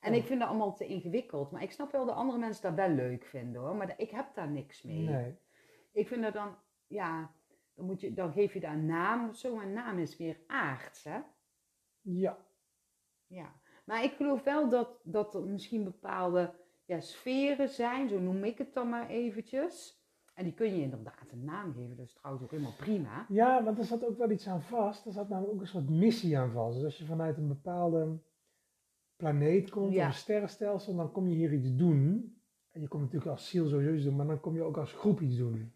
En Oh. ik vind dat allemaal te ingewikkeld. Maar ik snap wel dat andere mensen dat wel leuk vinden hoor. Maar ik heb daar niks mee. Nee. Ik vind dat dan, ja, dan, moet je, dan geef je daar een naam of zo. Maar naam is weer aards, hè? Ja. Ja, maar ik geloof wel dat, dat er misschien bepaalde ja, sferen zijn, zo noem ik het dan maar eventjes. En die kun je inderdaad een naam geven, dat is trouwens ook helemaal prima. ja, want er zat ook wel iets aan vast. Er zat namelijk ook een soort missie aan vast. Dus als je vanuit een bepaalde planeet komt Ja. of een sterrenstelsel, dan kom je hier iets doen. En je komt natuurlijk als ziel sowieso iets doen, maar dan kom je ook als groep iets doen.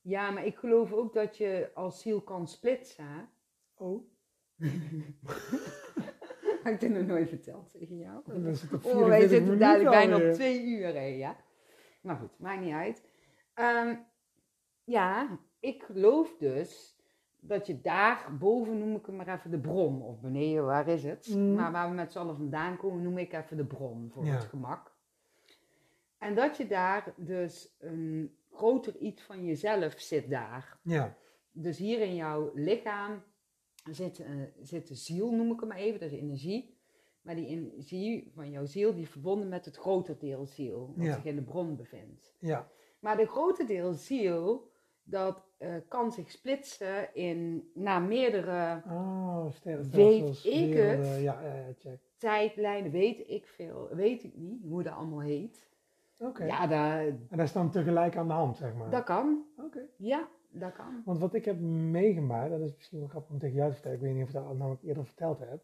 Ja, maar ik geloof ook dat je als ziel kan splitsen. Oh, Heb ik dit nog nooit verteld tegen jou? Oh, wij 44 zitten minuten dadelijk bijna op twee uur, hè, ja. Maar goed, maakt niet uit. Ehm, ja, ik geloof dus dat je daar boven noem ik hem maar even de bron. Of beneden, waar is het? Mm. Maar waar we met z'n allen vandaan komen, noem ik even de bron voor Ja. het gemak. En dat je daar dus een groter iets van jezelf zit daar. Ja, Dus hier in jouw lichaam zit, eh, zit de ziel, noem ik hem maar even, dat is energie. Maar die energie van jouw ziel, die is verbonden met het grote deel ziel, wat Ja. zich in de bron bevindt. ja, Maar de grote deel ziel, dat eh, kan zich splitsen in, naar meerdere Oh. Weet ik werelden. het? Ja, ja, ja, check. tijdlijnen, weet ik veel, weet ik niet hoe dat allemaal heet. Oké. Ja, dat, En dat is dan tegelijk aan de hand, zeg maar. dat kan. Oké. Ja, dat kan. Want wat ik heb meegemaakt, dat is misschien wel grappig om tegen jou te vertellen. Ik weet niet of ik dat nou eerder verteld heb.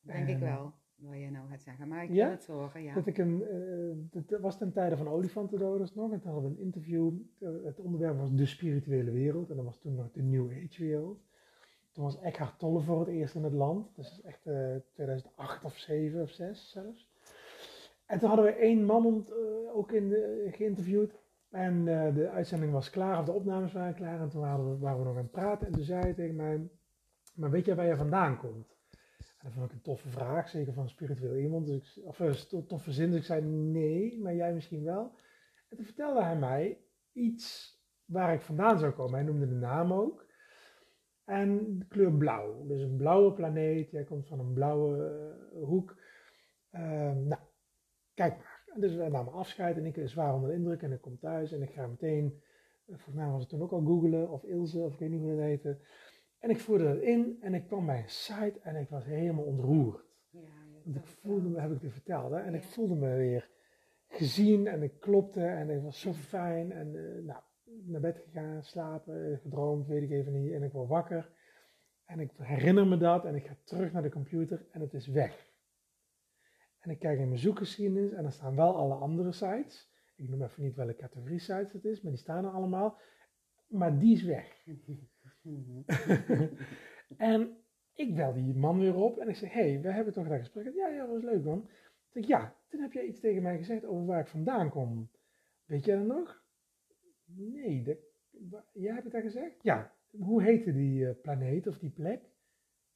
Denk ik Ehm, wel, wat je nou gaat zeggen. Maar ik Ja? wil het horen, ja. Dat ik een, eh, dat was ten tijde van olifantendoders nog. En toen hadden we een interview. Eh, Het onderwerp was de spirituele wereld. En dat was toen nog de New Age wereld. Toen was Eckhart Tolle voor het eerst in het land. Dus dat is echt eh 2008 of 7 of 6 zelfs. En toen hadden we één man ont- eh, ook in de, geïnterviewd. En eh, de uitzending was klaar, of de opnames waren klaar. En toen waren we, waren nog aan het praten. En toen zei hij tegen mij, maar weet jij waar je vandaan komt? En dat vond ik een toffe vraag, zeker van spiritueel iemand. Dus ik, of een to- toffe zin, dus ik zei nee, maar jij misschien wel. En toen vertelde hij mij iets waar ik vandaan zou komen. Hij noemde de naam ook. En de kleur blauw. Dus een blauwe planeet. Jij komt van een blauwe eh, hoek. Ehm, nou, kijk maar. En Dus we namen afscheid en ik is zwaar onder de indruk. En ik kom thuis en ik ga meteen, eh, volgens mij was het toen ook al googelen of Ilse of ik weet niet hoe het heette. En ik voerde dat in en ik kwam bij een site en ik was helemaal ontroerd. Ja, Want ik voelde me, heb ik het verteld, hè? en ik voelde me weer gezien en ik klopte en het was zo fijn. En eh, nou, naar bed gegaan, slapen, gedroomd, weet ik even niet. En ik word wakker en ik herinner me dat en ik ga terug naar de computer en het is weg. En ik kijk in mijn zoekgeschiedenis en er staan wel alle andere sites. Ik noem even niet welke categorie sites het is, maar die staan er allemaal. Maar die is weg. En ik bel die man weer op en ik zeg, hé, hey, we hebben toch dat gesprek gehad? Ja, ja, dat was leuk man. Ik zeg, ja, toen heb jij iets tegen mij gezegd over waar ik vandaan kom. Weet jij dat nog? Nee, wa- jij hebt het dat gezegd? Ja. Hoe heette die eh, planeet of die plek?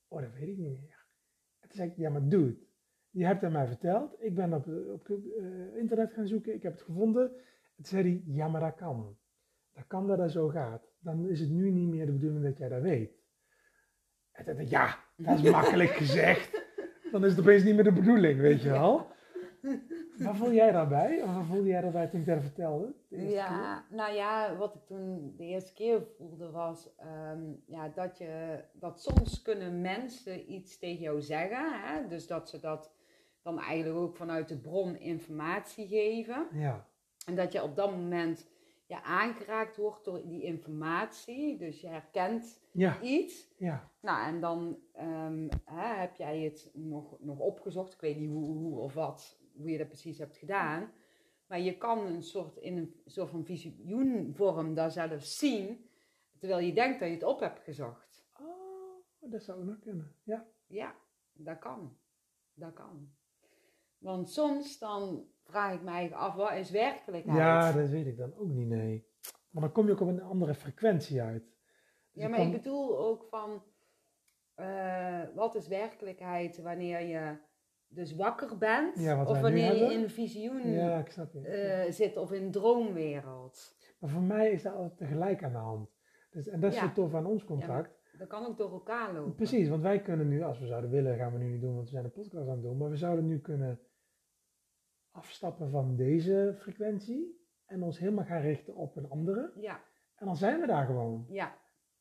Oh, dat weet ik niet meer. En toen zei ik, ja, maar dude, je hebt het mij verteld. Ik ben op, op eh, internet gaan zoeken, ik heb het gevonden. En toen zei hij, ja, maar dat kan. Dat kan dat dat zo gaat. Dan is het nu niet meer de bedoeling dat jij dat weet. En toen dacht ik, ja, dat is makkelijk gezegd. Dan is het opeens niet meer de bedoeling, weet je wel. Waar voel jij daarbij? Of waar voelde jij daarbij toen ik dat vertelde? de eerste Ja, nou ja, wat ik toen de eerste keer voelde was ehm, ja, dat, je, dat soms kunnen mensen iets tegen jou zeggen. Hè? Dus dat ze dat dan eigenlijk ook vanuit de bron informatie geven. Ja, En dat je op dat moment ja, aangeraakt wordt door die informatie. Dus je herkent ja, iets. ja, Nou, en dan ehm, hè, heb jij het nog, nog opgezocht. Ik weet niet hoe, hoe of wat, hoe je dat precies hebt gedaan. Maar je kan een soort, in een soort van visioenvorm daar zelfs zien. Terwijl je denkt dat je het op hebt gezocht. Oh, dat zou ook nog kunnen. Ja, Ja, dat kan. Dat kan. Want soms dan vraag ik mij af, wat is werkelijkheid? ja dat weet ik dan ook niet, nee. Maar dan kom je ook op een andere frequentie uit. Dus Ja, maar ik bedoel ook van, eh, wat is werkelijkheid wanneer je dus wakker bent? Ja, of wanneer je in een visioen Ja, eh, zit of in een droomwereld. Maar voor mij is dat altijd tegelijk aan de hand. Dus, en dat is Ja. zo tof aan ons contract. Dat kan ook door elkaar lopen. Precies, want wij kunnen nu, als we zouden willen, gaan we nu niet doen, want we zijn een podcast aan het doen. Maar we zouden nu kunnen afstappen van deze frequentie en ons helemaal gaan richten op een andere. Ja, En dan zijn we daar gewoon. ja,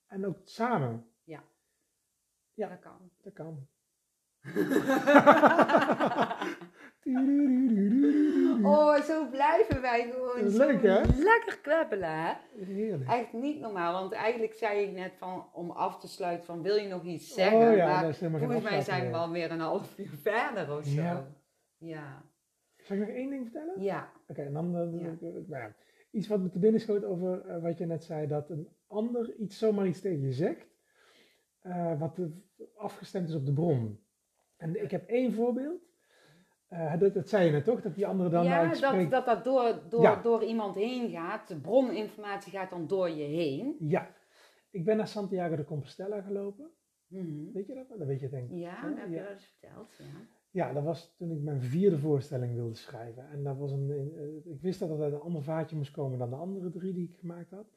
En ook samen. Ja. dat kan. Dat kan. oh, zo blijven wij gewoon Dat is zo leuk, hè? lekker kwebbelen, hè? Heerlijk. Echt niet normaal, want eigenlijk zei ik net van, om af te sluiten van, wil je nog iets zeggen? Oh ja, maar dat is helemaal geen volgens mij zijn we alweer een half uur verder of zo. Ja. Ja. Zal ik nog één ding vertellen? Ja. Oké, en dan eh, Ja. nou ja, iets wat me te binnen schoot over eh, wat je net zei, dat een ander iets zomaar iets tegen je zegt, eh, wat afgestemd is op de bron. En ik heb één voorbeeld. Eh, dat, dat zei je net toch, dat die andere dan ja, spreekt. dat, dat dat door, door, Ja. door iemand heen gaat. De broninformatie gaat dan door je heen. Ja, ik ben naar Santiago de Compostela gelopen. Mhm. Weet je dat? Dat weet je denk ik. Ja, dat heb je wel eens verteld. Ja. Ja, dat was toen ik mijn vierde voorstelling wilde schrijven. En dat was een, eh, ik wist dat het uit een ander vaatje moest komen dan de andere drie die ik gemaakt had.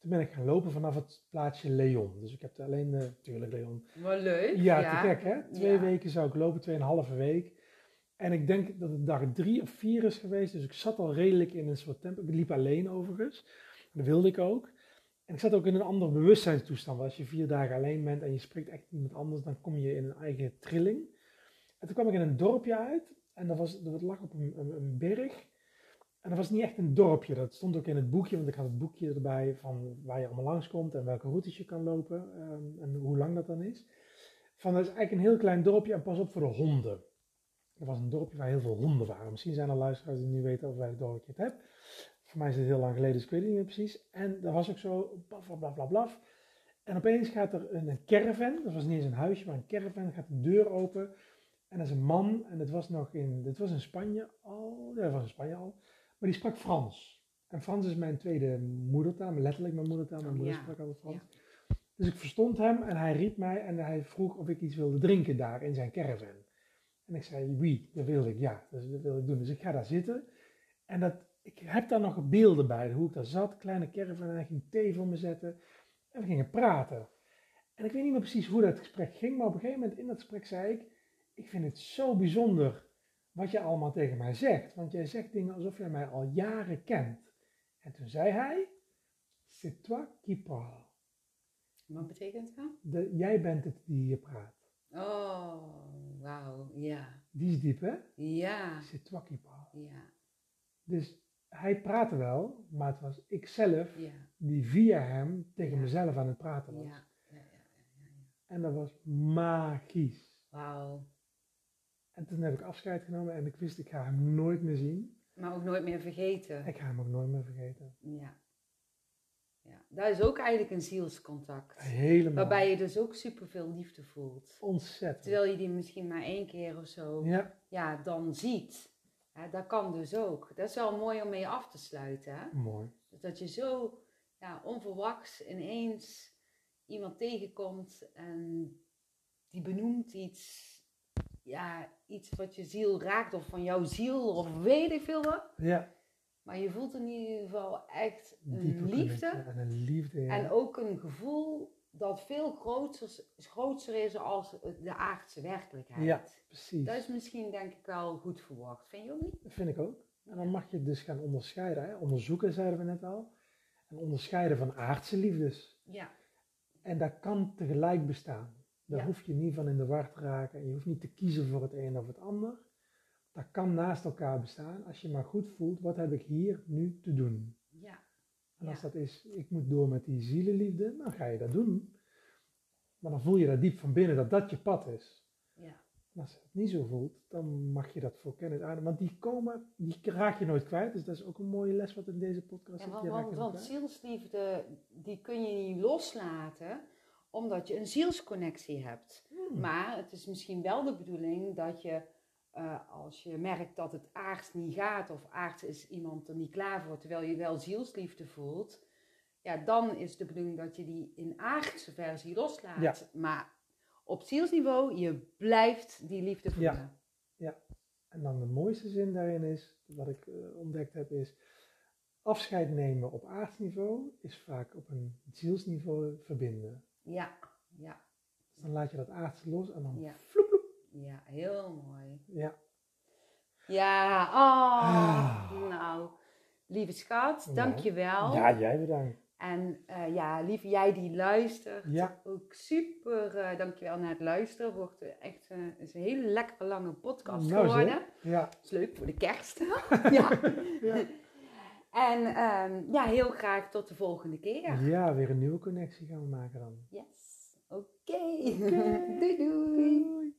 Toen ben ik gaan lopen vanaf het plaatsje Leon. Dus ik heb er alleen, eh tuurlijk Leon. Wel leuk. Ja, te gek hè? Twee Ja. weken zou ik lopen, tweeënhalve week. En ik denk dat het dag drie of vier is geweest. Dus ik zat al redelijk in een soort tempo. Ik liep alleen overigens. Dat wilde ik ook. En ik zat ook in een andere bewustzijnstoestand. Want als je vier dagen alleen bent en je spreekt echt iemand anders, dan kom je in een eigen trilling. En toen kwam ik in een dorpje uit. En dat, was, dat lag op een, een, berg. En dat was niet echt een dorpje. Dat stond ook in het boekje, want ik had het boekje erbij van waar je allemaal langskomt en welke routes je kan lopen ehm, en hoe lang dat dan is. Van dat is eigenlijk een heel klein dorpje en pas op voor de honden. Er was een dorpje waar heel veel honden waren. Misschien zijn er luisteraars die nu weten over welk dorpje het heb. Voor mij is het heel lang geleden, dus ik weet het niet meer precies. En dat was ook zo, blaf, blaf, blaf, blaf. En opeens gaat er een caravan, dat was niet eens een huisje, maar een caravan, gaat de deur open. En dat is een man, en dit was nog in, dit was in Spanje al, ja, dat was in Spanje al. Maar die sprak Frans. En Frans is mijn tweede moedertaal, letterlijk mijn moedertaal. Mijn Oh, moeder ja. sprak altijd Frans. Dus ik verstond hem en hij riep mij en hij vroeg of ik iets wilde drinken daar in zijn caravan. En ik zei, wie, dat wilde ik, ja, dat wilde ik doen. Dus ik ga daar zitten. En dat ik heb daar nog beelden bij, hoe ik daar zat, kleine caravan, en hij ging thee voor me zetten. En we gingen praten. En ik weet niet meer precies hoe dat gesprek ging, maar op een gegeven moment in dat gesprek zei ik, ik vind het zo bijzonder wat je allemaal tegen mij zegt. Want jij zegt dingen alsof jij mij al jaren kent. En toen zei hij, c'est toi qui parle. Wat betekent dat? De, jij bent het die hier praat. Oh, wauw, ja. Die is diep, hè? Ja, C'est toi qui parle. ja, Dus hij praatte wel, maar het was ikzelf ja, die via hem tegen Ja. mezelf aan het praten was. ja, ja, ja. En dat was magisch. Wauw. En toen heb ik afscheid genomen en ik wist, ik ga hem nooit meer zien. Maar ook nooit meer vergeten. Ik ga hem ook nooit meer vergeten. Ja. Ja, dat is ook eigenlijk een zielscontact. Helemaal. Waarbij je dus ook superveel liefde voelt. Ontzettend. Terwijl je die misschien maar één keer of zo Ja, ja, dan ziet. Hè, dat kan dus ook. Dat is wel mooi om mee af te sluiten. Hè? mooi. Dus dat je zo ja, onverwachts ineens iemand tegenkomt en die benoemt iets, ja, iets wat je ziel raakt of van jouw ziel of weet ik veel wat. Ja, Maar je voelt in ieder geval echt diepe een liefde En een liefde, ja. en ook een gevoel dat veel groter, groter is als de aardse werkelijkheid. Ja. Precies. Dat is misschien denk ik wel goed verwacht. Vind je ook niet? Dat vind ik ook. En dan mag je dus gaan onderscheiden. Hè? Onderzoeken, zeiden we net al. En onderscheiden van aardse liefdes. Ja. En dat kan tegelijk bestaan. Daar Ja. hoef je niet van in de war te raken. En je hoeft niet te kiezen voor het een of het ander. Dat kan naast elkaar bestaan. Als je maar goed voelt, wat heb ik hier nu te doen? Ja. En als Ja. dat is, ik moet door met die zielenliefde, dan ga je dat doen. Maar dan voel je dat diep van binnen, dat dat je pad is. Ja. En als je het niet zo voelt, dan mag je dat voor kennis ademen. Want die komen, die raak je nooit kwijt. Dus dat is ook een mooie les wat in deze podcast Ja, zit. want, want, want zielsliefde, die kun je niet loslaten, omdat je een zielsconnectie hebt. Hmm. Maar het is misschien wel de bedoeling dat je, eh, als je merkt dat het aards niet gaat, of aards is iemand er niet klaar voor, terwijl je wel zielsliefde voelt, ja, dan is de bedoeling dat je die in aardse versie loslaat. Ja. Maar op zielsniveau, je blijft die liefde Ja. voelen. En dan de mooiste zin daarin is, wat ik eh, ontdekt heb, is afscheid nemen op aardsniveau is vaak op een zielsniveau verbinden. Ja, ja, Dus dan laat je dat aardse los en dan Ja. vloep, vloep. ja, heel mooi. Ja, Ja, oh, Ah. nou, lieve schat, Nou. dankjewel. ja jij bedankt. En eh, ja, lieve jij die luistert, Ja. ook super, eh dankjewel naar het luisteren. Wordt echt eh, is een hele lekkere lange podcast Nou, geworden. zeg. Ja. is leuk voor de kerst. ja. Ja. En ehm, ja, heel graag tot de volgende keer. ja, weer een nieuwe connectie gaan we maken dan. Yes, oké. doei doei. Doei.